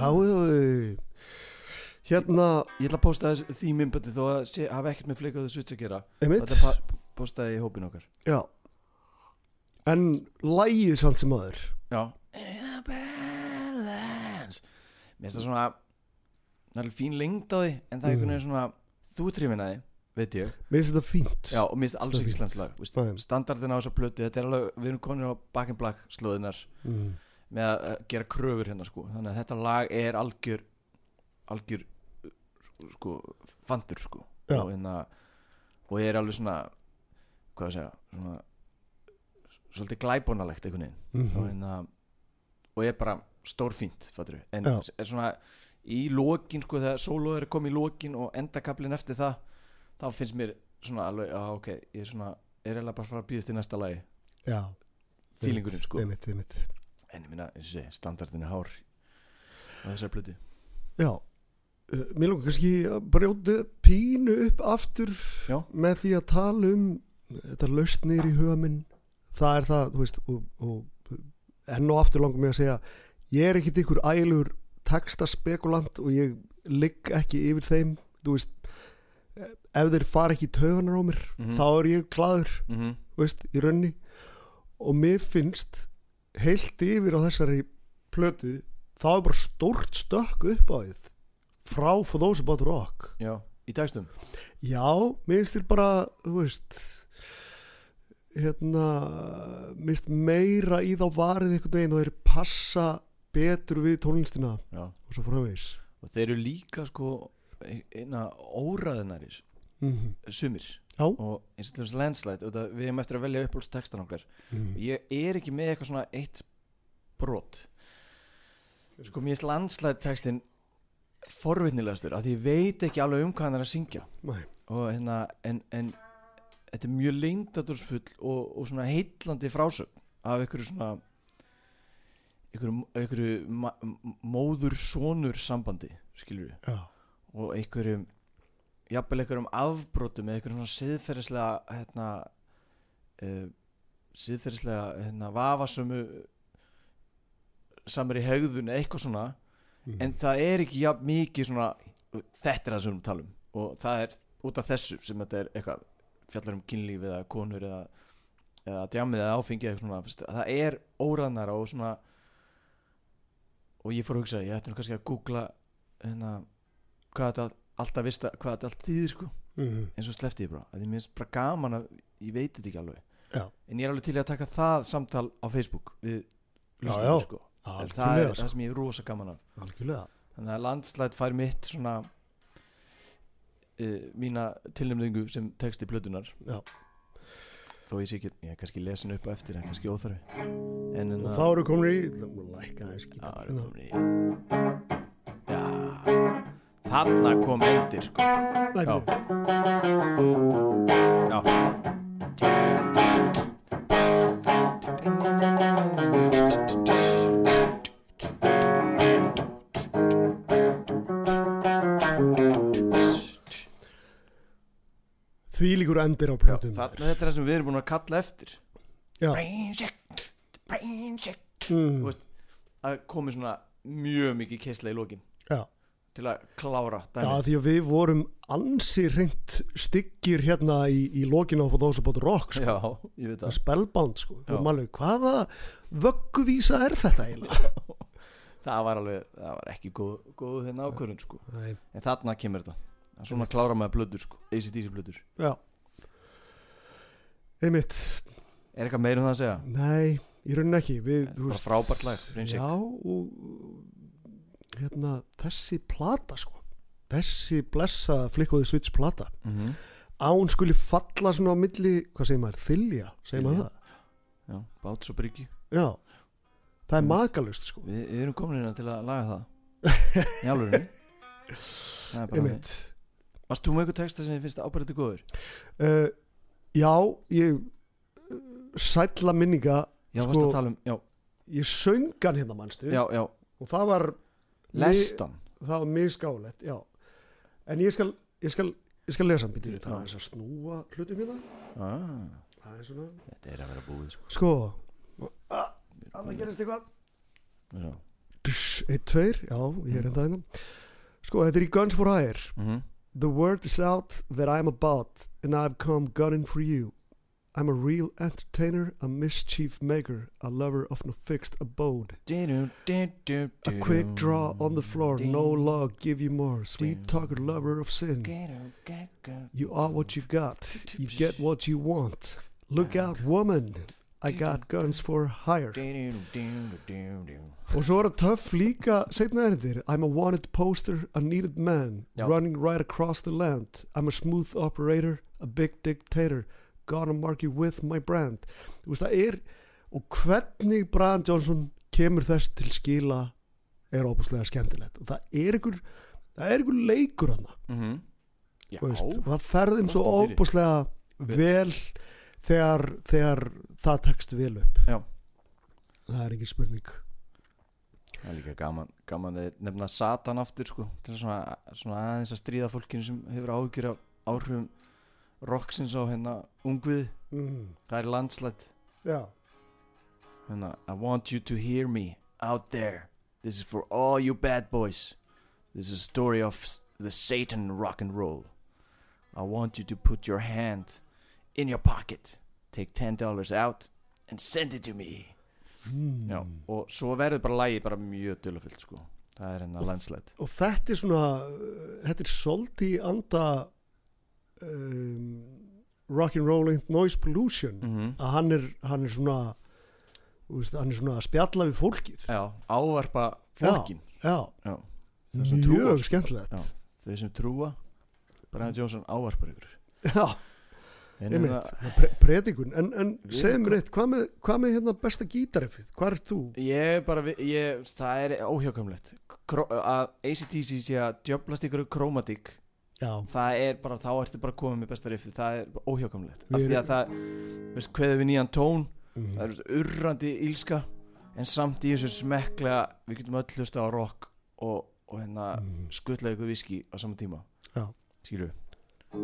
Hérna, Ég ætla að posta þess, því myndbandi þó að hafa ekkert með fleikaðu switch að gera. Einmitt. Þetta pa postaði í hópin okkar. Já. En lægið samt sem aður Já In balance. Mér finnst það svona alveg fín lengd á því En það er einhvern veginn svona Þú trýfin að því, veit ég. Mér finnst þetta fínt. Já, og mér finnst alls ekki Nei. Standardin á þessa plötu Þetta er alveg, við erum konir á Back in Black slóðinar mm. Með að gera kröfur hérna sko. Þannig að þetta lag er algjör Algjör uh, Sko, fandur sko. Já. og, hérna, og ég er alveg svona Hvað að segja Svona Svolítið glæbónalegt einhvern veginn. Og, Mm hérna, og er bara stórfínt fattur, en Já. er svona í lokin sko þegar solo er komið í lokin og endakablin eftir það þá finnst mér svona alveg já ok, ég er svona er eiginlega bara að fara að býðast til næsta lagi. Já. Feelingurinn sko. Einmitt, einmitt. En ég minna, eins og segi, standardin er hár á þessari plötu. Já. Uh, Mér langar kannski að brjóta pínu upp aftur Já. með því að tala um þetta lausnir í huga minn. Það er það, þú veist og, og enn og aftur langar mig að segja ég er ekkit ykkur ælugur textaspekulant og ég ligg ekki yfir þeim þú veist ef þeir fara ekki í tauganar á mér Mhm. þá er ég glaður, mm -hmm. veist, í raunni og mér finnst heilt yfir á þessari plötu þá er bara stórt stökk upp á því frá For Those About Rock já, í dagstum Já, mér finnst þér bara, þú veist hérna finnst meira í þá varið einhvern veginn og þeir passa betur við tónlistina já. og svo framvegis og þeir eru líka sko ein- eina óraðinaris Mhm. sumir Já. og eins og til þess það, við erum eftir að velja uppáhaldstekstan okkar Mhm. ég er ekki með eitthvað svona eitt brot sko mér finnst landslide tekstin forvitnilegastur því ég veit ekki alveg um hvað hann er að syngja Nei. og hérna en, en þetta er mjög leindadursfull og, og svona heitlandi frásögn af einhverju svona einhverju, einhverju móður-sonur sambandi skilur við Já. og einhverjum jafnvel einhverjum afbrotum eða einhverjum svona siðferðislega hérna uh, siðferðislega hérna vafasömu samar í eða eitthvað svona Mhm. en það er ekki jafn mikið svona þetta er það sem við erum að tala um og það er út af þessu sem þetta er eitthvað fjallar um kynlíf eða konur eða, eða djamið eða áfengi eða svona það er óraðnara og svona og ég fór að hugsa ég ætti nú kannski að googla hérna, hvað þetta alltaf vista hvað þetta allt þýðir sko Mhm. eins og sleppti ég bara, að ég minnst bara gaman að ég veit þetta ekki alveg Já. en ég er alveg til að taka það samtal á Facebook við já. sko. Það er Algjörlega, það sko. sem ég er rosa gaman af Algjörlega. þannig að landslætt fær mitt svona uh, mína tilnefningu sem texti plötunar Já. þó ég sé ekki, ég er kannski lesin upp á eftir en kannski óþarfi en en Og þá eru komin í, lækka aðeins Já, gítar. erum komin í- Já, þarna kom endir sko. Já. byrju. Já Því líkur endir á plötum. þetta er það sem við erum búin að kalla eftir Já. Brain shake Brain shake Mm. Að komi svona mjög mikið keisla í lokin Já. til að klára Já, því að við vorum ansi reynd styggir hérna í, í lokinu á Those About Rock, sko. Spellbound, sko. Maður, hvaða vögguvísa er þetta eiginlega? Það var alveg, það var ekki góð, góð þennan ákvörðun sko Nei. En þarna kemur þetta Svona klára með blöður sko ACDC blöður Já. Einmitt. Er eitthvað meira um það að segja? Nei, í rauninni ekki. Við, er bara frábært lag Shake. Já, og hérna, þessi plata, sko. Þessi blessa flikkuði switch plata. Mhm. Án skuli falla svona á milli, hvað segir maður, þylja, segir maður Þylja. það? Já, báts og bryggju Já. Það er Einmitt. makalust, sko. Við, við erum komin hérna til að laga það Í alveg Það er bara Einmitt. Varst þú með eitthvað texta sem þið finnst ábærið góður? Uh, já, ég uh, sætla minninga Já, Sko- varst að tala um Já, ég söngan hérna mannstu já, já. Og það var Lestan? það var mjög skálegt, já. En ég skal, ég skal, ég skal lesa býtið við það er að snúa hlutum hérna. Ah, það er svona, Þetta er að vera búið sko. Sko að það gerist eitthvað. Eitt, tveir, já, ég er enda hérna. Sko, þetta er í Guns for Hire. Mhm. The word is out that I'm about and I've come gunning for you I'm a real entertainer, a mischief maker, a lover of no fixed abode. A quick draw on the floor, no law give you more. Sweet talker, lover of sin. You are what you've got. You get what you want. Look out, woman. I got guns for hire. Og svo er það töff líka setna erindir. I'm a wanted poster, a needed man, Já. running right across the land. I'm a smooth operator, a big dictator, gonna mark you with my brand. Þú veist, það er, og hvernig Brian Johnson kemur þess til skila er óbúslega skemmtilegt. Og það er ykkur, það er ykkur leikur Mhm. Já, þú veist, og það ferðum svo óbúslega vel þegar, þegar það tekst vel upp. Já. Það er ekki spurning. það er líka gaman, gaman nefna Satan aftur sko, til svona, svona aðeins að stríða fólkinu sem hefur áhyggjur af áhrifum rocksins á hérna ungvið, Mm. það er landslætt Já. hérna, I want you to hear me out there this is for all you bad boys this is a story of the Satan rock and roll I want you to put your hand in your pocket. Take ten dollars out and send it to me. Mm. Já, og svo verður bara lægið bara mjög dölufyllt sko. Það er hennar landslætt og þetta er svona uh, þetta er í anda um, rock'n'rolling noise pollution. Mm -hmm. að hann er, hann er svona veist, hann er svona að spjalla við fólkið. Já, ávarpa fólkin já, Já, mjög sko. skemmtilegt. Þau sem trúa Brian Johnson ávarpar ykkur. Já, predikun En, en erum mér eitt, hvað með, hvað með hérna besta gítarriffið? Hvað er þú? ég er bara vi- ég, það er óhjákamlegt að ACTC sé að djöblast ykkur krómatík Já, það er bara, þá ertu bara komið með besta riffið það er óhjákamlegt af því að það, veist, kveður við nýjan tón mm. það er urrandi ílska en samt í þessu smekklega við getum öll hlusta á rock og, og hérna Mm. skuttla ykkur viski á sama tíma Já. Já,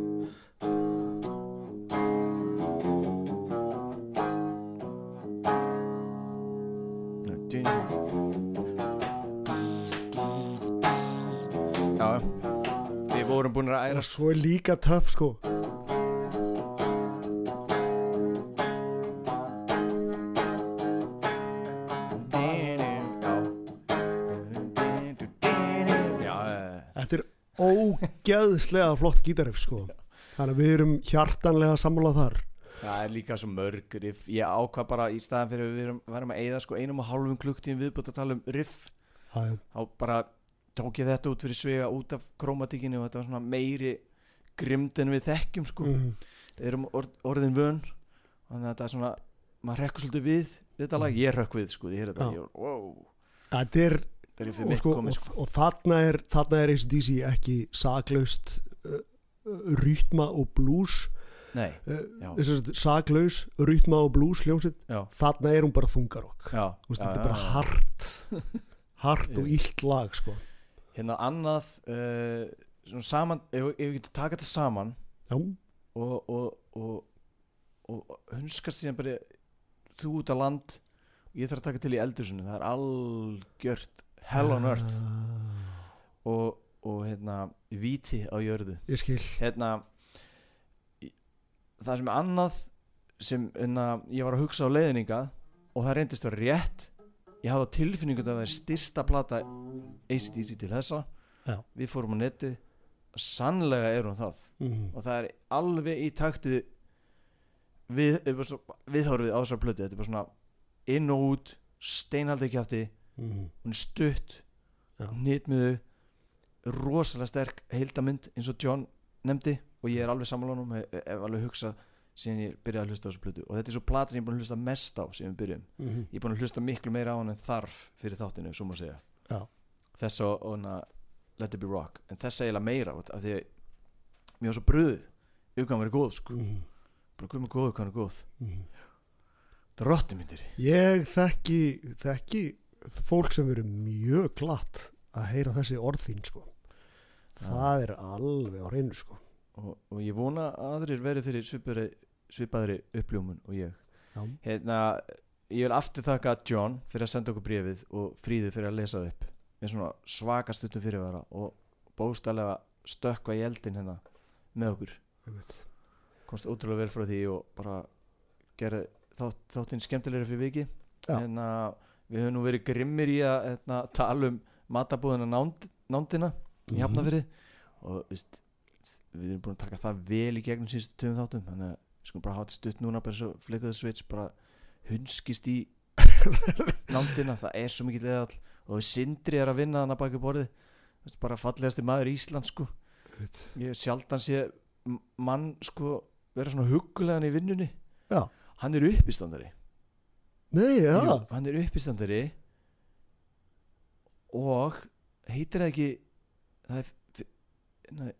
við vorum búin að Og ærast. svo er líka töff sko ógeðslega flott gítarriff sko. Þannig að við erum hjartanlega sammálað þar. Það er líka svo mörg riff. Ég ákvað bara í staðan fyrir við erum, varum að eyða sko einum og hálfum klukktíðin viðbútt að tala um riff. Já. þá bara tók ég þetta út fyrir svega út af krómatíkinu og þetta var svona meiri grimd en við þekkjum sko. Mm. við erum orð, orðin vön. Þannig að þetta er svona maður rekkur svolítið við þetta lag, ég rökk við sko þetta, var, wow. Þetta er er og, mitt sko, komið og, sko. og þarna er þarna er ACDC ekki saklaust uh, rytma og blues nei, saklaus rytma og blues hljómsveit. Já, þarna er hún bara þungarokk. Þetta er bara hart hart og illt lag sko. Hérna annað uh, saman, ef, við getum taka þetta saman já, og, og, og, og hunskast síðan bara þú út á land og ég þarf að taka til í eldursunni það er algjört hell on earth. Og, og hérna víti á jörðu. Ég skil. Hérna það sem er annað sem hérna, ég var að hugsa á leiðninga og það reyndist að vera rétt ég hafði á tilfinningu að það væri styrsta plata ACDC til þessa. Já. við fórum á netið og sannlega er hún það. Mm. og það er alveg í takt við við, viðhorfið á þessar plötu. Þetta er bara svona inn og út steinhaldi ekki afti Mm. hún er stutt nýtmiðu rosalega sterk heildamynd eins og John nefndi og ég er alveg sammálanum hef, hef alveg hugsað síðan ég byrjaði að hlusta á þessu plötu og þetta er svo plata sem ég er búin að hlusta mest á síðan við byrjum Mm. ég er búin að hlusta miklu meira á hann en þarf fyrir þáttinu, svo má segja Já. þess og, hana, Let It Be Rock en þess eiginlega meira af því að mér var svo bröðið ef hann verið góð sko Mm. bara hvað með góð, hvað er góð Mm. það er rotti myndir ég þekki þekki fólk sem verið mjög glatt að heyra þessi orðín sko. Það er alveg á reynu sko. Og, og ég vona að aðrir verið fyrir svipaðri, svipaðri uppljómun og ég. Hérna, ég vil aftur þakka John fyrir að senda okkur bréfið og Fríðu fyrir að lesa það upp. Með svona svaka stuttum fyrirvara og bóstalega stökkva í eldin hérna með okkur. Komst ótrúlega vel frá því og bara gera þátt, þáttinn skemmtilegri fyrir viki Já. hérna, við höfum nú verið grimmir í að hérna, tala um matabúðina nánd, nándina í Mhm. Hafnafyrði og veist, við erum búin að taka það vel í gegnum síðustu töfum þáttum þannig að við skulum bara hafa þetta stutt núna bara svo fleikaðu switch bara hunskist í nándina, það er svo mikið leðall og sindri er að vinna þannig baki borðið Veist, bara fallegasti maður í Ísland sko ég sjaldan sé mann sko vera svona huggulegan í vinnunni Já. hann er uppistandari nei, já, Jú, hann er uppistandari og heitir það ekki það er nei,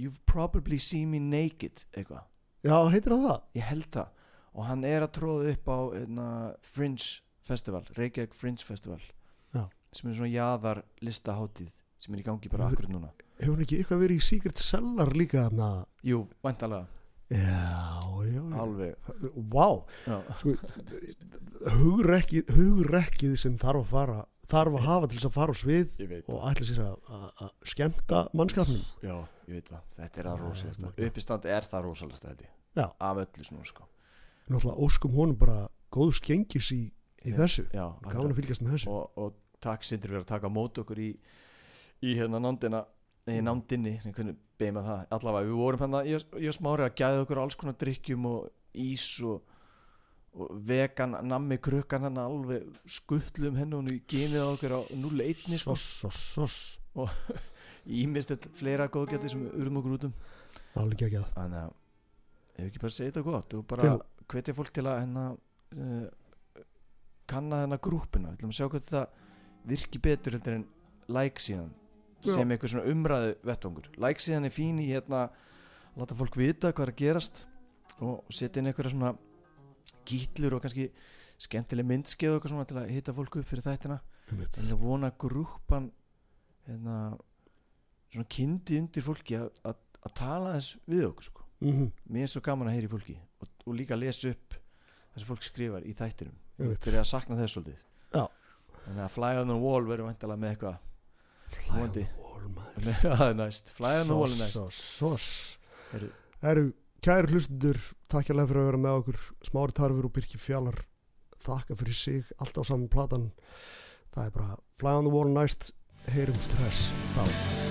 you've probably seen me naked eitthvað, já, heitir það það? Ég held það. Og hann er að tróða upp á hérna, Fringe Festival, Reykjavík Fringe Festival Já. sem er svona jaðar listahátíð sem er í gangi bara akkurat núna. Hefur hann ekki eitthvað verið í Secret Cellar líka þarna? Jú, já, já alveg já, sko, hugrekkið, hugrekkið sem þarf að fara þarf að hafa til þess að fara á svið og ætla sér að, skemmta mannskapnum. Já, ég veit það, þetta er að Já, rosalegasta magnað. Uppistandi er það rosalegasta þetta. Af öllu svona sko. Náttúrulega óskum honum bara góðs gengis í, í Já. þessu. Gaman að fylgjast með þessu. Og, og takk sindir fyrir að taka á móti okkur í í hérna nándina í Mm. nándinni, sem hvernig beima það allavega, við vorum hérna, ég, ég og smári að gæða okkur alls konar drikkjum og ís og, og vegan nammi krukkan hérna alveg skuttlum henni og genið okkur á 0-1 sko. soss ímist þetta fleira góðgæti sem urðum okkur út um alveg ekki að þannig að ef við ekki bara segja þetta gott og bara hvetja fólk til að hérna uh, kanna þennan grúppuna við ætlum að sjá hvað þetta virki betur heldur en like síðan. Sem einhver svona umræðu vettvangur like síðan er fín í hérna láta fólk vita hvað er að gerast og, setja inn einhverja svona gítlur og kannski skemmtileg myndskeið og eitthvað svona til að hitta fólk upp fyrir þættina. En ég vona að grúppan hérna svona kyndi undir fólki að, að, að tala þess við okkur sko. Mhm, mér er svo gaman að heyra í fólki og, og líka að lesa upp það sem fólk skrifar í þættinum. Byrja að sakna þess svolítið. Já. þannig að Fly on the Wall verður vantilega með eitthvað það er næst. Fly on the Wall er næst. Sos, sos. Heyrðu. Eru, kæri hlustundur takk hérlega fyrir að vera með okkur. Smári Tarfur og Birki Fjallar þakka fyrir sig, allt á saman platan. Það er bara Fly on the Wall næst. Heyrum stress þá